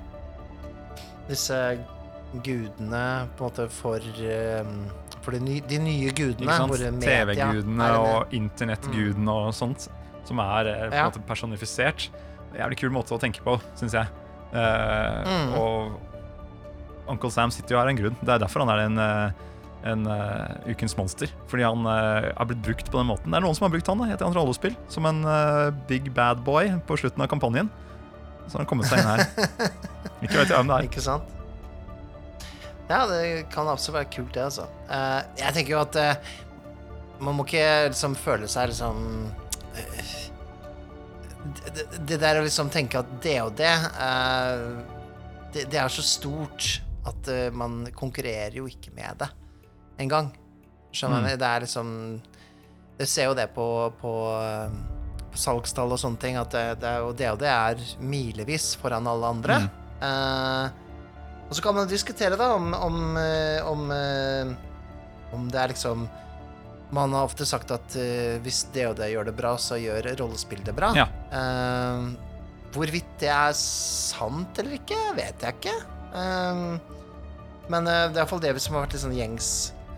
B: Disse gudene på en måte for um, For de, ny, de nye gudene.
A: TV-gudene og internettgudene og sånt. Som er på en
B: Ja.
A: måte personifisert. Jævlig kul måte å tenke på, syns jeg. Uh,
B: Mm.
A: Og Uncle Sam sitter jo her av en grunn. Det er derfor han er en, eh, en uh, ukens monster. Fordi han uh, er blitt brukt på den måten. Det er noen som har brukt han da, i et annet rollespill som en uh, big bad boy på slutten av kampanjen. Så har han kommet seg inn her. Ikke vet jeg hvem det er.
B: Ikke sant? Ja, det kan absolutt være kult, det, altså. Eh, jeg tenker jo at eh, man må ikke liksom føle seg liksom eh, det, det- der å liksom tenke at det og det eh, det, det er så stort at uh, man konkurrerer jo ikke med det engang. Skjønner
A: Mm.
B: du? Det er liksom Du ser jo det på, på, eh, på salgstall og sånne ting, at det, det, er jo, det og det er milevis foran alle andre.
A: Mm.
B: Uh, og så kan man diskutere da om om, om, om det er liksom Man har ofte sagt at uh, hvis det og det gjør det bra, så gjør rollespill det bra.
A: Ja.
B: Uh, hvorvidt det er sant eller ikke, vet jeg ikke. Eh, men uh, det er iallfall det som har vært litt sånn gjengs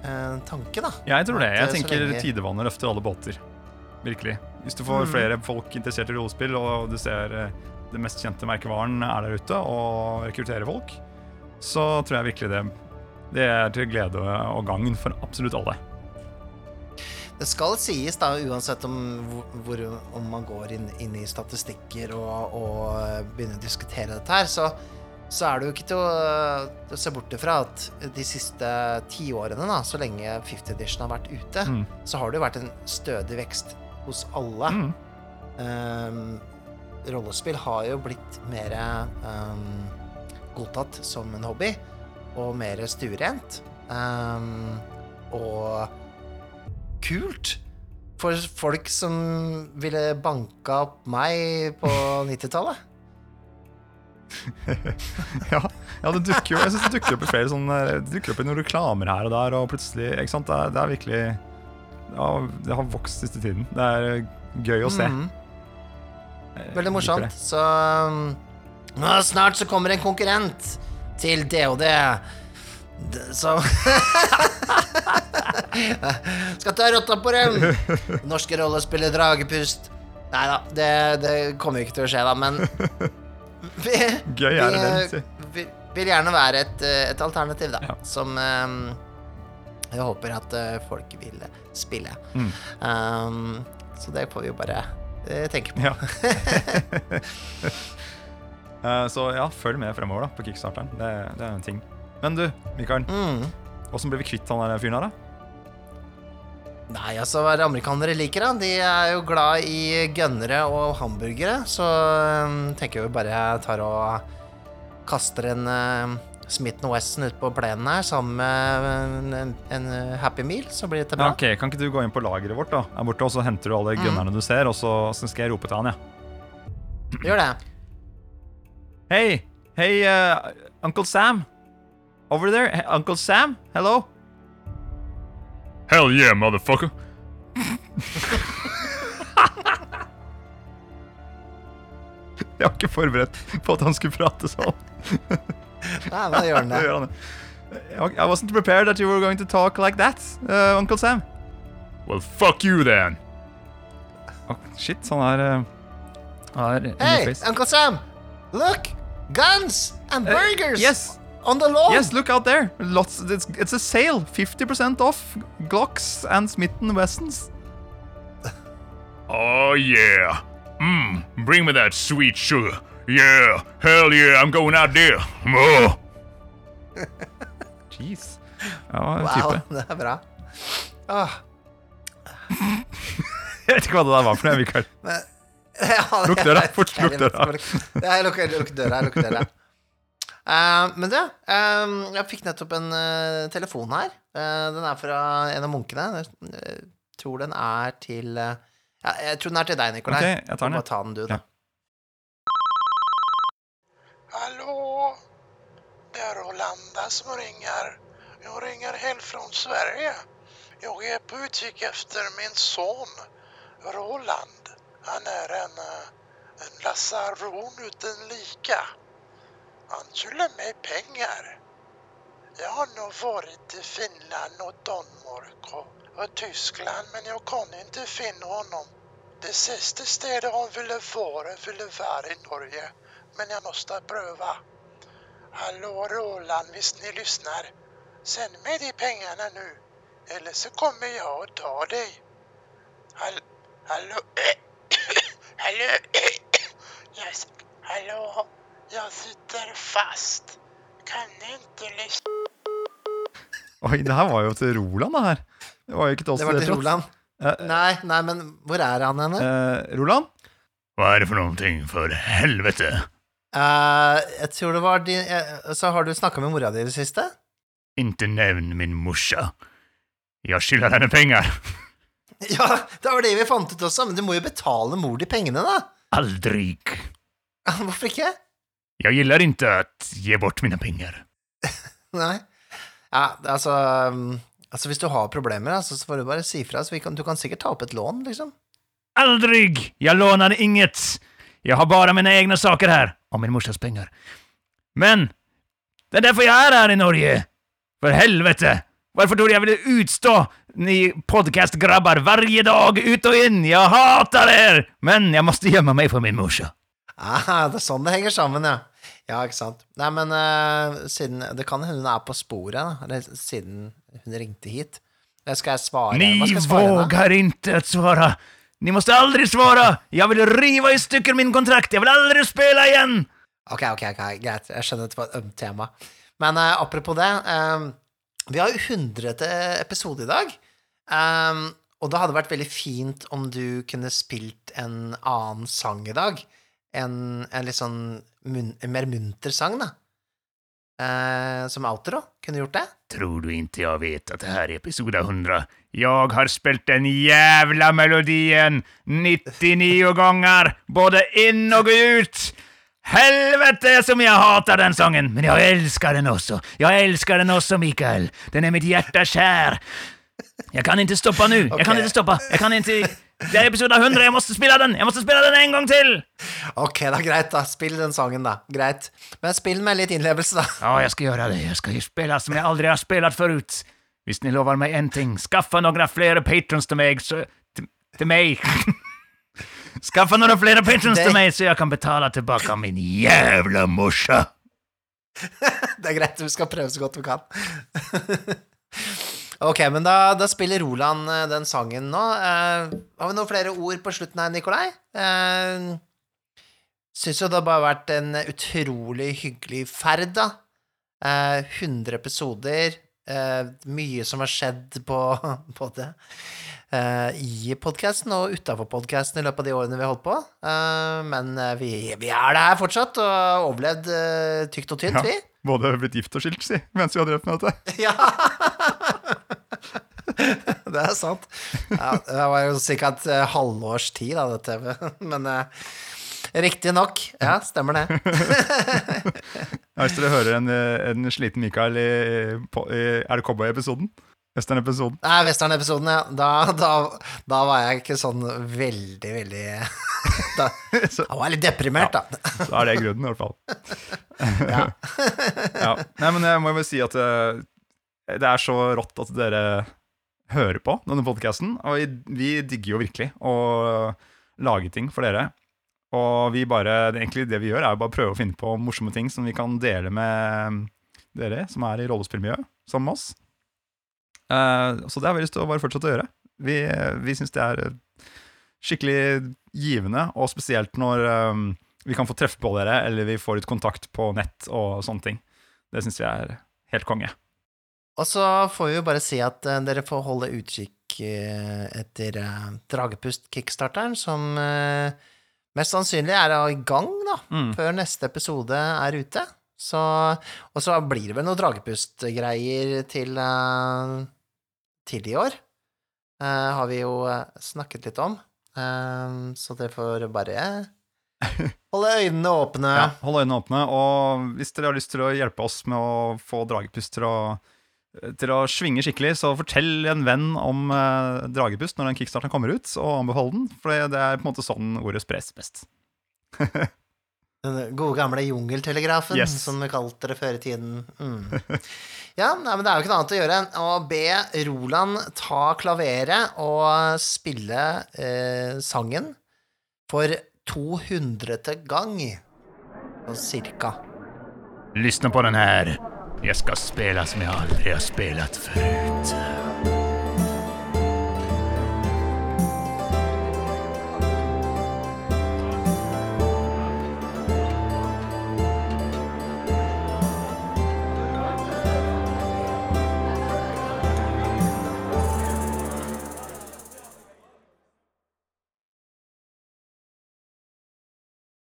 B: uh, tanke, da.
A: Jeg tror det. Jeg
B: eh,
A: tenker
B: lenge-
A: tidevannet løfter alle båter. Virkelig. Hvis du får
B: Mm.
A: flere folk interessert i rollespill, og du ser uh, det mest kjente merkevaren er der ute, og rekrutterer folk, så tror jeg virkelig det Det er til glede og gagn for absolutt alle.
B: Det skal sies, da, uansett om, hvor, om man går inn, inn i statistikker og, og begynner å diskutere dette her, så, så er det jo ikke til å, til å se bort ifra at de siste ti årene, så lenge 50 Edition har vært ute,
A: Mm.
B: så har det jo vært en stødig vekst hos alle.
A: Mm.
B: Um, rollespill har jo blitt mer um, godtatt som en hobby, og mer stuerent. Um, og kult for folk som ville banka opp meg på 90-tallet.
A: ja, ja, det dukker jo Jeg synes det dukker opp i flere sånne Det dukker opp i noen reklamer her og der, og plutselig Ikke sant? Det er, det er virkelig ja, Det har vokst siste tiden. Det er gøy å se.
B: Mm
A: -hmm.
B: Veldig morsomt. Så um, nå snart så kommer en konkurrent til DOD. Som Skal ta rotta på dem! Norske rollespiller Dragepust. Nei da, det, det kommer jo ikke til å skje, da, men vi,
A: Gøy er det vel, si.
B: vi vil gjerne være et, eh, et alternativ, da, som um, jeg håper at eh, folk vil spille.
A: Mm.
B: Um, så det får vi jo bare uh, tenke på.
A: Ja. uh, Så ja, følg med fremover da på kickstarteren. Det, det er en ting. Men du, Mikael.
B: Mm.
A: Ble vi kvitt han der fyren her, da?
B: Nei, altså, hva er amerikanere liker, da? De er jo glad i gønnere og hamburgere, så um, tenker jeg vi bare tar og kaster en uh, Smith Wesson ut på plenen her sammen med en, en Happy Meal, så blir dette
A: Ja,
B: bra.
A: ok, Kan ikke du gå inn på lageret vårt, da? Her borte, og så henter du alle
B: Mm.
A: gunnerne du ser, og så, så skal jeg rope til han, ja.
B: Gjør det.
A: Hei! Hei, uh, Uncle Sam. Over there, Uncle Sam, hello? Hell yeah, motherfucker. Jeg var ikke forberedt på at han skulle prate sånn.
B: Nei, men det gjør han det.
A: Gjør han det. I wasn't prepared that you were going to talk like that, uh, Uncle Sam. Well, fuck you then. Oh, shit, han er uh, er
B: Hey. Uncle Sam! Look! Guns and
A: Uh, yes.
B: On the lawn!
A: Yes, look out there. Lots. It's, it's a sale. 50% off Glocks and Smitten Wessons.
M: Oh, yeah. Mmm, bring me that sweet sugar. Yeah, hell yeah, I'm going out there. Oh.
A: Jeez. Ja,
B: Wow,
A: type.
B: det er bra. Åh,
A: Jeg vet ikke hva det der var for noe, Mikael.
B: men, ja,
A: Lukk døra, fort, lukk døra.
B: jeg lukker, lukker døra. Jeg lukker døra. Eh, men du, um, jeg fikk nettopp en uh, telefon her. Uh, den er fra en av munkene. Jeg tror den er til ja, Jeg tror den er til deg, Nikolai.
A: Ok, jeg tar den, Ja.
B: Bare ta den, du, da.
N: Hallå? Det er Rolanda som ringer. Jeg ringer helt fra Sverige. Jeg er på utkikk efter min son, Roland. Han er en, en lasaron uten lika. Han skylder meg pengar. Jeg har nå vært i Finland og Danmark og Tyskland men jeg kan ikke finne ham. Det siste stedet han ville være, ville være i Norge. Men jeg måtte prøve. Hallå Roland, hvis ni lyssnar? send meg de pengene nu. Eller så kommer jeg og ta dem. Hall hallå? yes. Hallå? Jag sitter fast. Kan ikke lyst?
A: Oi, det her var jo til Roland, det her. Det var jo ikke til oss.
B: Det var til. Roland.
A: Eh,
B: Nei, nei, men hvor er han henne?
A: eh, Roland?
M: Hva er det for noen ting, for helvete?
B: Eh, jeg tror det var din eh, Så har du snakka med mora di i det siste?
M: Inte nevn min morsa. Jeg skylder henne penger.
B: Ja, det var det vi fant ut også, men du må jo betale mor di pengene, da.
M: Aldri.
B: Hvorfor ikke?
M: Jeg gillar ikke å ge bort mine penger.
B: Nei. Ja, altså, um, altså Hvis du har problemer, altså, så får du bare si fra. Så vi kan, du kan sikkert ta opp et lån, liksom.
M: Aldrig! Jeg lånar inget. Jeg har bare mine egne saker her, og min morsas penger. Men det er derfor jeg er her i Norge. For helvete! Hvorfor tror du jeg ville utstå ni podcastgrabbar varje dag ut og inn? Jeg hater dere! Men jeg måste gjemme meg for min morsa.
B: Ah, det er sånn det henger sammen, ja. Ja, ikke sant. Nei, men uh, siden Det kan hende hun er på sporet, da. Eller siden hun ringte hit. Skal jeg svare?
M: Ni vågar inte att svara. Ni måste aldrig svara. Jeg vil riva i stykker min kontrakt. Jeg vil aldri spela igjen.
B: Ok, ok, ok, greit. Jeg skjønner at det var et ømt tema. Men uh, apropos det, um, vi har jo 100. episode i dag. Um, og det hadde vært veldig fint om du kunne spilt en annen sang i dag. En, en litt sånn mun, mer munter sang, da. Eh, som outro. Kunne gjort det?
M: Tror du ikke jeg vet at det her er episode 100? Jeg har spilt den jævla melodien 99 ganger, både inn og ut. Helvete som jeg hater den sangen! men jeg elsker den også. Jeg elsker den også, Mikael. Den er mitt hjerte kär. Jag kan ikke stoppe nå! nu. jeg kan ikke stoppe! Jeg kan ikke Det er episode 100, Jeg må spille den. Jeg må spille den en gang til!
B: Ok, da, greit, da. Spill den sangen, da. Greit. Men spill med litt innlevelse, da.
M: Ja, jeg skal gjøre det. Jeg skal spille spela som jeg aldri har spilt før. Hvis ni lover meg en ting. Skaffa noen flere patrons til meg, så... Til, til meg! Skaffa noen flere patrons
B: Det-
M: meg mig så jeg kan betale tilbake min jævla morsa.
B: Det er greit, vi skal prøve så godt vi kan. ok, men da, da spiller Roland eh, den sangen nå. Eh, har vi noen flere ord på slutten her, Nikolai? Uh, Syns jo det har bare vært en utrolig hyggelig ferd, da. Eh, 100 episoder. Eh, mye som har skjedd på både eh, i podkasten og utafor podkasten i løpet av de årene vi har holdt på. Eh, men eh, vi, vi er det her fortsatt, og overlevd uh, tykt og tynt,
A: Ja,
B: vi.
A: både blitt gift og skilt, si, mens vi har drevet med dette.
B: Ja! det er sant. Ja, det var jo ca. et eh, halvårs tid, da, dette. Men eh, riktig nok. Ja, stemmer det.
A: Ja, hvis dere hører en, eh, en sliten Mikael i, i Er det Cowboy-episoden? Western-episoden?
B: Nei, Western-episoden, ja. Da, da, da var jeg ikke sånn veldig, veldig Da, da var jeg litt deprimert, da.
A: Da er det grunnen, i hvert fall.
B: Ja.
A: ja. Nei, men jeg må jo si at eh, det er så rått at dere hører på denne podkasten. Og vi, vi digger jo virkelig å lage ting for dere. Og vi bare, egentlig det vi gjør, er jo bare prøve å finne på morsomme ting som vi kan dele med dere som er i rollespillmiljøet, med oss. Uh, så det har vi lyst til å bare fortsette å gjøre. Vi, vi syns det er skikkelig givende, og spesielt når um, vi kan få treffe på dere, eller vi får litt kontakt på nett og sånne ting. Det syns vi er helt konge.
B: Og så får vi jo bare si at uh, dere får holde utkikk uh, etter eh, Dragepust-kickstarteren, som eh, mest sannsynlig er det i gang, da,
A: Mm.
B: før neste episode er ute. Så, og så blir det vel noen Dragepust-greier til, eh, til i år. Uh, har vi jo eh, snakket litt om. Uh, så dere får bare holde øynene åpne.
A: Ja, holde øynene åpne, og hvis dere har lyst til å hjelpe oss med å få Dragepust til å, til å svinge skikkelig, så fortell en venn om eh, Dragepust når den kickstarten kommer ut, og anbefal den, for det- er på en måte sånn ordet spres best.
B: Den gode gamle jungeltelegrafen,
A: Yes.
B: som vi kalte det før i tiden. Mm. Ja, nei, men det er jo ikke noe annet å gjøre enn å be Roland ta klaveret og spille eh, sangen for 200. gang, sånn cirka.
M: Lysne på den här. Jag skal spela som jeg aldri har spelat förut.